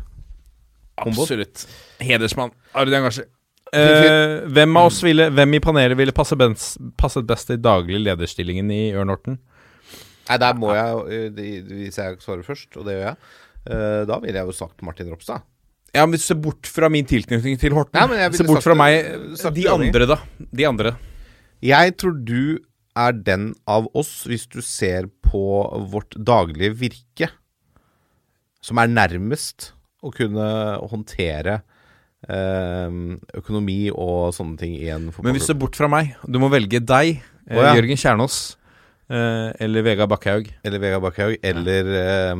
Kombo. Absolutt. Hedersmann. Ardian Gashi. Eh, hvem av oss ville Hvem i panelet ville passe best, passet best i daglig lederstillingen i Ørn Horten? Nei, der må jeg eh, Hvis jeg svarer først, og det gjør jeg, eh, da ville jeg jo sagt Martin Ropstad. Ja, men ser bort fra min tilknytning til Horten Nei, men jeg ville Se bort fra meg. De andre, da. De andre. Jeg tror du er den av oss, hvis du ser på vårt daglige virke, som er nærmest å kunne håndtere eh, økonomi og sånne ting i en Men hvis du ser bort fra meg, du må velge deg, oh, ja. Jørgen Kjernås eh, eller Vegard Bakkhaug. Eller Vegard Bakkhaug, eller eh,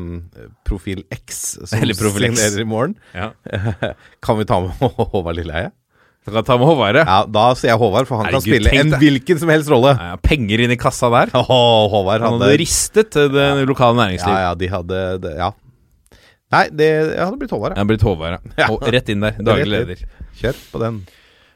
Profil X, som Eller Profil X. signerer i morgen. Ja. [LAUGHS] kan vi ta med [LAUGHS] Håvard Lilleheie? Du kan ta med Håvard. Ja. Ja, da sier jeg Håvard, for han kan spille en hvilken som helst rolle. Ja, penger inn i kassa der. [LAUGHS] Oh, Håvard Han hadde hadde ristet det lokale næringsliv. Ja, ja, de hadde det, Ja. Nei, det hadde blitt Håvard, Jeg ja. blitt Håvard, ja. Ja. Og rett inn der. Daglig leder. Kjør på den.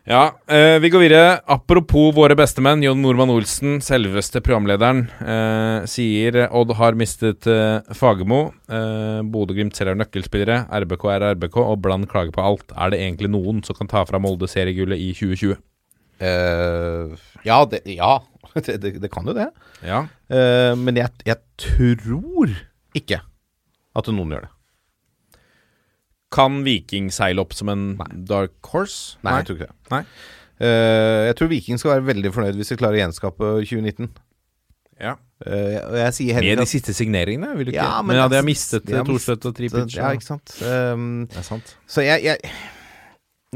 Ja, eh, vi går videre. Apropos våre bestemenn. Jon Normann Olsen, selveste programlederen, eh, sier Odd har mistet eh, Fagermo. Eh, Bodø-Glimt selger nøkkelspillere. RBK er RBK, og Bland klager på alt. Er det egentlig noen som kan ta fra Molde seriegullet i 2020? Eh, ja, det, ja. [LAUGHS] Det, det, det kan jo det. Ja. Eh, men jeg, jeg tror ikke at noen gjør det. Kan Viking seile opp som en dark horse? Nei, jeg tror ikke det. Nei. Uh, jeg tror Viking skal være veldig fornøyd hvis de klarer å gjenskape 2019. Ja. Uh, jeg, jeg sier heller Med de siste signeringene, vil du ikke? Ja, men, men ja, de har mistet de Thorstvedt og Tripic. Ja, ikke sant. Um, Det er sant. Så jeg, jeg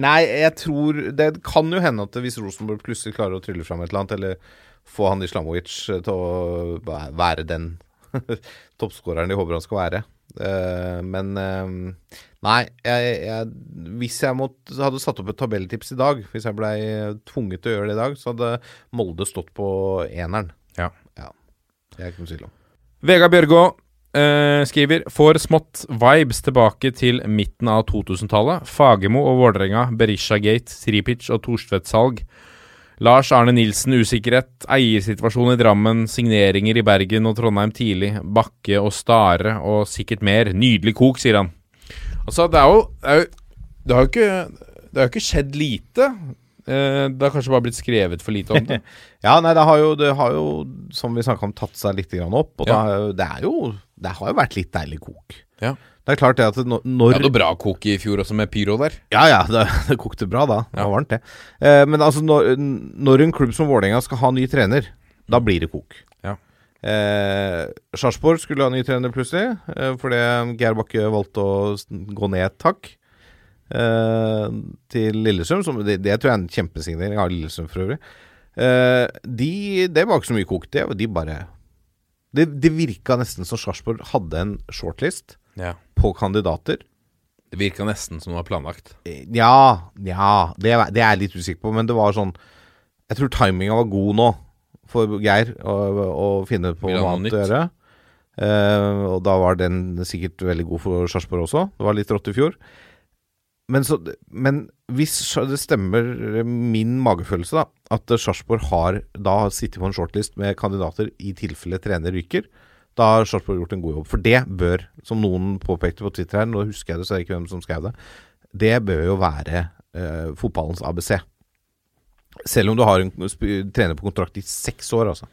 Nei, jeg tror Det kan jo hende at hvis Rosenborg plutselig klarer å trylle fram et eller annet, eller få han Islamovic til å være den [LAUGHS] toppskåreren de håper han skal være. Uh, men eh, Nei, jeg, jeg, hvis jeg måtte, hadde satt opp et tabelltips i dag, hvis jeg blei tvunget til å gjøre det i dag, så hadde Molde stått på eneren. Ja. ja. Det er ikke noe tvil om. Vegard Bjørgå eh, skriver Får smått vibes tilbake til midten av 2000-tallet. Fagermo og Vålerenga, Berisha-gate, Tripic og Thorstvedt-salg. Lars Arne Nilsen usikkerhet, eiersituasjonen i Drammen, signeringer i Bergen og Trondheim tidlig, Bakke og Stare og sikkert mer. Nydelig kok, sier han. Altså, det er jo Det, er jo, det har jo ikke Det har jo ikke skjedd lite. Eh, det har kanskje bare blitt skrevet for lite om det. [LAUGHS] Ja, nei, det har jo, det har jo som vi snakka om, tatt seg litt grann opp. Og Ja. det, er jo Det har jo vært litt deilig kok. Ja. Det er klart det at når, Det var bra kok i fjor også, med pyro der. Ja, ja, [LAUGHS] det, det kokte bra da. Det Ja. var varmt, det. Eh, men altså, når, når en klubb som Vålerenga skal ha ny trener, da blir det kok. Ja. Eh, Sarpsborg skulle ha ny trener plutselig, eh, fordi Geir Bakke valgte å gå ned et hakk. Eh, til Lillesund, Som, det, det tror jeg er en kjempesignering av Lillesund for øvrig. Eh, de, det var ikke så mye kok. Det, de bare Det, det virka nesten som Sarpsborg hadde en shortlist Ja. på kandidater. Det virka nesten som det var planlagt. Ja, ja det, det er jeg litt usikker på, men det var sånn Jeg tror timinga var god nå for Geir å, å finne på noe annet å gjøre. Uh, og da var den sikkert veldig god for Sarpsborg også. Det var litt rått i fjor. Men, så, men hvis det stemmer min magefølelse, da, at Sarpsborg har da sittet på en shortlist med kandidater i tilfelle trener ryker, da har Sarpsborg gjort en god jobb. For det bør, som noen påpekte på Twitter her, nå husker jeg det, så er det ikke hvem som skrev det, det bør jo være uh, fotballens ABC. Selv om du har en trener på kontrakt i seks år, altså.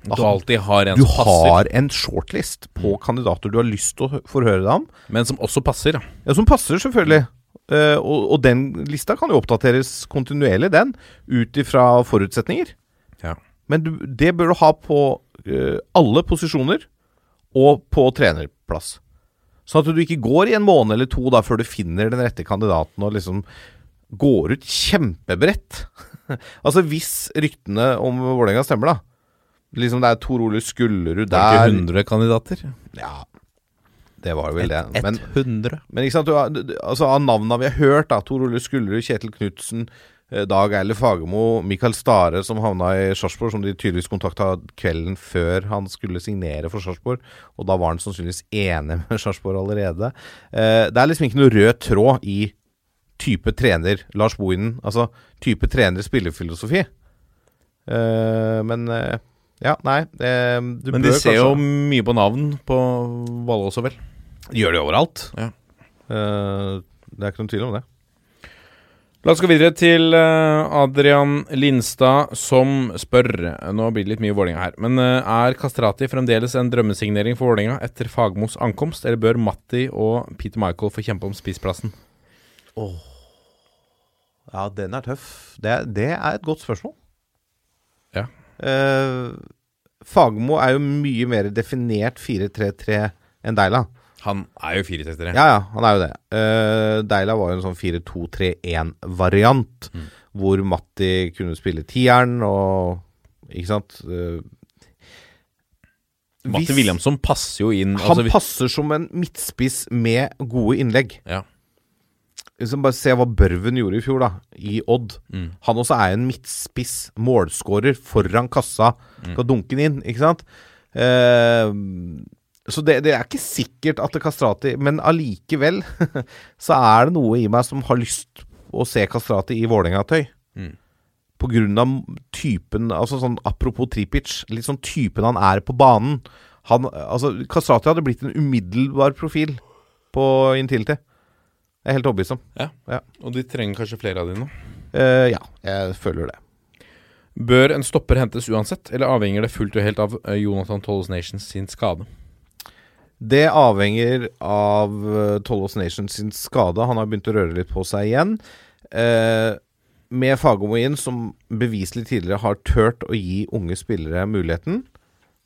Du alltid har en Du har en shortlist på kandidater du har lyst til å forhøre deg om. men som også passer. Ja, Som passer, selvfølgelig. Uh, og, og den lista kan jo oppdateres kontinuerlig, den, ut ifra forutsetninger. Ja. Men du, det bør du ha på uh, alle posisjoner og på trenerplass. Sånn at du ikke går i en måned eller to da før du finner den rette kandidaten og liksom går ut kjempebredt. [LAUGHS] [LAUGHS] altså hvis ryktene om Vålerenga stemmer, da. Liksom det er Tor Ole Skullerud Det er der ikke 100 kandidater. Ja, det var vel det. Men, 100. men ikke sant, du, altså av navnene vi har hørt, da Tor Ole Skullerud, Kjetil Knutsen, eh, Dag Eile Fagermo, Mikael Stare, som havna i Sarpsborg, som de tydeligvis kontakta kvelden før han skulle signere for Sarpsborg. Og da var han sannsynligvis enig med Sarpsborg allerede. Eh, det er liksom ikke noe rød tråd i type trener Lars Bohinen. Altså type trener-spillerfilosofi. Uh, men uh, ja, nei du Men de ser ser jo mye på navn på Valle også, vel. Gjør det overalt. Ja. Eh, det er ikke noen tvil om det. La oss gå videre til Adrian Lindstad, som spør Nå blir det litt mye Vålerenga her. Men er Kastrati fremdeles en drømmesignering for Vålerenga etter Fagmos ankomst, eller bør Matti og Peter Michael få kjempe om spissplassen? Ja, den er tøff. Det, det er et godt spørsmål. Ja. Uh, Fagermo er jo mye mer definert 4-3-3 enn Deila. Han er jo 4-3-3. Ja, ja, han er jo det. Uh, Deila var jo en sånn 4-2-3-1-variant, Mm. hvor Matti kunne spille tieren og Ikke sant? Uh, Matti Williamson passer jo inn. Han altså, passer som en midtspiss med gode innlegg. Ja. Liksom bare se hva Børven gjorde i fjor, da, i Odd. Mm. Han også er en midtspiss, målskårer, foran kassa. Mm. Skal dunke den inn, ikke sant? Eh, så det, det er ikke sikkert at det Kastrati Men allikevel [LAUGHS] så er det noe i meg som har lyst å se Kastrati i Vålerenga-tøy. Mm. På grunn av typen Altså sånn apropos Tripic, litt sånn typen han er på banen. Han, altså, Kastrati hadde blitt en umiddelbar profil på Intility. Jeg er helt overbevist om. Og de trenger kanskje flere av de nå. Uh, ja, jeg føler det. Bør en stopper hentes uansett, eller avhenger det fullt og helt av eh, Jonathan Tollos Nations sin skade? Det avhenger av Tollos Nation Nations sin skade. Han har begynt å røre litt på seg igjen. Eh, med Fagermo inn, som beviselig tidligere har turt å gi unge spillere muligheten,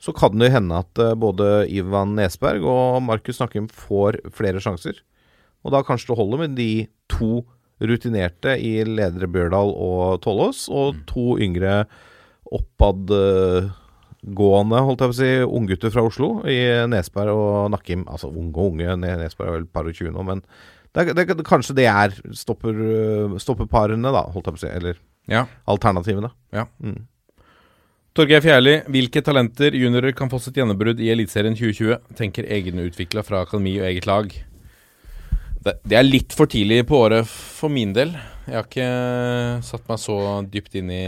så kan det hende at eh, både Ivan Nesberg og Markus Nakkim får flere sjanser. Og da kanskje det holder med de to rutinerte i ledere Bjørdal og Tollås, og to yngre oppadgående, holdt jeg på å si, unggutter fra Oslo i Nesberg og Nakkim. Altså unge og unge, Ne- Nesberg er vel par og tjue nå, men det, det, kanskje det er stopper, øh, stopperparene, da, holdt jeg på å si. Eller Ja. alternativene. Ja. Mm. Torgeir Fjærli, hvilke talenter juniorer kan få sitt gjennombrudd i Eliteserien 2020? Tenker egenutvikla fra akademi og eget lag. Det, det er litt for tidlig på året for min del. Jeg har ikke satt meg så dypt inn i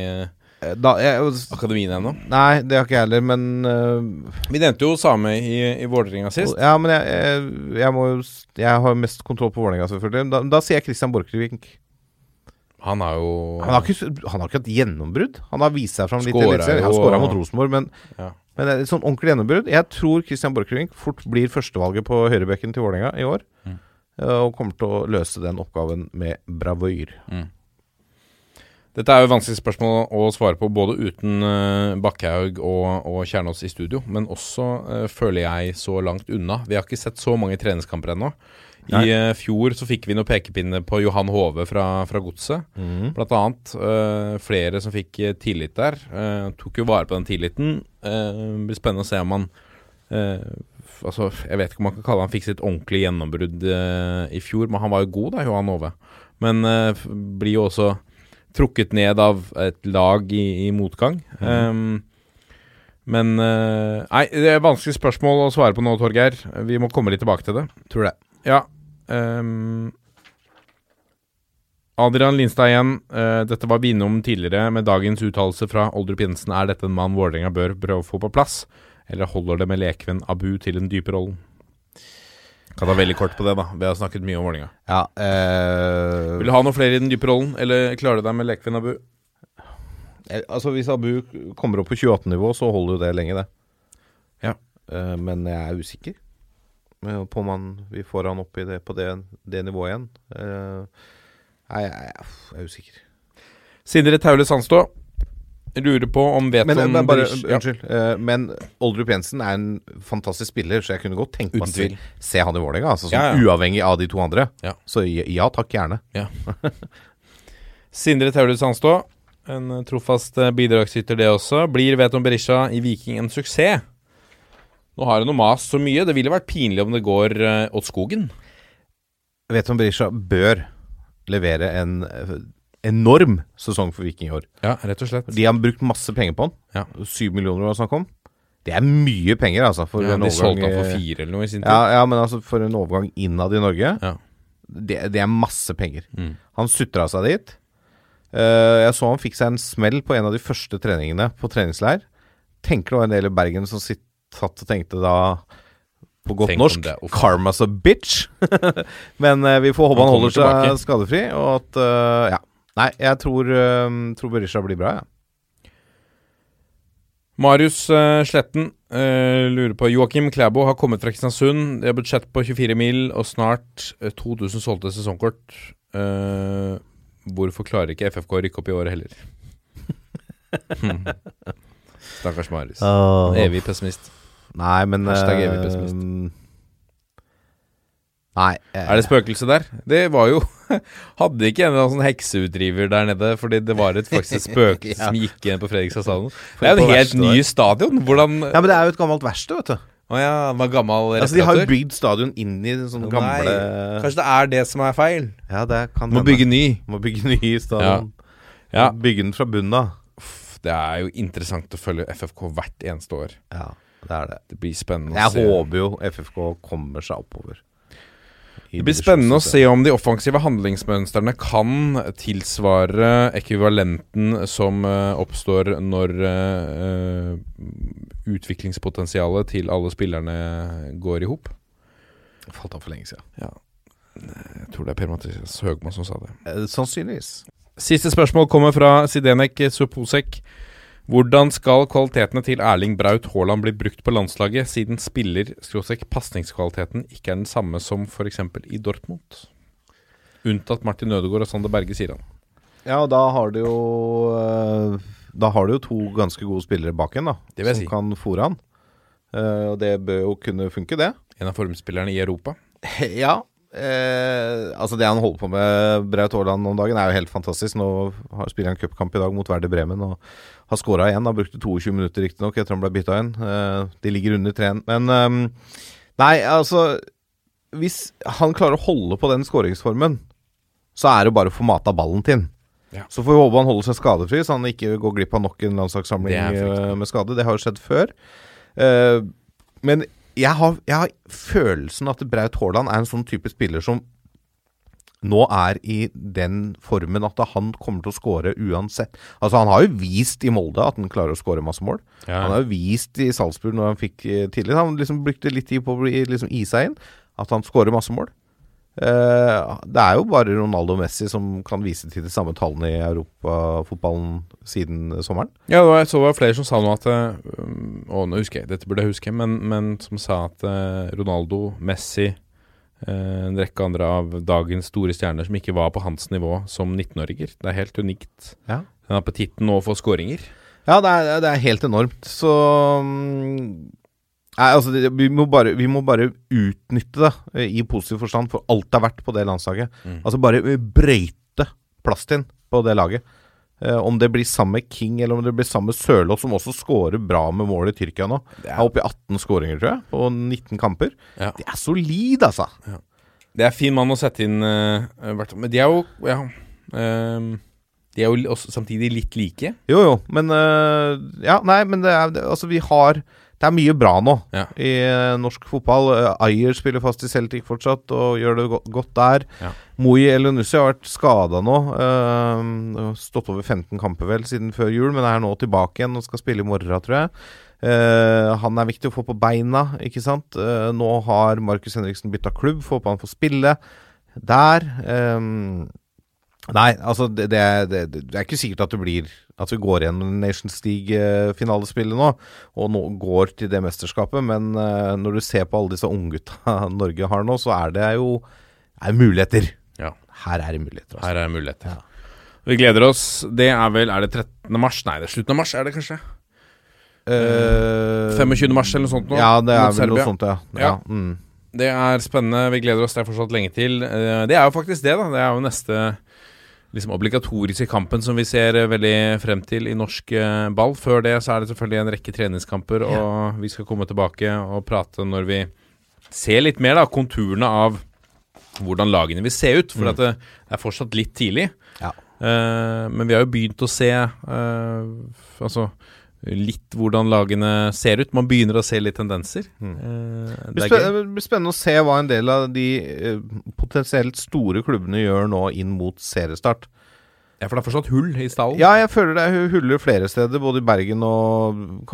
Eh, Da, jeg, akademien ennå. nei, det har ikke jeg heller, men uh, Vi nevnte jo Same i, i Vålerenga sist. Ja, men jeg, jeg, jeg må Jeg har mest kontroll på Vålerenga, selvfølgelig. Da, da sier jeg Christian Borchgrevink. Han har jo Han har ikke, han har ikke hatt gjennombrudd. Han har vist seg fram litt. Skåra jo- skåra mot Rosenborg, men, Ja. men sånn ordentlig gjennombrudd. Jeg tror Christian Borchgrevink fort blir førstevalget på høyrebekken til Vålerenga i år. Mm. Eh, Og kommer til å løse den oppgaven med bravur. Dette er jo vanskelige spørsmål å svare på, både uten uh, Bakkhaug og, og Kjernås i studio, men også uh, føler jeg så langt unna. Vi har ikke sett så mange treningskamper ennå. I eh, fjor så fikk vi noen pekepinner på Johan Hove fra, fra Godset. Blant annet flere som fikk tillit der. Tok jo vare på den tilliten. Uh, blir spennende å se om han Altså, jeg vet ikke om man kan kalle han fikk sitt ordentlige gjennombrudd uh, i fjor, men han var jo god, da, Johan Ove. Men uh, blir jo også trukket ned av et lag i, i motgang. Um, men uh, Nei, det er vanskelig spørsmål å svare på nå, Torgeir. Vi må komme litt tilbake til det. Tror det. Ja. Um, Adrian Lindstad igjen. Uh, dette var vi innom tidligere med dagens uttalelse fra Oldrup Jensen. Er dette en mann Vålerenga bør prøve å få på plass, eller holder det med lekvenn Abu til den dype rollen? Kan ta veldig kort på det, da. Vi har snakket mye om Vålerenga. Ja, øh... Vil du ha noe flere i den dype rollen, eller klarer du deg med lekvenn Abu? eh, altså Hvis Abu kommer opp på 28-nivå, så holder jo det lenge, det. Ja. Eh, men jeg er usikker. På om han, vi får han opp i det, på det, det nivået igjen. Nei, jeg, jeg, jeg er usikker. Sindre Taule Sandstå lurer på om Veton Men, men bare, ja, unnskyld. eh, men Oldrup Jensen er en fantastisk spiller, så jeg kunne godt tenkt meg å se, han i Vålerenga. Altså, sånn, Ja, ja. Uavhengig av de to andre. Ja. Så ja, takk, gjerne. [LAUGHS] Sindre Taule Sandstå, en eh, trofast eh, bidragsyter det også. Blir Veton Berisha i Viking en suksess? Nå har hun noe mast så mye. Det ville vært pinlig om det går åt skogen. Veton Berisha bør levere en enorm sesong for Viking i år. Ja, rett og slett. De har brukt masse penger på han. Ja. Syv millioner var det snakk om. Det er mye penger, altså. For Ja, en de solgte han for eh, fire eller noe i sin tid. Ja, ja, men altså for en overgang innad i Norge Ja. det, det er masse penger. Mm. Han sutra seg dit. Uh, jeg så han fikk seg en smell på en av de første treningene på treningsleir. Tenker det var en del i Bergen som sitt, satt og tenkte da på godt Tenk norsk det, 'Karma's a bitch'. [LAUGHS] men uh, vi får håpe Han han, holder seg tilbake. skadefri, og at uh, Ja. Nei, jeg tror, uh, tror Berisha blir bra, jeg. Marius uh, Sletten uh, lurer på Joakim Klæbo har kommet fra Kristiansund. De har budsjett på 24 mil og snart eh, 2000 solgte sesongkort. Uh, hvorfor klarer ikke FFK å rykke opp i året heller? Hmm. Stakkars Marius. Oh. Evig pessimist. Nei, men Hashtag evig pessimist. Nei. eh, Er det spøkelse der? Det var jo [LAUGHS] Hadde ikke en eller annen sånn hekseutdriver der nede fordi det var et faktisk [LAUGHS] spøkelse Ja. som gikk igjen på Fredrikstad [LAUGHS] stadion? Det er jo en helt verste ny stadion. Hvordan Ja, men det er jo et gammelt verksted, vet du. ja, den var gammel Altså, de har jo bygd stadion inn i sånne gamle Nei, Kanskje det er det som er feil? Ja, det kan Må hende. bygge ny. Må bygge ny stadion. Ja. Bygge den fra bunnen av. Det er jo interessant å følge FFK hvert eneste år. Ja, det er det. Det blir spennende å Jeg se. håper jo FFK kommer seg oppover. Det blir spennende å se om de offensive handlingsmønstrene kan tilsvare ekvivalenten som eh, oppstår når eh, utviklingspotensialet til alle spillerne går i hop. Falt av for lenge siden. Ja. Jeg tror det er Per-Mathias Høgmo som sa det. Eh, Sannsynligvis. Siste spørsmål kommer fra Sidenek Suposek. Hvordan skal kvalitetene til Erling Braut Haaland bli brukt på landslaget, siden spiller-pasningskvaliteten ikke er den samme som f.eks. i Dortmund? Unntatt Martin Ødegaard og Sander Berge, sier han. Ja, og da har du jo eh, Da har du jo to ganske gode spillere bak en, da. Det vil som si. kan fòre han. Eh, og det bør jo kunne funke, det. En av formspillerne i Europa. [LAUGHS] Ja. Eh, altså Det han holder på med, Braut Haaland om dagen, er jo helt fantastisk. Nå spiller han cupkamp i dag mot Werder Bremen og har skåra igjen. Han brukte 22 minutter riktignok etter han ble bytta inn. Eh, de ligger under 3-1. Men ehm, Nei, altså Hvis han klarer å holde på den skåringsformen, så er det bare å få mata ballen til han. Ja. Så får vi håpe han holder seg skadefri, så han ikke går glipp av nok en landslagssamling eh, med skade. Det har jo skjedd før. Eh, men jeg har, jeg har følelsen at Braut Haaland er en sånn type spiller som nå er i den formen at han kommer til å skåre uansett. Altså Han har jo vist i Molde at han klarer å skåre masse mål. Han har jo vist i Salzburg når han fikk eh, tidligere Han liksom brukte litt tid på å bli liksom i seg inn. At han skårer masse mål. Eh, det er jo bare Ronaldo og Messi som kan vise til de samme tallene i europafotballen siden sommeren. Ja, det var, så var det flere som sa noe at eh, um, Å, nå husker jeg, dette burde jeg huske, men, men som sa at Ronaldo, Messi, en rekke andre av dagens store stjerner som ikke var på hans nivå som 19-åringer. Det er helt unikt. Ja. Den appetitten nå for skåringer. Ja, det er, det er helt enormt. Så mm, Nei, altså vi, må bare, vi må bare utnytte det eh, i positiv forstand for alt det er verdt på det landslaget. Mm. Altså bare eh, brøyte den på det laget. Eh, om det blir samme King eller om det blir samme Sørloth, som også scorer bra med mål i Tyrkia nå. Det Er oppe i 18 skåringer, tror jeg, på 19 kamper. Ja. Det er solid, altså. Det er fin mann å sette inn, eh, men de er jo Ja. ehm, de er jo samtidig litt like. Jo, jo, men øh, Ja, nei, men det er Altså, vi har Det er mye bra nå Ja. i øh, norsk fotball. Uh, Ayer spiller fast i Celtic fortsatt og gjør det godt der. Ja. Moi Elunussi har vært skada nå. øh, stått over 15 kamper vel siden før jul, men er nå tilbake igjen og skal spille i morgen, tror jeg. Uh, han er viktig å få på beina, ikke sant. Uh, nå har Markus Henriksen bytta klubb, får håpe han får spille der. Eh, Nei, altså det, det, det, det er ikke sikkert at det blir At vi går igjen Nations League-finalespillet nå, og nå går til det mesterskapet. Men eh, når du ser på alle disse unggutta [LAUGHS] Norge har nå, så er det jo er muligheter. Ja. Her er det muligheter. Altså. Her er det muligheter. Vi gleder oss. Det er vel Er det 13. mars? Nei, det er slutten av mars, er det kanskje? Uh, 25. mars eller noe sånt nå, Ja, det er vel noe sånt, ja. Ja. ja. Mm. Det er spennende. Vi gleder oss. Det er fortsatt lenge til. Eh, Det er jo faktisk det, da. Det er jo neste liksom obligatoriske kampen som vi ser eh, veldig frem til i norsk eh, ball. Før det så er det selvfølgelig en rekke treningskamper, og vi skal komme tilbake og prate når vi ser litt mer da konturene av hvordan lagene vil se ut. For at det er fortsatt litt tidlig. Ja. Uh, men vi har jo begynt å se uh, altså litt hvordan lagene ser ut. Man begynner å se litt tendenser. Mm. Det det blir, er det blir spennende å se hva en del av de eh, potensielt store klubbene gjør nå inn mot seriestart. Ja, for det er fortsatt hull i stallen. Ja, jeg føler det er huller flere steder, både i Bergen og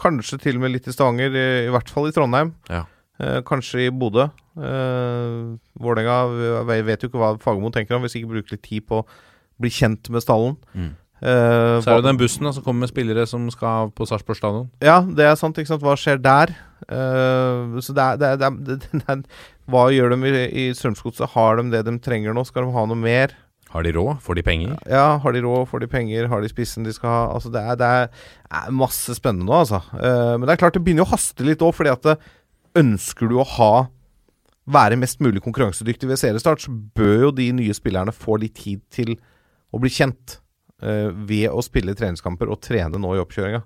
kanskje til og med litt i Stavanger, i, hvert fall i Trondheim. Ja. Eh, kanskje i Bodø. Eh, Vålerenga vet jo ikke hva Fagermo tenker om hvis ikke bruker litt tid på å bli kjent med stallen. Mm. Eh, Så er det den bussen da, som kommer med spillere som skal på Sarpsborg stadion. Ja, det er sant. ikke sant Hva skjer der? Uh, så det er, det er, det er, [LAUGHS] det er Hva gjør de i, i Strømsgodset? Har de det de trenger nå? Skal de ha noe mer? Har de råd? Får de penger? Ja, har de råd, får de penger, har de spissen de skal ha? Altså, det er, det er, er masse spennende nå, altså. Uh, men det er klart, det begynner å haste litt òg, fordi at det, ønsker du å ha være mest mulig konkurransedyktig ved seriestart, så bør jo de nye spillerne få litt tid til å bli kjent ved å spille treningskamper og trene nå i oppkjøringa.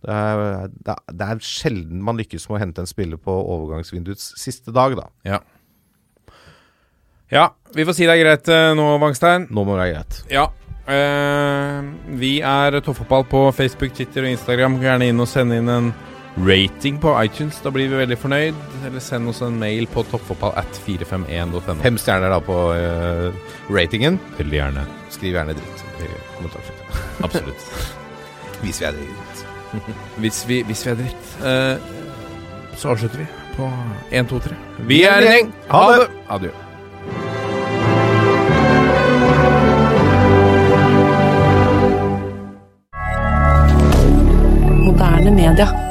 Det er, det, er, er sjelden man lykkes med å hente en spiller på overgangsvinduets siste dag, da. Ja. Ja, vi får si det er greit eh, nå, Wangstein. Nå må det være greit. Ja. eh, vi er Toppfotball på Facebook, Twitter og Instagram. Gjerne inn og sende inn en rating på iTunes. Da blir vi veldig fornøyd. Eller send oss en mail på toppfotball at 451.no. Fem stjerner da på uh, ratingen. Veldig gjerne. Skriv gjerne dritt i kommentarfeltet. [LAUGHS] Absolutt. [LAUGHS] Hvis vi er dritt. [LAUGHS] hvis, vi, hvis vi er dritt, Uh, så avslutter vi på 1, 2, 3. Vi er en gjeng. Ha det! Adjø. Moderne media.